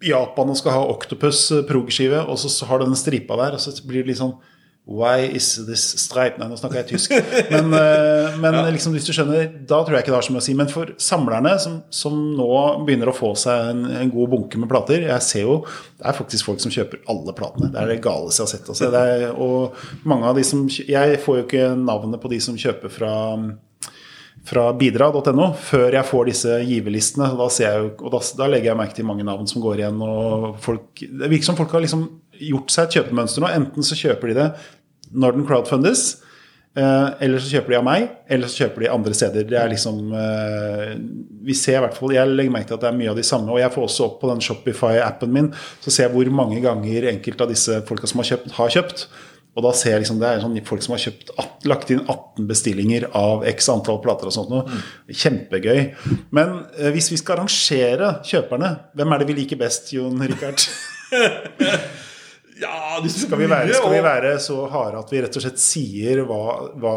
Speaker 1: Japan og skal ha Octopus progeskive, prog-skive, og så så har du den stripa der, og så blir det litt sånn Why is this stripe Nei, nå snakker jeg tysk. Men, men (laughs) ja. liksom, hvis du skjønner, da tror jeg ikke det har så mye å si. Men for samlerne som, som nå begynner å få seg en, en god bunke med plater Jeg ser jo det er faktisk folk som kjøper alle platene. Det er det galeste jeg har sett. Altså. Det er, og mange av de som Jeg får jo ikke navnet på de som kjøper fra fra bidra.no før jeg får disse giverlistene. Da, ser jeg jo, og da, da legger jeg merke til mange navn som går igjen. og folk, Det virker som folk har liksom gjort seg et kjøpemønster nå. Enten så kjøper de det når den crowdfundes, eh, eller så kjøper de av meg, eller så kjøper de andre steder. Det er liksom eh, Vi ser i hvert fall Jeg legger merke til at det er mye av de samme. Og jeg får også opp på den Shopify-appen min, så ser jeg hvor mange ganger enkelte av disse folka som har kjøpt, har kjøpt. Og da ser jeg liksom, Det er sånn folk som har kjøpt, lagt inn 18 bestillinger av x antall plater. og sånt noe. Kjempegøy. Men eh, hvis vi skal rangere kjøperne, hvem er det vi liker best, Jon Rikard? (laughs)
Speaker 2: Ja,
Speaker 1: Skal vi, være, skal vi være så harde at vi rett og slett sier hva, hva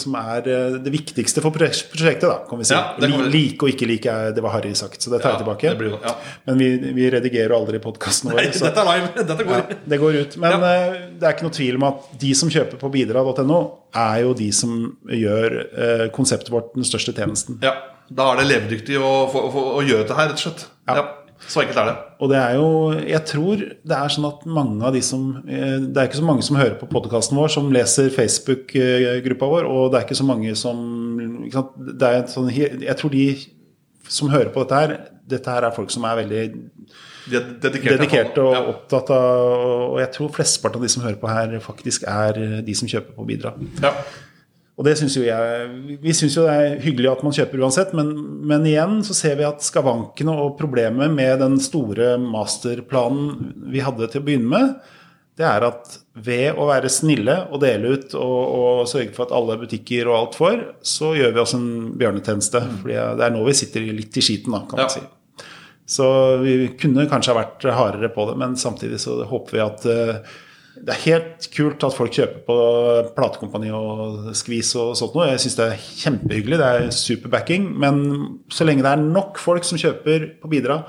Speaker 1: som er eh, det viktigste for prosjektet? da, kan vi si.
Speaker 2: Ja, kan vi-
Speaker 1: Like og ikke like, det var harry sagt, så det tar jeg
Speaker 2: Ja,
Speaker 1: tilbake.
Speaker 2: blir.
Speaker 1: Men vi, vi redigerer aldri podkasten
Speaker 2: Nei,
Speaker 1: vår. så-
Speaker 2: dette er live. (laughs) Dette går.
Speaker 1: det går ut. Men uh, det er ikke noe tvil om at de som kjøper på bidra.no, er jo de som gjør uh, konseptet vårt den største tjenesten.
Speaker 2: Ja, Da er det levedyktig å, å, å, å gjøre dette her, rett og slett.
Speaker 1: Ja.
Speaker 2: Så enkelt er det.
Speaker 1: Og det er jo Jeg tror det er sånn at mange av de som eh, Det er ikke så mange som hører på podkasten vår, som leser Facebook-gruppa vår, og det er ikke så mange som sant, det er sånn, Jeg tror de som hører på dette her, dette her er folk som er veldig
Speaker 2: De er dedikerte.
Speaker 1: dedikert og
Speaker 2: Ja.
Speaker 1: opptatt av Og jeg tror flesteparten av de som hører på her, faktisk er de som kjøper på Bidra.
Speaker 2: Ja.
Speaker 1: Og det synes jo jeg Vi syns jo det er hyggelig at man kjøper uansett, men, men igjen så ser vi at skavankene og problemet med den store masterplanen vi hadde til å begynne med, det er at ved å være snille og dele ut og, og sørge for at alle butikker og alt får, så gjør vi oss en bjørnetjeneste. Fordi det er nå vi sitter litt i skiten, da, kan man si. Så vi kunne kanskje ha vært hardere på det, men samtidig så håper vi at eh, det er helt kult at folk kjøper på platekompani og skvis og sånt noe. Jeg syns det er kjempehyggelig. Det er superbacking. Men så lenge det er nok folk som kjøper på Bidra,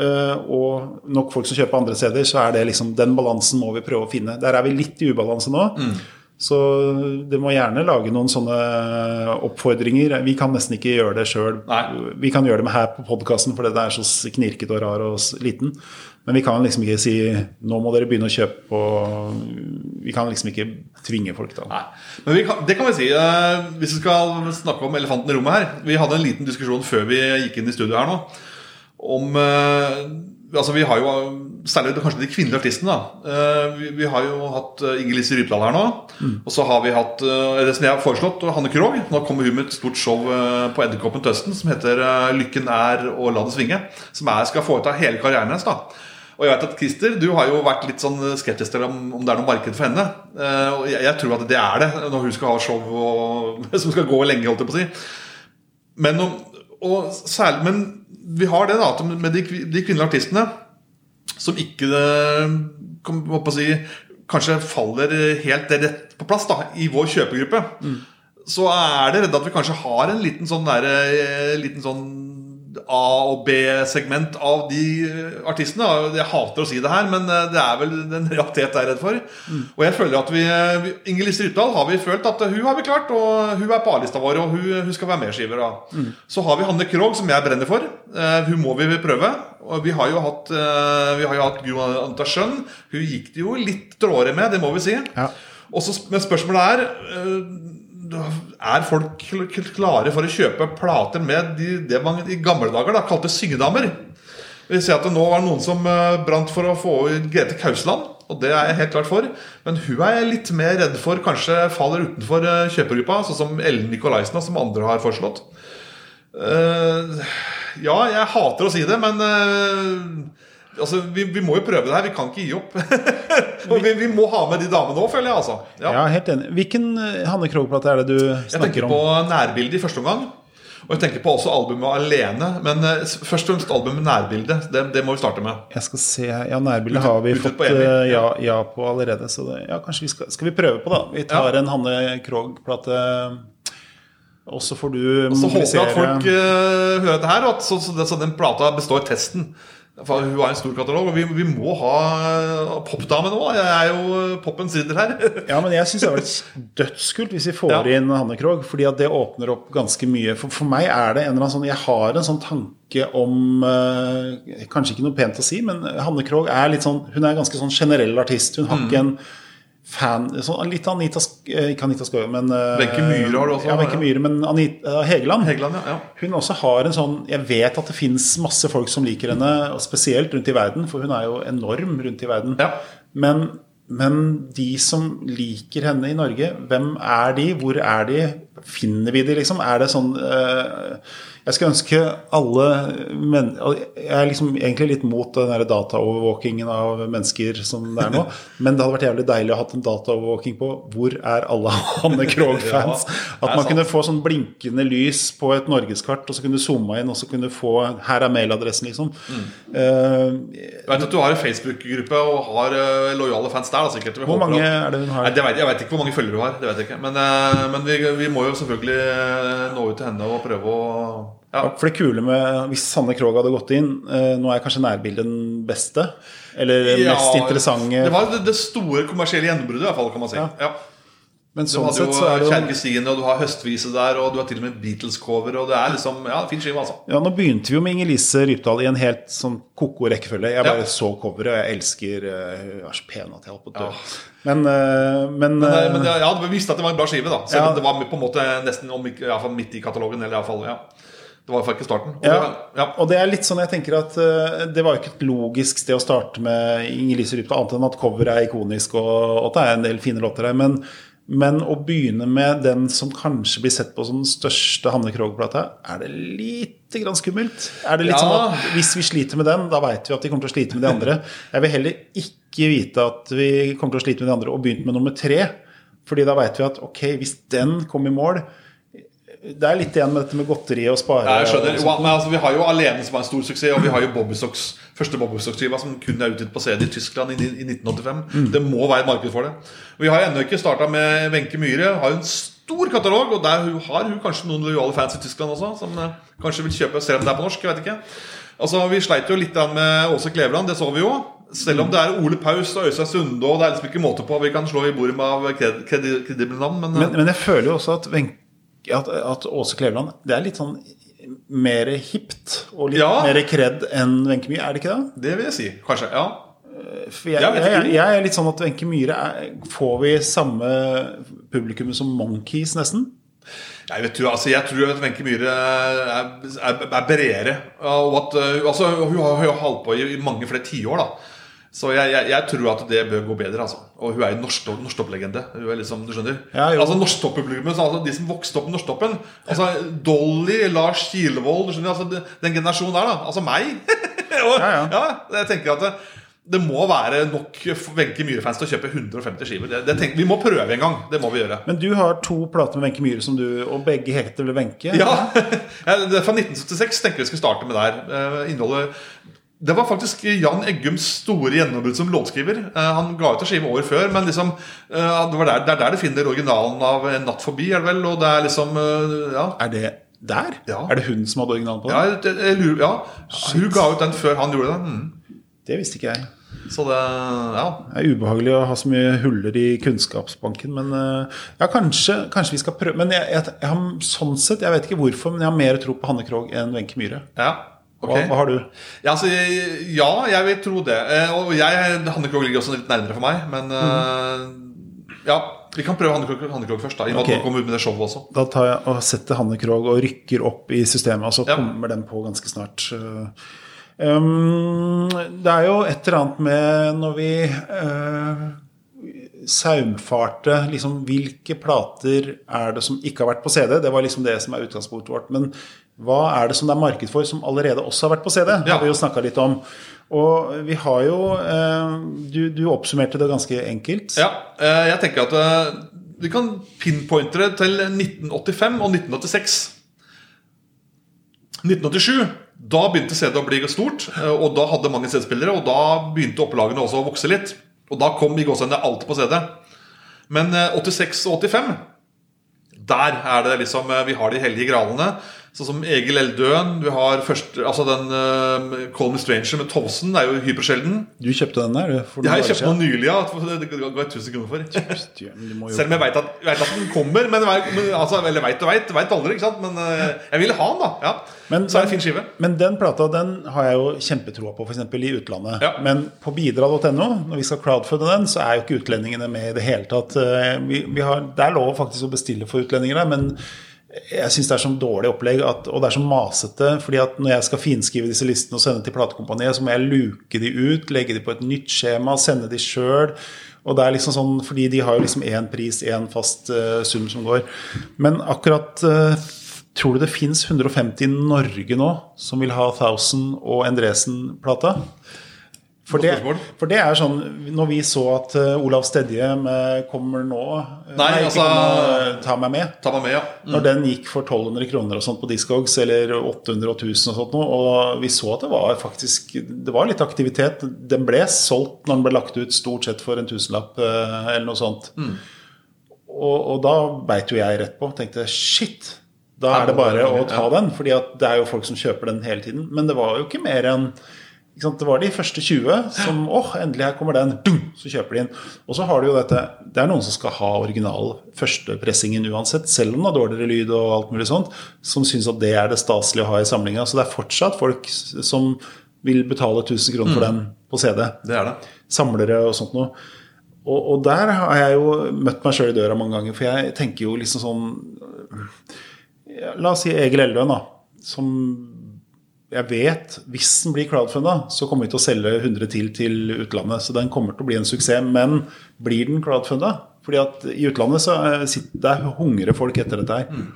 Speaker 1: eh, og nok folk som kjøper andre steder, så er det liksom den balansen må vi prøve å finne. Der er vi litt i ubalanse nå. Så det må gjerne lage noen sånne oppfordringer. Vi kan nesten ikke gjøre det sjøl. Vi kan gjøre det med her på podkasten, for det er så knirkete og rar og liten. Men vi kan liksom ikke si nå må dere begynne å kjøpe og Vi kan liksom ikke tvinge folk.
Speaker 2: Men vi kan, det kan vi si. eh, hvis vi skal snakke om elefanten i rommet her Vi hadde en liten diskusjon før vi gikk inn i studio her nå. Om eh, Altså Vi har jo særlig kanskje de kvinnelige artistene. da Eh, vi, vi har jo hatt uh, Inger Lise Rypdal her nå. Og så har vi hatt eh, det som jeg har foreslått, Hanne Krogh. Nå kommer hun med et stort show eh, på Edderkoppen til høsten som heter eh, 'Lykken er å la det svinge'. Som er, skal foreta hele karrieren hennes. da og jeg vet at Christer, du har jo vært litt sånn skeptisk til om, om det er noe marked for henne. Eh, og jeg, jeg tror at det er det, når hun skal ha show og, (laughs) som skal gå lenge. holdt jeg på å si Men, og, og særlig, men vi har det da med de, de kvinnelige artistene som ikke eh, kom, si, kanskje faller helt rett på plass da, i vår kjøpegruppe, så er det redd at vi kanskje har en liten sånn, der, eh, liten sånn A- og B-segment av de eh, artistene. Jeg hater å si det her, men eh, det er vel den realitet jeg er redd for. Og jeg føler at vi, eh, Inger Lise Rypdal har vi følt at hun har vi klart, og hun er på A-lista vår, og hun, hun skal være medskiver. Da. Så har vi Hanne Krogh, som jeg brenner for. Hun må vi prøve. Og vi har jo hatt, vi har jo hatt Gro Schjønn. Hun gikk det jo litt trådere med, det må vi si.
Speaker 1: Ja.
Speaker 2: Og så, men spørsmålet er Er folk kl- kl- klare for å kjøpe plater med de, det man i gamle dager da kalte syngedamer? Vi ser at det nå var noen som eh, brant for å få Grete Kausland. Og det er jeg helt klart for. Men hun er jeg litt mer redd for kanskje faller utenfor kjøpergruppa, kjøpegruppa, sånn som Ellen Nikolaisen, som andre har foreslått. Eh, ja, jeg hater å si det, men eh, altså, vi, vi må jo prøve det her. Vi kan ikke gi opp. (laughs) og vi, vi må ha med de damene òg, føler jeg. altså ja.
Speaker 1: Ja, helt enig. Hvilken eh, Hanne Krogh-plate er det du snakker om?
Speaker 2: Jeg tenker
Speaker 1: om?
Speaker 2: på nærbildet i første omgang. Og jeg tenker på også albumet alene. Men eh, først og fremst albumet Nærbilde. Det, det må vi starte med.
Speaker 1: Jeg skal se Ja, nærbildet har vi fått
Speaker 2: på
Speaker 1: eh, ja,
Speaker 2: ja.
Speaker 1: ja på allerede. Så det, ja, kanskje vi skal, skal vi prøve på, da. Vi tar en Hanne Krogh-plate. Og så får du
Speaker 2: Så håper jeg at folk
Speaker 1: mobilisere
Speaker 2: eh, hører dette her, og at så, så, så den plata består testen. For hun har en stor katalog, og vi, vi må ha uh, popdame nå. Jeg er jo eh, poppens ridder her. (laughs)
Speaker 1: Ja, men jeg syns det er vært dødskult hvis vi får
Speaker 2: Ja.
Speaker 1: inn Hanne Krogh. Fordi at det åpner opp ganske mye. For, for meg er det en eller annen sånn Jeg har en sånn tanke om eh, Kanskje ikke noe pent å si, men Hanne Krogh er litt sånn Hun er en ganske sånn generell artist. Hun har
Speaker 2: Mm.
Speaker 1: ikke en fan Litt Anita eh, Ikke Anita Skøye, men eh,
Speaker 2: Wenche Myhre har du også,
Speaker 1: Ja, Wenche. Myhre, men Anita Hegeland.
Speaker 2: Hegeland, ja, ja.
Speaker 1: Hun også har en sånn Jeg vet at det fins masse folk som liker henne, og spesielt rundt i verden, for hun er jo enorm rundt i verden.
Speaker 2: Ja.
Speaker 1: Men, men de som liker henne i Norge, hvem er de? Hvor er de? Finner vi de, liksom? Er det sånn uh, Jeg skulle ønske alle men, Jeg er liksom egentlig litt mot den der dataovervåkingen av mennesker som det er nå. (laughs) Men det hadde vært jævlig deilig å ha en dataovervåking på hvor er alle (laughs) Hanne Krogh-fans? At man
Speaker 2: sant.
Speaker 1: kunne få sånn blinkende lys på et norgeskart, og så kunne du zoome inn, og så kunne få Her er mailadressen, liksom.
Speaker 2: Mm.
Speaker 1: Uh,
Speaker 2: Jeg vet at du har en Facebook-gruppe og har uh, lojale fans der. Da, sikkert.
Speaker 1: Hvor mange er det hun har?
Speaker 2: Nei, vet, jeg vet ikke hvor mange følgere du har. Det vet jeg ikke Men, eh, men vi, vi må jo selvfølgelig eh, nå ut til henne og prøve å ja.
Speaker 1: For det kule med Hvis Sanne Krogh hadde gått inn eh, Nå er kanskje nærbildet den beste? Eller den
Speaker 2: Ja,
Speaker 1: mest interessante?
Speaker 2: Det var det, det store kommersielle gjennombruddet, i hvert fall, kan man si.
Speaker 1: Ja. Men sånn sett så er det jo
Speaker 2: Kjerke og du har Høstvise der, og du har til og med Beatles-cover. Og det er liksom, ja, fin skive, altså.
Speaker 1: ja, Nå begynte vi jo med Inger-Lise Rypdal i en helt sånn ko-ko rekkefølge. Jeg bare
Speaker 2: Ja.
Speaker 1: så coveret, og jeg elsker eh, Hun er så pen at jeg holdt på å dø.
Speaker 2: Ja.
Speaker 1: Men, eh, men,
Speaker 2: Men,
Speaker 1: eh,
Speaker 2: men ja, du visste at det var en bra skive, da. Selv
Speaker 1: Ja.
Speaker 2: om det var på en måte nesten om i hvert fall midt i katalogen. Eller i hvert fall, ja. Det var faktisk starten. Og
Speaker 1: Ja,
Speaker 2: det, ja.
Speaker 1: og det er litt sånn jeg tenker at uh, det var jo ikke et logisk sted å starte med Inger Lise Rypdal, annet enn at coveret er ikonisk og, og at det er en del fine låter der. Men, men å begynne med den som kanskje blir sett på som den største Hanne Krogh-plata, er det lite grann skummelt? Er det litt
Speaker 2: Ja.
Speaker 1: sånn at hvis vi sliter med den, da veit vi at de kommer til å slite med de andre? Jeg vil heller ikke vite at vi kommer til å slite med de andre og begynt med nummer tre. Fordi da veit vi at ok, hvis den kom i mål Det er litt igjen med dette med godteri og spare.
Speaker 2: Ja, jeg skjønner.
Speaker 1: og.
Speaker 2: Men altså, vi har jo Alene som er en stor suksess, og vi har jo Bobbysocks, første Bobbysocks-skiva som kun er utgitt på CD i Tyskland i, i 1985.
Speaker 1: Mm.
Speaker 2: Det må være et marked for det. Vi har ennå ikke starta med Wenche Myhre. Har en stor katalog, og der hun- har hun kanskje noen lojale fans i Tyskland også, som eh, kanskje vil kjøpe, selv om det er på norsk. jeg vet ikke Altså, Vi sleit jo litt med Åse Kleveland, det så vi jo. Selv om det er Ole Paus og Øystein Sunde, og det er liksom ikke måte på vi kan slå i bordet med av kred- kred, kredible navn, men,
Speaker 1: Men, men jeg føler jo også at, Venk, at, at Åse Kleveland Det er litt sånn mer hipt og litt
Speaker 2: Ja.
Speaker 1: mer kred enn Wenche Myhre, er det ikke det?
Speaker 2: det vil jeg si. Kanskje. Ja.
Speaker 1: For jeg, jeg,
Speaker 2: jeg,
Speaker 1: jeg, er litt sånn at Wenche Myhre er, Får vi samme publikum som Monkeys, nesten?
Speaker 2: Jeg vet du, altså jeg tror at Wenche Myhre er, er, er bredere. Og at, uh, altså, hun har jo holdt på i, i mange flere tiår. da Så jeg, jeg, jeg tror at det bør gå bedre. altså Og hun er norsktopp- norsktopplegende. Hun er liksom, du skjønner
Speaker 1: Ja, jo.
Speaker 2: Altså Norsktopppublikummet, altså De som vokste opp med Norsktoppen. Altså Dolly, Lars Kilevold du skjønner, altså Den generasjonen der. da Altså meg. (laughs) og,
Speaker 1: Ja, ja.
Speaker 2: jeg tenker at det, det må være nok Wenche Myhre-fans til å kjøpe 150 skiver. Det, det tenker, vi må prøve en gang. Det må vi gjøre.
Speaker 1: Men du har to plater med Wenche Myhre som du Og begge heter vel Wenche?
Speaker 2: Ja, (laughs) det er fra 1976 tenker vi skal starte med der. Eh, Innholdet Det var faktisk Jan Eggums store gjennombrudd som låtskriver. Eh, Han ga ut en skive året før, men liksom eh, det, var der, det er der du finner originalen av En natt forbi, er det vel? Og det er liksom eh, Ja.
Speaker 1: Er det der?
Speaker 2: Ja.
Speaker 1: Er det hun som hadde originalen på den?
Speaker 2: Ja, lurer, ja. Hun ga ut den før han gjorde det. Mm.
Speaker 1: Det visste ikke jeg.
Speaker 2: Så det Ja.
Speaker 1: Det er ubehagelig å ha så mye huller i kunnskapsbanken, men ja, kanskje, kanskje vi skal prøve Men jeg, jeg, jeg har sånn sett, jeg vet ikke hvorfor, men jeg har mer tro på Hanne Krogh enn Wenche Myhre.
Speaker 2: ja. Ok.
Speaker 1: Hva, har du?
Speaker 2: Ja, altså, ja, jeg vil tro det. Eh, Og jeg, Hannekrog ligger også litt nærmere for meg, men eh, Ja, vi kan prøve Hanne Krogh, først, da. I okay. kommer ut med det showet også.
Speaker 1: Da tar jeg og setter Hanne Krogh og rykker opp i systemet, og så
Speaker 2: Ja.
Speaker 1: kommer den på ganske snart. Um, det er jo et eller annet med når vi uh, saumfarte liksom, Hvilke plater er det som ikke har vært på CD? Det var liksom det som er utgangspunktet vårt. Men hva er det som det er marked for som allerede også har vært på CD?
Speaker 2: Ja.
Speaker 1: har vi jo snakka litt om. Og vi har jo eh, du, du oppsummerte det ganske enkelt.
Speaker 2: Ja, eh, jeg tenker at eh, vi kan pinpointe det til 1985 og 1986. 1987, da begynte CD å bli stort, eh, og da hadde mange CD-spillere, og da begynte opplagene også å vokse litt. Og da kom i gåsehudene alt på CD. Men eh, 86 og 85, der er det liksom eh, Vi har de hellige gralene. Sånn som Egil Eldøen. Du har første, altså den uh, Call Me Stranger med Thomsen. Det er jo hypersjelden.
Speaker 1: Du kjøpte den der? for
Speaker 2: Jeg har
Speaker 1: dager
Speaker 2: kjøpt
Speaker 1: siden.
Speaker 2: den nylig, ja. Det ga jeg 1000 kroner for. Selv om jeg veit at, at den kommer. Men, men altså, Eller veit og veit, veit aldri. ikke sant? Men uh, jeg ville ha den, da. ja
Speaker 1: Men-
Speaker 2: Så er det en fin skive.
Speaker 1: Men den plata den har jeg jo kjempetroa på, f.eks. i utlandet.
Speaker 2: Ja.
Speaker 1: Men på bidra.no, når vi skal crowdfunde den, så er jo ikke utlendingene med i det hele tatt. Eh, Vi, vi har, det er lov faktisk å bestille for utlendinger der, men jeg syns det er sånn dårlig opplegg, at, og det er så masete. fordi at når jeg skal finskrive disse listene og sende til platekompaniet, så må jeg luke de ut, legge de på et nytt skjema, sende de sjøl. Og det er liksom sånn, fordi de har jo liksom én pris, én fast uh, sum som går. Men akkurat uh, Tror du det fins 150 i Norge nå som vil ha Thousand og Endresen-plata? For det, for det er sånn Når vi så at eh, Olav Stedje 'Kommer nå'
Speaker 2: Nei,
Speaker 1: Nei,
Speaker 2: altså-
Speaker 1: eh, 'Ta meg med'.
Speaker 2: Ta meg med, ja.
Speaker 1: Når den gikk for 1200 kroner og sånt på Discogs, eller 800 og 1000 og sånt noe, og vi så at det var faktisk Det var litt aktivitet. Den ble solgt når den ble lagt ut stort sett for en tusenlapp eh, eller noe sånt. Og, og da beit jo jeg rett på. Tenkte shit, da er det bare å ta den. fordi det er jo folk som kjøper den hele tiden. Men det var jo ikke mer enn? Det var de første 20 som åh, endelig her kommer den. Dum, så kjøper de den. Og så har du jo dette Det er noen som skal ha original førstepressingen uansett, selv om det har dårligere lyd og alt mulig sånt, som syns at det er det staselige å ha i samlinga. Så det er fortsatt folk som vil betale 1000 kroner for den på CD.
Speaker 2: Det er det.
Speaker 1: Samlere og sånt noe. Og, og der har jeg jo møtt meg sjøl i døra mange ganger, for jeg tenker jo liksom sånn La oss si Egil Eldøen, da. som jeg vet, hvis den blir crowdfunda, så kommer vi til å selge 100 til til utlandet. Så den kommer til å bli en suksess. Men blir den crowdfunda? Fordi at i utlandet så eh, sitter, der hungrer folk etter dette her.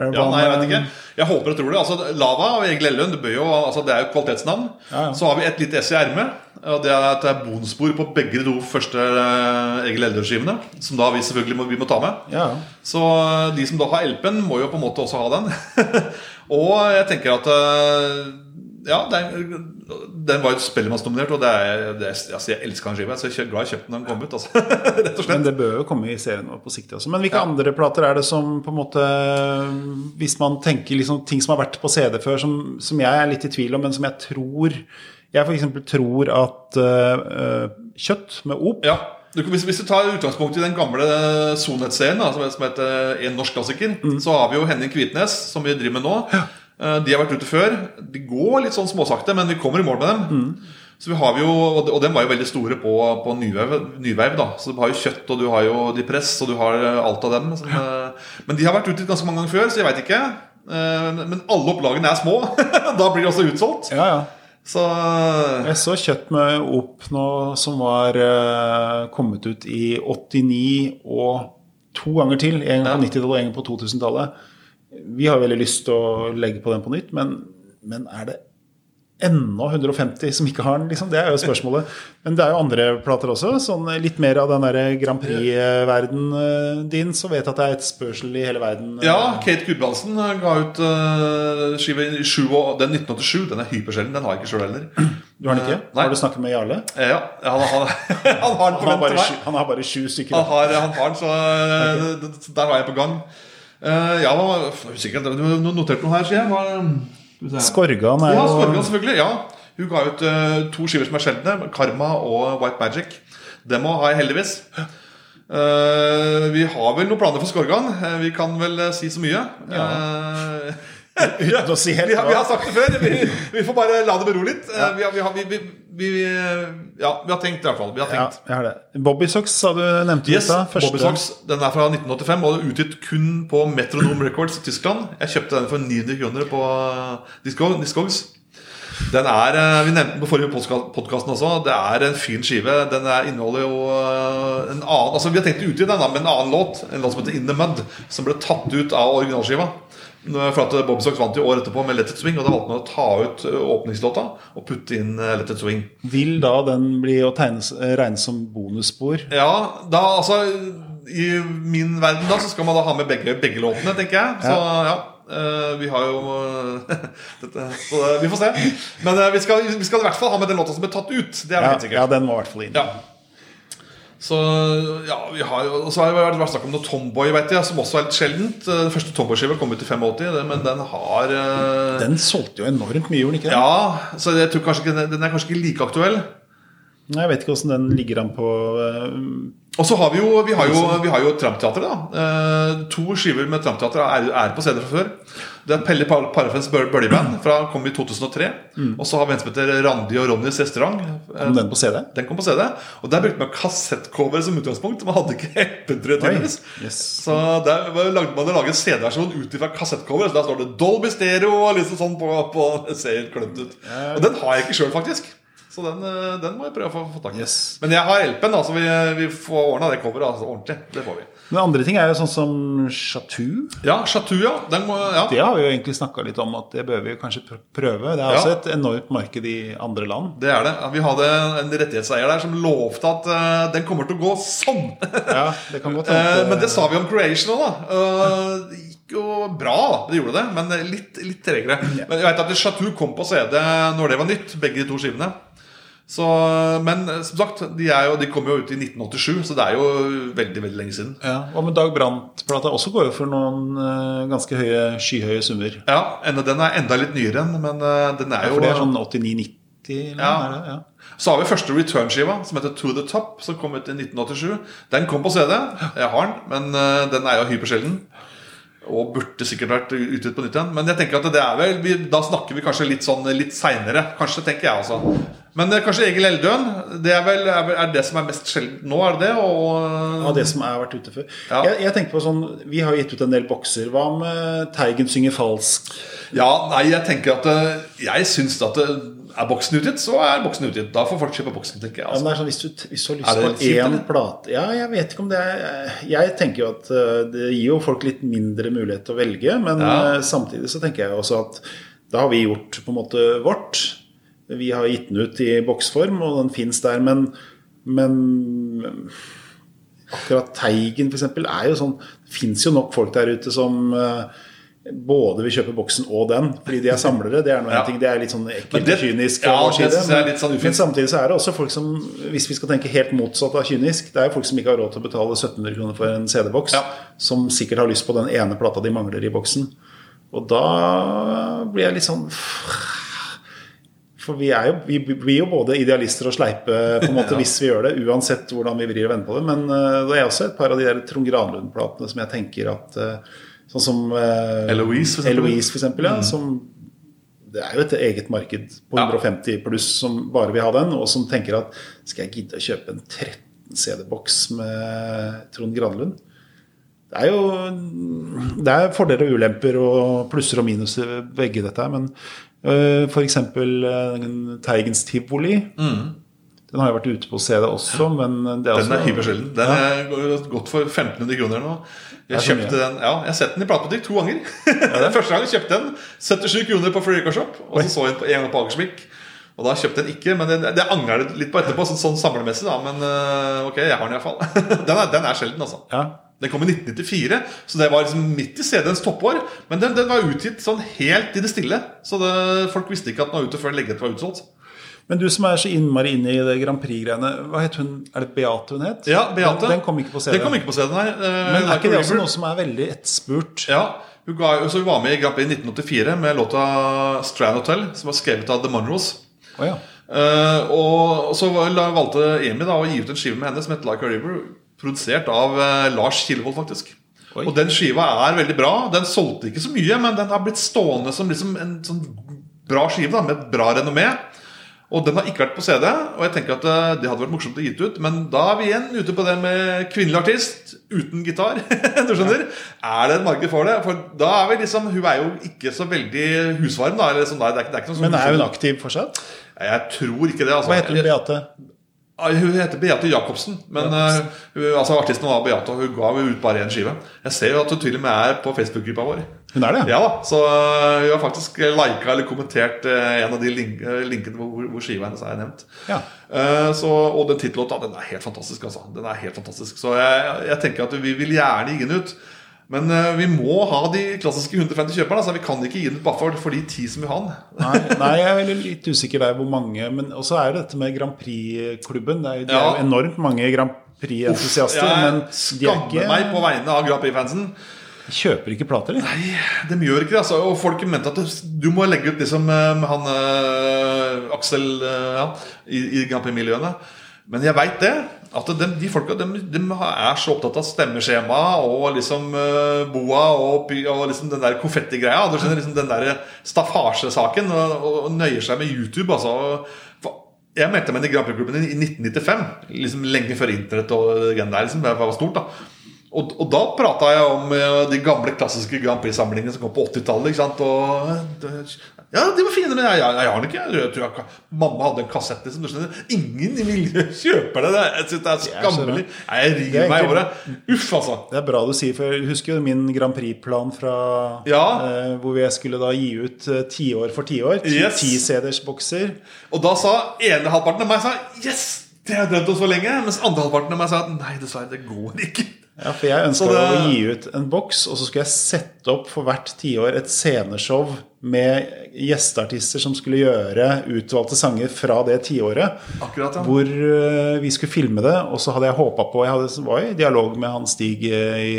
Speaker 2: Ja, nei, jeg vet ikke. Jeg håper og tror det. Altså, Lava og Egil Ellund det, altså, det er jo kvalitetsnavn.
Speaker 1: Ja, ja.
Speaker 2: Så har vi et lite ess i ermet. Og det er at det er bonusspor på begge de to første eh, Egil Ellund-skivene. Som da vi selvfølgelig må, vi må ta med.
Speaker 1: Ja.
Speaker 2: Så eh, de som da har LP-en, må jo på en måte også ha den. (laughs) og jeg tenker at eh, Ja, den, den var jo Spellemannsdominert, og det er, det er, altså, jeg elsker han skiva. Så jeg er glad jeg kjøpte den da den kom ut. Altså. (laughs) Rett og slett.
Speaker 1: Men det bør jo komme i serien vår på sikt også. Men hvilke
Speaker 2: Ja.
Speaker 1: andre plater er det som på en måte Hvis man tenker liksom ting som har vært på CD før, som, som jeg er litt i tvil om, men som jeg tror Jeg f.eks. tror at øh, Kjøtt med Op
Speaker 2: Ja, du, hvis, hvis du tar utgangspunkt i den gamle Sonet-serien, som, som heter En norsk klassiker, så har vi jo Henning Kvitnes, som vi driver med nå. Ja. De har vært ute før. De går litt sånn småsakte, men vi kommer i mål med dem. Så vi har jo, Og de- var jo veldig store på, på nyveiv, da Så Du har jo kjøtt, og du har jo de press, og du har eh, alt av dem. Som, ja. men de har vært ute ganske mange ganger før, så jeg veit ikke. Eh, Men alle opplagene er små. (laughs) da blir de også utsolgt.
Speaker 1: Ja, ja.
Speaker 2: Så
Speaker 1: Jeg så Kjøtt med opp nå, som var eh, kommet ut i 89 og to ganger til. En gang på 90-tallet og en gang på 2000-tallet. Vi har veldig lyst til å legge på den på nytt, men, men er det ennå 150 som ikke har den? Liksom? Det er jo spørsmålet. Men det er jo andre plater også. Sånn litt mer av den der Grand Prix-verden øh, din, så vet jeg at det er et spørsel i hele verden. øh.
Speaker 2: Ja, Kate Gudbrandsen eh, ga ut uh, skive i sju den 1987. Den er hypersjelden. Den har jeg ikke sjøl heller.
Speaker 1: Du har den ikke?
Speaker 2: Nei.
Speaker 1: Har du snakket med Jarle?
Speaker 2: Eh, Ja, han, han, (laughs) han har den på
Speaker 1: Han har
Speaker 2: vent til meg.
Speaker 1: han har bare sju stykker.
Speaker 2: Han har, han har den, så eh, d- der var jeg på gang. Uh, ja, hva var usikker. Du noterte notert noe her, sier jeg. Se.
Speaker 1: Skorgan er jo Ja,
Speaker 2: Skorgan, selvfølgelig. ja Hun ga ut uh, to skiver som er sjeldne. Karma og White Magic. Dem òg har jeg heldigvis. Uh, vi har vel noen planer for Skorgan. Uh, vi kan vel si så mye. Eh,
Speaker 1: Uten å si helt
Speaker 2: vi, har, vi har sagt det før. Vi, vi får bare la det bero litt. Ja. Vi, har, vi, har, vi, vi, vi, ja, vi har tenkt i hvert fall. Vi har
Speaker 1: Ja,
Speaker 2: tenkt.
Speaker 1: jeg har det. Bobby Socks sa du nevnte
Speaker 2: Yes,
Speaker 1: litt. Første-
Speaker 2: Bobby Socks, Den er fra 1985 og er utgitt kun på Metronome Records i Tyskland. Jeg kjøpte den for 900 kroner på Discogs. Den er, eh, Vi nevnte den på forrige podkast også. Det er en fin skive. Den er, inneholder jo eh, en annen Altså Vi har tenkt å utgi den da, med en annen låt. En låt som heter In The Mud. Som ble tatt ut av originalskiva. For at Bobby Socks vant jo året etterpå med Let It Swing, og da valgte man å ta ut eh, åpningslåta og putte inn eh, Let It Swing.
Speaker 1: Vil da den bli å tegnes, regnes som bonusspor?
Speaker 2: Ja, da altså I min verden da så skal man da ha med begge, begge låtene, tenker jeg. Så ja. eh, vi har jo (laughs) dette, så, eh, Vi får se. Men eh, vi, skal, vi skal i hvert fall ha med den låta som ble tatt ut. Det er
Speaker 1: Ja,
Speaker 2: helt sikkert.
Speaker 1: ja, den må i hvert fall inn.
Speaker 2: Ja. Så ja, vi har jo Og så har det vært snakk om noe Tomboy, vet jeg, som også er litt sjeldent. Eh, Den første Tomboy-skiva kom ut i 85, men den har eh,
Speaker 1: Den solgte jo enormt mye, gjorde den ikke det?
Speaker 2: Ja, så jeg tror kanskje ikke den er kanskje ikke like aktuell.
Speaker 1: Jeg vet ikke hvordan den ligger an på eh,
Speaker 2: Og så har vi jo, vi har jo, vi har jo Trampteatret. da eh, To skiver med Trampteatret er, er på CD fra før. Det er Pelle Par- Parafens Bø- Bøljeband fra kom i 2003. Og så har vi en som heter Randi og Ronnys restaurant.
Speaker 1: Kom den på CD?
Speaker 2: Den kom på CD. Og der brukte man kassettcover som utgangspunkt. Man hadde ikke MP3 tydeligvis.
Speaker 1: yes.
Speaker 2: Så der lagde man å lage CD-versjon ut ifra kassettcover. Så der står det Dolby Stereo og liksom sånn på, på ser helt ut. Og den har jeg ikke sjøl, faktisk. Så den, eh, den må jeg prøve å få, få tak i.
Speaker 1: Yes.
Speaker 2: Men jeg har LP-en, så vi, vi får ordna det coveret altså, ordentlig. Det får vi.
Speaker 1: Men andre ting er jo sånn som Chatou.
Speaker 2: Ja, Chatou, ja. Den må, ja.
Speaker 1: Det har vi jo egentlig snakka litt om at det bør vi kanskje prøve. Det er
Speaker 2: Ja.
Speaker 1: også et enormt marked i andre land.
Speaker 2: Det er det. Vi hadde en rettighetseier der som lovte at uh, den kommer til å gå sånn. (laughs)
Speaker 1: Ja, det kan godt hende.
Speaker 2: Uh, (laughs) men det sa vi om Creation òg, da. Uh, jo bra. Det gjorde det, men litt, litt tregere. Men jeg vet at Chateau kom på CD når det var nytt, begge de to skivene. Så, men eh, som sagt, de, jo, de kom jo ut i 1987, så det er jo veldig veldig lenge siden.
Speaker 1: Ja, Hva med Dag Brandt-plata? Også går jo for noen eh, ganske høye, skyhøye summer.
Speaker 2: Ja, Den er enda litt nyere enn, men eh, den er
Speaker 1: Ja,
Speaker 2: jo
Speaker 1: for det er sånn 89-90?
Speaker 2: Ja.
Speaker 1: ja.
Speaker 2: Så har vi første return-skiva, som heter To The Top, som kom ut i 1987. Den kom på CD. Jeg har den, men den er jo hypersjelden. Og burde sikkert vært utgitt på nytt igjen. Men jeg tenker at det er vel vi, da snakker vi kanskje litt sånn litt seinere. Kanskje, tenker jeg altså. Men eh, kanskje Egil Eldøen. Det er vel er, er det som er mest sjeldent nå, er det det? Og,
Speaker 1: Ja, det som har vært ute før.
Speaker 2: Ja.
Speaker 1: Jeg, jeg tenker på sånn, Vi har gitt ut en del bokser. Hva med Teigen synger falsk?
Speaker 2: Ja, nei, jeg tenker at eh, Jeg syns at det, er boksen utgitt, så er boksen utgitt. Da får folk kjøpe boksen, tenker jeg.
Speaker 1: Ja,
Speaker 2: Altså.
Speaker 1: men det er sånn, hvis, du, hvis du har
Speaker 2: Er
Speaker 1: lyst
Speaker 2: det
Speaker 1: på én
Speaker 2: eller?
Speaker 1: plate Ja, jeg vet ikke om det er Jeg tenker jo at eh, det gir jo folk litt mindre mulighet til å velge, men
Speaker 2: Ja.
Speaker 1: eh, samtidig så tenker jeg også at da har vi gjort på en måte vårt. Vi har gitt den ut i boksform, og den fins der, men, men akkurat Teigen f.eks. er jo sånn Det fins jo nok folk der ute som eh, både vil kjøpe boksen og den, fordi de er samlere. Det er noe
Speaker 2: Ja.
Speaker 1: ting, det er litt sånn ekkelt
Speaker 2: det-
Speaker 1: og kynisk.
Speaker 2: ja, det
Speaker 1: side, men-
Speaker 2: sånn.
Speaker 1: Men samtidig så er det også folk som, hvis vi skal tenke helt motsatt av kynisk, det er jo folk som ikke har råd til å betale 1700 kroner for en CD-boks,
Speaker 2: Ja.
Speaker 1: som sikkert har lyst på den ene plata de mangler i boksen. Og da blir jeg litt sånn For vi, er jo, vi blir jo både idealister og sleipe på en måte (laughs) hvis vi gjør det, uansett hvordan vi vrir og vender på det. Men uh, det er også et par av de der Trond Granlund-platene som jeg tenker at uh, Sånn som uh,
Speaker 2: Eloise, for eksempel.
Speaker 1: Eloise, for eksempel, ja, som det er jo et eget marked på
Speaker 2: Ja.
Speaker 1: 150 pluss som bare vil ha den, og som tenker at skal jeg gidde å kjøpe en 13 CD-boks med Trond Granlund? Det er jo det er fordeler og ulemper og plusser og minuser ved begge dette men for eksempel øh, Teigens Tivoli. Den har jo vært ute på CD også, men det er
Speaker 2: Mm. Den er hypersjelden. Den er gått for 1500 kroner nå. Jeg
Speaker 1: Det
Speaker 2: kjøpte den, ja, jeg har sett den i platebutikk to ganger. det er (laughs) Første gang jeg kjøpte den, 77 kroner på Free Record Shop. Og så så jeg den på en gang på Akersmik. Og da kjøpte jeg den ikke, men det, det angrer jeg litt på etterpå. Sånn, sånn samlemessig, da. Men ok, jeg har den iallfall. (laughs) den, er, den er sjelden, altså.
Speaker 1: Ja.
Speaker 2: Den kom i 1994, så det var liksom midt i CD-ens toppår. Men den, den var utgitt sånn helt i det stille. Så det, folk visste ikke at den var ute før lenge etter var utsolgt.
Speaker 1: Men du som er så innmari inne i det Grand Prix-greiene, hva het hun? Er det Beate hun het?
Speaker 2: Ja, Beate.
Speaker 1: Den, den kom ikke på CD.
Speaker 2: Den kom ikke på CD, nei. Eh,
Speaker 1: Men er ikke det også noe som er veldig etterspurt?
Speaker 2: Ja, hun, ga, så hun var med i Grand Prix i 1984 med låta 'Strand Hotel', som var skrevet av The Monroes.
Speaker 1: Oh, ja.
Speaker 2: uh, og så valgte Amy da å gi ut en skive med henne som het 'Like a River', produsert av eh, Lars Kilevold, faktisk.
Speaker 1: Oi.
Speaker 2: Og den skiva er veldig bra. Den solgte ikke så mye, men den har blitt stående som liksom en sånn bra skive da, med et bra renommé. Og den har ikke vært på CD, og jeg tenker at eh, det hadde vært morsomt å gi ut. Men da er vi igjen ute på det med kvinnelig artist uten gitar. (laughs) du skjønner? Er det et marked for det? For da er vi liksom Hun er jo ikke så veldig husvarm, da. Eller sånn, det er det er ikke noe sånn
Speaker 1: Men er hun aktiv fortsatt?
Speaker 2: Jeg tror ikke det. Altså.
Speaker 1: Hva heter hun? Beate?
Speaker 2: Hun heter Beate Jacobsen. Men eh, hun, altså, artisten var Beate, og hun ga ut bare én skive. Jeg ser jo at hun til og med er på Facebook-gruppa vår.
Speaker 1: Hun er det?
Speaker 2: Ja da, Så øh, hun har faktisk lika eller kommentert øh, en av de link linkene hvor, hvor skiva hennes er nevnt.
Speaker 1: Ja.
Speaker 2: Eh, så, og den tittellåta den er helt fantastisk. altså Den er helt fantastisk Så jeg, jeg tenker at vi vil gjerne gi den ut. Men øh, vi må ha de klassiske 150 kjøperne. Altså, vi kan ikke gi den ut bare for, de ti som vil ha den.
Speaker 1: Nei, nei, jeg er veldig litt usikker der hvor mange Men også er det dette med Grand Prix-klubben. Det er det er jo enormt mange Grand Prix-entusiaster. Men de er ikke
Speaker 2: skammer meg på vegne av Grand Prix-fansen.
Speaker 1: De kjøper ikke plater, eller?
Speaker 2: De gjør ikke det. altså Og folk mente at du- må legge ut liksom som han eh, Aksel eh, ja, i, i Grand Prix-miljøene. Men jeg veit det. At de, de folka de, de er så opptatt av stemmeskjema og liksom uh, boa og, og liksom den der konfettigreia. Du skjønner liksom Den der staffasjesaken. Og, og nøyer seg med YouTube. altså jeg meldte meg inn i Grand Prix-klubben i 1995. Liksom Lenge før internett og det der. liksom Det var stort da og, og da prata jeg om eh, de gamle klassiske Grand Prix-samlingene som kom på 80-tallet. Og, eh, ja, de var fine, men jeg, jeg, jeg har den ikke. Jeg tror jeg, mamma hadde en kassett. Liksom, du skjønner. Ingen i miljøet (laughs) kjøper det. Jeg synes det er skammelig. Nei, Jeg
Speaker 1: Det er
Speaker 2: meg i håret. Uff, altså.
Speaker 1: Det er bra du sier, for jeg husker jo min Grand Prix-plan fra
Speaker 2: Ja.
Speaker 1: eh, Hvor jeg skulle da gi ut eh, tiår for tiår. Ti
Speaker 2: Yes.
Speaker 1: ti CD-ers bokser.
Speaker 2: Og da sa ene halvparten av meg sa, Yes! Det har jeg drømt om så lenge. Mens andre halvparten av meg sa nei, dessverre, det går ikke.
Speaker 1: Ja, for jeg ønska
Speaker 2: det-
Speaker 1: å gi ut en boks, og så skulle jeg sette opp for hvert tiår et sceneshow med gjesteartister som skulle gjøre utvalgte sanger fra det tiåret.
Speaker 2: Akkurat, ja.
Speaker 1: Hvor eh, vi skulle filme det, og så hadde jeg håpa på Jeg hadde, var i dialog med han Stig eh, i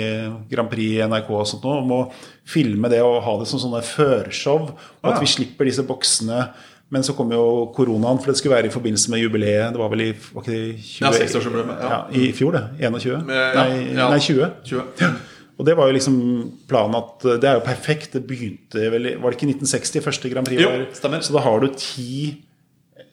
Speaker 1: Grand Prix i NRK og sånt noe, om å filme det og ha det som sånne førshow. Og at vi slipper disse boksene. Men så kom jo koronaen, for det skulle være i forbindelse med jubileet. Det var vel i var ikke det 20,
Speaker 2: Ja, 60-årsjubileet, ja.
Speaker 1: ja. I fjor, det. 21?
Speaker 2: Med- ja,
Speaker 1: nei,
Speaker 2: ja.
Speaker 1: nei, 20.
Speaker 2: 20.
Speaker 1: Og det var jo liksom planen at eh, det er jo perfekt. Det begynte vel Var det ikke 1960 første Grand Prix?
Speaker 2: Jo, stemmer.
Speaker 1: Så da har du ti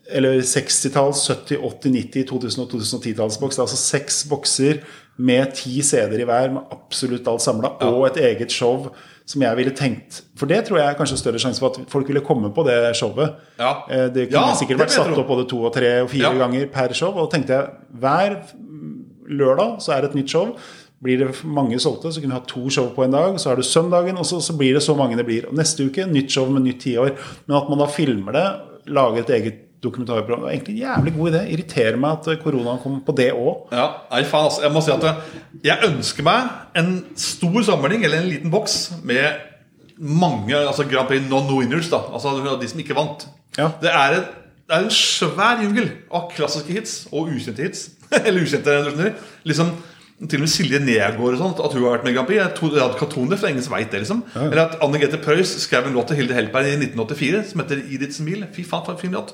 Speaker 1: eller 60-talls, 70-, 80-, 90-, 2000- og 2010-tallsboks. Er altså seks bokser med ti CD-er i hver, med absolutt alt samla, og et eget show som jeg ville tenkt For det tror jeg er kanskje større sjanse for at folk ville komme på det showet.
Speaker 2: Ja.
Speaker 1: Eh, Det kunne
Speaker 2: Ja,
Speaker 1: sikkert vært satt opp både to og tre og fire
Speaker 2: Ja.
Speaker 1: ganger per show. Og da tenkte jeg hver lørdag så er det et nytt show. Blir det mange solgte, så kunne vi ha to show på en dag. Så har du søndagen, og så, så blir det så mange det blir. Og neste uke nytt show med nytt tiår. Men at man da filmer det, lager et eget dokumentarprogram Det er egentlig en jævlig god idé. Irriterer meg at koronaen kom på det òg.
Speaker 2: Ja, nei faen altså Jeg må si at jeg ønsker meg en stor samling Eller en liten boks med mange altså Grand Prix non-winners da Altså de som ikke vant
Speaker 1: Ja.
Speaker 2: det, er en, det er en svær jungel Av klassiske hits og ukjente hits (laughs) Eller ukjente, skjønner Liksom til og med Silje Negård og sånt At hun har vært med i Grand Prix Jeg hadde Katone, for ingen som vet det liksom Eller at Anne Grete Preus skrev en låt til Hilde Helberg i 1984 Som heter I ditt smil Fy faen for en fin låt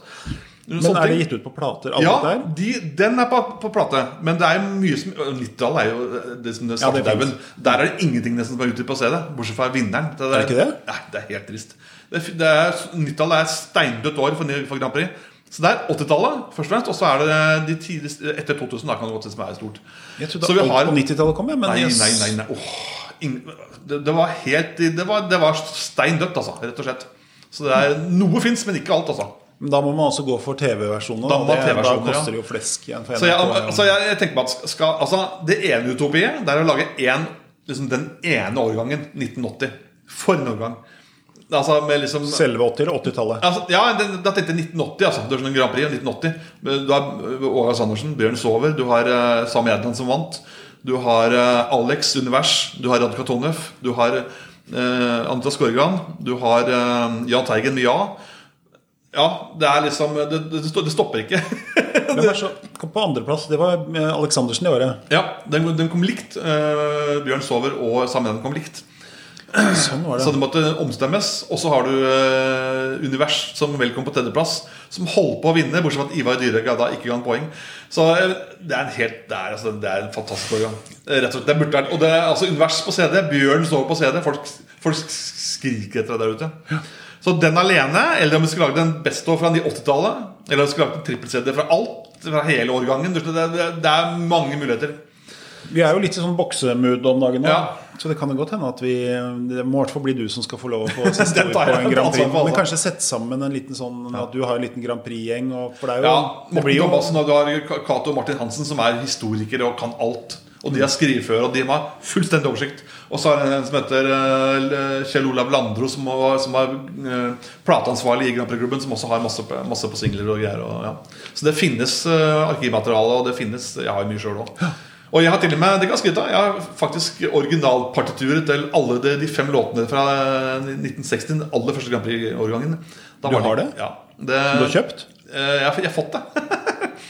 Speaker 1: Men er det gitt ut på plater?
Speaker 2: Ja, de, den er på, på plate. Men det er mye som 90-tallet er jo det som det
Speaker 1: Ja, det er.
Speaker 2: Der er det ingenting nesten som er utgitt på CD, bortsett fra vinneren. Det,
Speaker 1: Er det ikke det?
Speaker 2: Nei, det er helt trist. Det, er- det er, 90-tallet er steindødt år for, for Grand Prix. Så det er 80-tallet, først og fremst. Og så er det de tidligste Etter 2000 da kan det godt se som er stort.
Speaker 1: Jeg trodde
Speaker 2: Så vi
Speaker 1: alt
Speaker 2: har-
Speaker 1: på 90-tallet kom, jeg. Men
Speaker 2: Nei, nei, nei. nei. Åh, ingen, det, det var helt Det var, det var steindødt, altså. Rett og slett. Så det er noe fins, men ikke alt, altså.
Speaker 1: Men Da må man også gå for TV-versjonen.
Speaker 2: Da
Speaker 1: det-
Speaker 2: TV-versjoner,
Speaker 1: Da koster det jo flesk igjen.
Speaker 2: Så jeg, altså jeg, jeg tenker på at skal, altså Det ene utopiet Det er å lage en, liksom den ene årgangen 1980 For en årgang Altså liksom
Speaker 1: Selve 80- eller 80-tallet.
Speaker 2: altså, Ja, da tenkte jeg 1980 altså. Du har sånn en Grand Prix 1980 Du har eh, Åge Sandersen, Bjørn Sover Du har uh, Sam Edland som vant Du har uh, Alex Univers Du har Radka Tonef Du har uh, Anita Skorgan Du har uh, Jan Teigen med Ja Ja, det er liksom Det, det, stopper- ikke (laughs)
Speaker 1: Hvem er så, kom på andreplass? Det var eh, Aleksandersen i året.
Speaker 2: Ja, den, den kom likt. Eh, Bjørn Sover og Sam Edland kom likt.
Speaker 1: Sånn var det.
Speaker 2: Så
Speaker 1: det.
Speaker 2: måtte omstemmes. Og så har du eh, Univers som velkom på tredjeplass, som holdt på å vinne, bortsett fra at Ivar Dyrhaug da ikke ga en poeng. Så eh, det er en helt Det er, altså, det er en fantastisk årgang. Eh, Rett og slett, det burde vært Og det er altså Univers på CD, Bjørn står på CD. Folk, folk skriker etter det der ute. Så den alene, eller om vi skulle lage den beste fra de 80-tallet, eller om vi skulle lage en trippel-CD fra alt, fra hele årgangen det er mange muligheter.
Speaker 1: Vi er jo litt i sånn boksemood om dagen nå.
Speaker 2: Ja.
Speaker 1: Så det kan jo godt hende at vi Det må i hvert fall bli du som skal få lov å få (laughs) siste ord på en Grand Prix.
Speaker 2: altså.
Speaker 1: Men kanskje sette sammen en liten sånn At du har en liten Grand Prix-gjeng. For det er jo
Speaker 2: Ja,
Speaker 1: Det blir jo
Speaker 2: og du har Cato og Martin Hansen, som er historikere og kan alt. Og de er skriveføre, og de har fullstendig oversikt. Og så er det en som heter eh, Kjell Olav Landro, som, var, som er eh, plateansvarlig i Grand Prix-klubben, som også har masse, masse på singler og greier. Og, ja. Så det finnes uh, arkivmateriale, og det finnes Jeg har mye sjøl òg. Og jeg har til og med det kan skryte av, jeg har faktisk originalpartituret til alle de, de fem låtene fra 1960. Den aller første Grand Prix-årgangen.
Speaker 1: Du har det?
Speaker 2: Ja, det?
Speaker 1: Du har kjøpt?
Speaker 2: Eh, Jeg jeg har fått det. (laughs)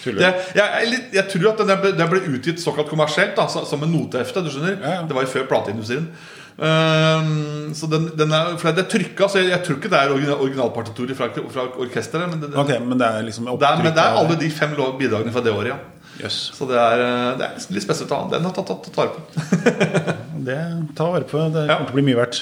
Speaker 2: Det jeg, jeg, jeg tror at den ble, den ble utgitt såkalt kommersielt, da, som en notehefte. Du skjønner
Speaker 1: Ja, ja.
Speaker 2: Det var jo før plateindustrien. Um, så den, den er, for det er trykka, så jeg, jeg tror ikke det er original, originalpartituret fra, fra orkesteret. Men det,
Speaker 1: okay, men det er liksom
Speaker 2: det, er, men det er alle de fem bidragene fra det året, ja.
Speaker 1: Jøss.
Speaker 2: Så det er, eh, det er litt spesielt. Den har tatt, tatt, tatt vare på. (laughs)
Speaker 1: Det ta vare på. Det kommer til å bli mye verdt.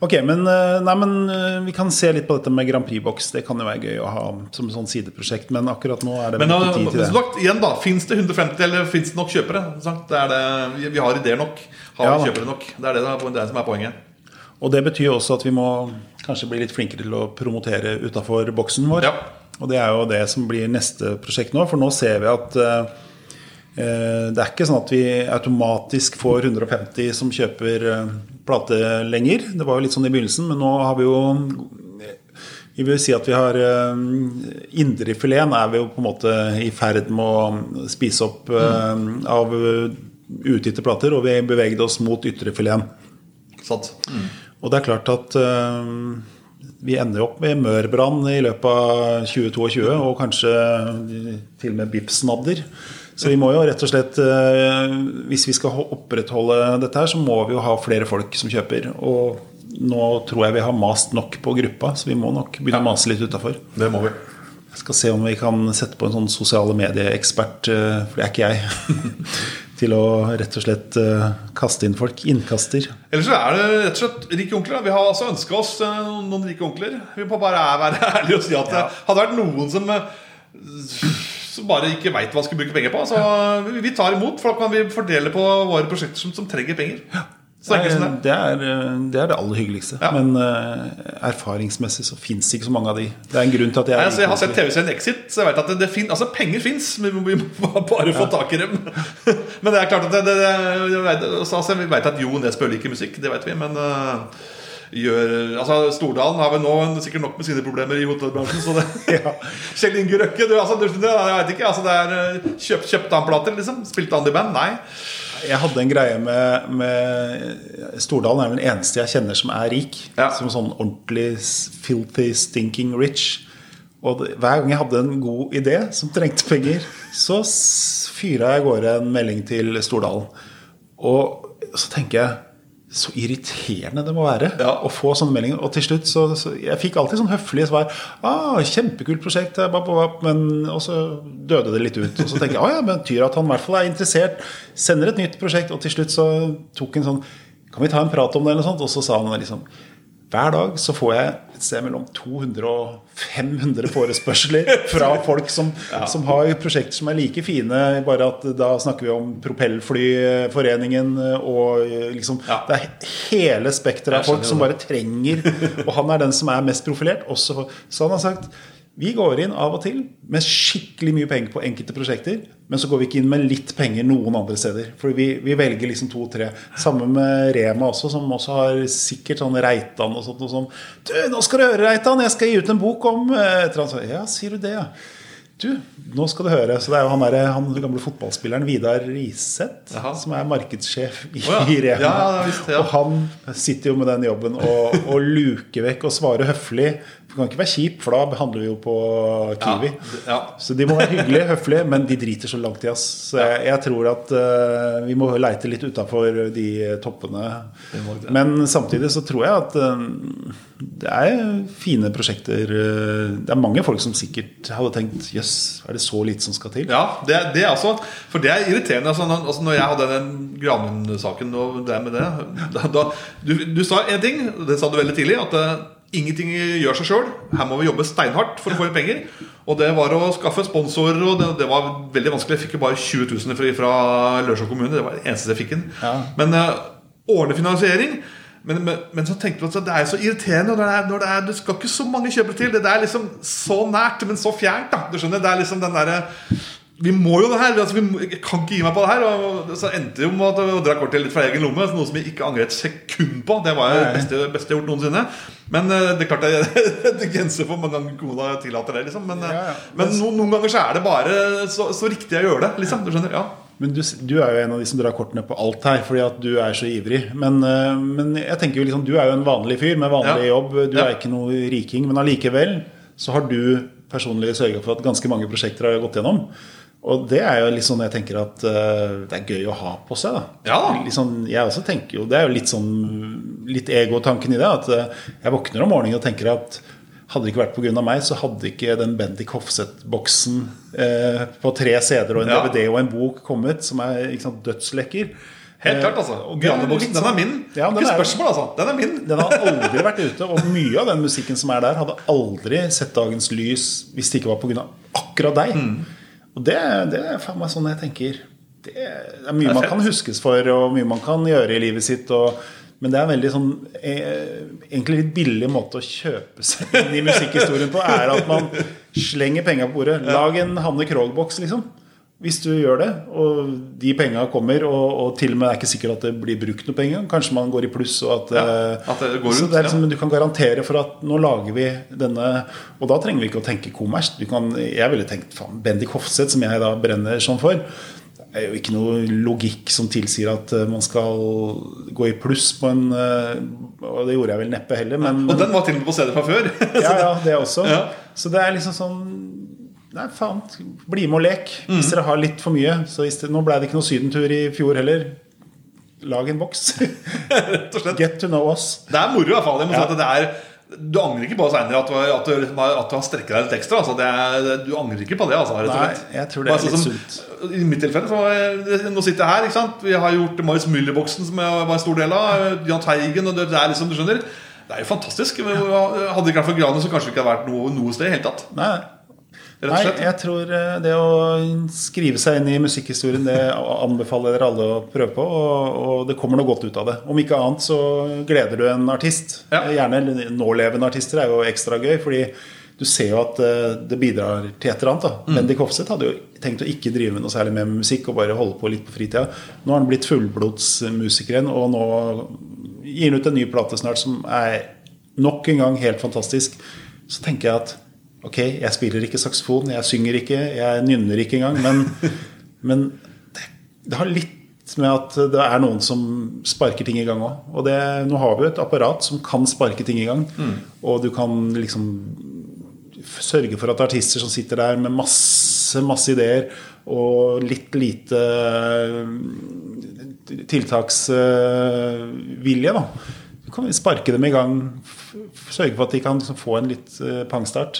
Speaker 1: Ok, men, eh, nei, men eh, vi kan se litt på dette med Grand Prix-boks. Det kan jo være gøy å ha som et sånn sideprosjekt, men akkurat nå er det
Speaker 2: Men
Speaker 1: ikke tid til
Speaker 2: men,
Speaker 1: det.
Speaker 2: sagt, igjen da, Fins det 150, eller fins det nok kjøpere? Sant? Det er det, vi, har ideer nok. Har
Speaker 1: Ja,
Speaker 2: vi kjøpere nok? Det er det, det er som er poenget.
Speaker 1: Og det betyr også at vi må kanskje bli litt flinkere til å promotere utafor boksen vår.
Speaker 2: Ja.
Speaker 1: Og det er jo det som blir neste prosjekt nå, for nå ser vi at det er ikke sånn at vi automatisk får 150 som kjøper eh, plate lenger. Det var jo litt sånn i begynnelsen, men nå har vi jo vi vil si at vi har uh, Indrefileten er vi jo på en måte i ferd med å spise opp mm. av utgitte plater, og vi beveget oss mot ytrefileten.
Speaker 2: Mm.
Speaker 1: Og det er klart at eh, vi ender opp med mørbrann i løpet av 2022, og kanskje til og med bippsnadder. Så vi må jo rett og slett eh, Hvis vi skal opprettholde dette her, så må vi jo ha flere folk som kjøper. Og nå tror jeg vi har mast nok på gruppa, så vi må nok begynne å mase litt utafor.
Speaker 2: Det må vi.
Speaker 1: Jeg skal se om vi kan sette på en sånn sosiale medieekspert, eh, for det er ikke jeg, (laughs) til å rett og slett eh, kaste inn folk. Innkaster.
Speaker 2: Ellers så er det rett og slett rike onkler. Vi har altså ønska oss noen rike onkler. Vi må bare være (laughs) ærlige og si at det hadde vært noen som som bare ikke veit hva de skal bruke penger på. Så vi- vi tar imot, for da kan vi fordele på våre prosjekter som, som trenger penger. Ja. Det er, som det.
Speaker 1: det, er, eh, det er det aller hyggeligste.
Speaker 2: Ja.
Speaker 1: Men uh, erfaringsmessig så fins ikke så mange av de. Det er en grunn til at jeg
Speaker 2: Nei, altså, jeg har sett TV-serien Exit, så jeg vet at det, det fin, altså, penger fins. Men vi må (laughs) bare få tak i dem. (laughs) men det er klart at det, jeg altså, Vi veit at Jo Nesbø liker musikk, det vet vi. Men uh, gjør, altså, Stordalen har vel nå sikkert nok med sine problemer i hotellbransjen. Så det, (laughs)
Speaker 1: Ja.
Speaker 2: Kjell Inge Røkke du, altså, du, Jeg vet ikke. Altså, det er eh, kjøpt, kjøpt han plater, liksom? Spilte han i band? Nei.
Speaker 1: Jeg hadde en greie med, med Stordalen er den eneste jeg kjenner som er rik.
Speaker 2: Ja.
Speaker 1: Som sånn ordentlig filthy, stinking rich. Og hver gang jeg hadde en god idé som trengte penger, så fyra jeg av gårde en melding til Stordalen. Og så tenker jeg så irriterende det må være
Speaker 2: Ja.
Speaker 1: å få sånne meldinger. Og til slutt så, så Jeg fikk alltid sånn høflige svar. Ah, 'Kjempekult prosjekt', bap, bap, bap, men Og så døde det litt ut. Og så tenker jeg ah, ja, men betyr at han i hvert fall er interessert. Sender et nytt prosjekt. Og til slutt så tok en sånn Kan vi ta en prat om det, eller noe sånt? Og så sa han liksom hver dag så får jeg et sted mellom 200 og 500 forespørsler fra folk som, (laughs) som har prosjekter som er like fine, bare at da snakker vi om Propellflyforeningen og liksom
Speaker 2: Ja.
Speaker 1: Det er hele spekteret av folk som bare trenger Og han er den som er mest profilert. Også, så han har sagt vi går inn av og til med skikkelig mye penger på enkelte prosjekter, men så går vi ikke inn med litt penger noen andre steder. For vi, vi velger liksom to-tre. Samme med Rema også, som også har sikkert sånn Reitan og sånt. Og sånn. Du, nå skal du høre, Reitan, jeg skal gi ut en bok om eh. Ja, sier du det, ja. Du, nå skal du høre. Så det er jo han, der, han gamle fotballspilleren Vidar Riseth, som er markedssjef i,
Speaker 2: oh, ja. (laughs)
Speaker 1: Rema.
Speaker 2: Ja, ja, visst, ja.
Speaker 1: Og han sitter jo med den jobben og, og luker vekk og svarer høflig. Det kan ikke være kjip, for da behandler vi jo på Kiwi.
Speaker 2: Ja.
Speaker 1: Så de må være hyggelige, høflige, men de driter så langt i oss. Så jeg, jeg tror at uh, vi må leite litt utafor de toppene. Men samtidig så tror jeg at uh, det er fine prosjekter. eh, Det er mange folk som sikkert hadde tenkt jøss, er det så lite som skal til?
Speaker 2: Ja, det, det er altså For det er irriterende. Altså, når, altså, når jeg hadde den Granlund-saken og det med det da, da, du, du sa én ting, det sa du veldig tidlig, at ingenting gjør seg sjøl. Her må vi jobbe steinhardt for å få inn penger. Og det var å skaffe sponsorer, og det, det var veldig vanskelig. Jeg fikk jo bare 20 000 fra, Lørenskog kommune. Det var det eneste jeg fikk inn.
Speaker 1: Ja.
Speaker 2: Men uh, ordentlig finansiering men, men, men så tenkte vi at det er så irriterende når det, er, når det, er, det skal ikke så mange kjøpere til. Det, det er liksom så nært, men så fjernt. da Du skjønner, det er liksom den derre vi må jo det her. Altså, vi må, jeg kan ikke gi meg på det her. Og så endte jo med at å dra kortet litt fra egen lomme. Noe som jeg ikke angrer et sekund på. Det var det beste, beste jeg har gjort noensinne. Men eh, det er klart det (laughs) det grenser for mange ganger kona tillater det. Liksom. Men, eh,
Speaker 1: Ja, ja.
Speaker 2: men no, noen ganger så er det bare så, så riktig jeg gjør det. Liksom. Du skjønner? Ja.
Speaker 1: Men du, du er jo en av de som drar kortene på alt her, fordi at du er så ivrig. Men, eh, men jeg tenker jo liksom, du er jo en vanlig fyr med vanlig
Speaker 2: Ja.
Speaker 1: jobb. Du
Speaker 2: Ja.
Speaker 1: er ikke noe riking. Men allikevel så har du personlig sørga for at ganske mange prosjekter har gått gjennom. Og det er jo litt sånn jeg tenker at uh, det er gøy å ha på seg. da.
Speaker 2: Ja.
Speaker 1: Sånn, jeg også tenker jo, Det er jo litt sånn litt egotanken i det. At uh, jeg våkner om morgenen og tenker at hadde det ikke vært pga. meg, så hadde ikke den Bendik Hofseth-boksen uh, på tre CD-er og en
Speaker 2: Ja.
Speaker 1: DVD og en bok kommet, som er ikke sant, dødslekker.
Speaker 2: Helt klart, altså.
Speaker 1: Og litt
Speaker 2: den er min.
Speaker 1: Ja, den
Speaker 2: ikke
Speaker 1: er-
Speaker 2: spørsmål, altså. Den er min.
Speaker 1: Den har aldri vært ute, og mye av den musikken som er der, hadde aldri sett dagens lys hvis det ikke var pga. akkurat deg.
Speaker 2: Mm.
Speaker 1: Og det, det er faen meg sånn jeg tenker. Det er mye
Speaker 2: Det er
Speaker 1: man kan huskes for, og mye man kan gjøre i livet sitt. Og, men det er en veldig sånn eh, Egentlig litt billig måte å kjøpe seg inn i musikkhistorien på, er at man slenger penga på bordet. Lag en Hanne Krogh-boks, liksom. Hvis du gjør det, og de penga kommer, og, og til og med er ikke sikkert at det blir brukt noe penger, kanskje man går i pluss og at,
Speaker 2: Ja,
Speaker 1: eh,
Speaker 2: at det går
Speaker 1: så
Speaker 2: rundt,
Speaker 1: det er liksom. Du kan garantere for at nå lager vi denne Og da trenger vi ikke å tenke kommers. Du kan, jeg ville tenkt faen, Bendik Hofseth, som jeg da brenner sånn for. Det er jo ikke noe logikk som tilsier at eh, man skal gå i pluss på en eh, Og det gjorde jeg vel neppe heller, men,
Speaker 2: Og den var til og med på stedet fra før. (laughs)
Speaker 1: ja, ja, det også.
Speaker 2: Ja.
Speaker 1: Så det er liksom sånn Nei, faen. Bli med og lek. Hvis dere har litt for mye. Så nå ble det ikke noe sydentur i fjor heller. Lag en boks. (laughs) Get to know us.
Speaker 2: Det er moro i hvert fall.
Speaker 1: Ja.
Speaker 2: si det er du angrer ikke på det senere at at du, liksom at du har strekket deg litt ekstra. Altså det er, du angrer ikke på det. Altså,
Speaker 1: Nei, jeg tror det er litt
Speaker 2: sunt I mitt tilfelle så jeg, Nå sitter jeg her. ikke sant? Vi har gjort Marius Müller-boksen, som jeg var en stor del av. Jahn Teigen. og det, det er liksom, du skjønner Det er jo fantastisk. Ja. Hadde det ikke vært for Graner, så kanskje det ikke hadde vært noe, noe sted i hele tatt.
Speaker 1: Nei. Nei, jeg tror eh, det å skrive seg inn i musikkhistorien, det anbefaler dere alle å prøve på. Og, og det kommer noe godt ut av det. Om ikke annet så gleder du en artist.
Speaker 2: Ja.
Speaker 1: Gjerne nålevende artister er jo ekstra gøy, fordi du ser jo at eh, det bidrar til et eller annet. da Bendik Hofseth hadde jo tenkt å ikke drive med noe særlig med musikk og bare holde på litt på fritida. Nå har han blitt fullblodsmusiker igjen, og nå gir han ut en ny plate snart som er nok en gang helt fantastisk. Så tenker jeg at ok, jeg spiller ikke saksofon, jeg synger ikke, jeg nynner ikke engang, men, (laughs) men det, det har litt med at det er noen som sparker ting i gang òg. Og det, nå har vi jo et apparat som kan sparke ting i gang. Og du kan liksom sørge for at artister som sitter der med masse, masse ideer og litt lite eh, tiltaksvilje, da. Du kan sparke dem i gang, sørge for at de kan liksom få en litt eh, pangstart.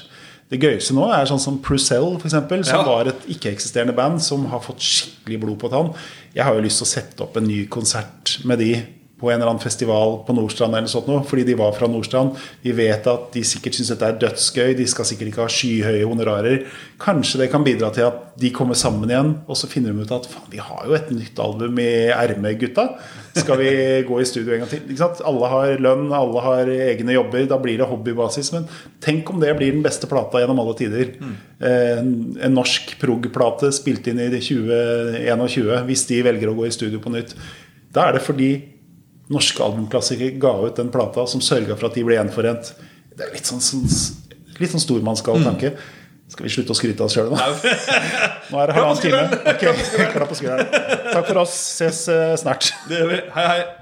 Speaker 1: Det gøyeste nå er sånn som Prucell, for eksempel, som
Speaker 2: Ja.
Speaker 1: var et ikke-eksisterende band som har fått skikkelig blod på tann. Jeg har jo lyst til å sette opp en ny konsert med de på en eller annen festival på Nordstrand eller sånt noe, fordi de var fra Nordstrand. Vi vet at de sikkert syns dette er dødsgøy, de skal sikkert ikke ha skyhøye honorarer. Kanskje det kan bidra til at de kommer sammen igjen, og så finner de ut at faen, vi har jo et nytt album i ermet, gutta. Skal vi (laughs) gå i studio en gang til? Ikke sant? Alle har lønn, alle har egne jobber. Da blir det hobbybasis. Men tenk om det blir den beste plata gjennom alle tider. Mm. En, en norsk prog-plate spilt inn i 2021, hvis de velger å gå i studio på nytt. Da er det fordi norske albumklassikere ga ut den plata som sørga for at de ble gjenforent. Det er litt sånn, sånn, litt sånn stormannsgal tanke. Skal vi slutte å skryte av oss sjøl nå? (laughs) Nå er det halvannen time. Ok, (laughs) Klapp på skulderen. Takk for oss. Ses eh, snart.
Speaker 2: Det gjør vi. Hei, hei.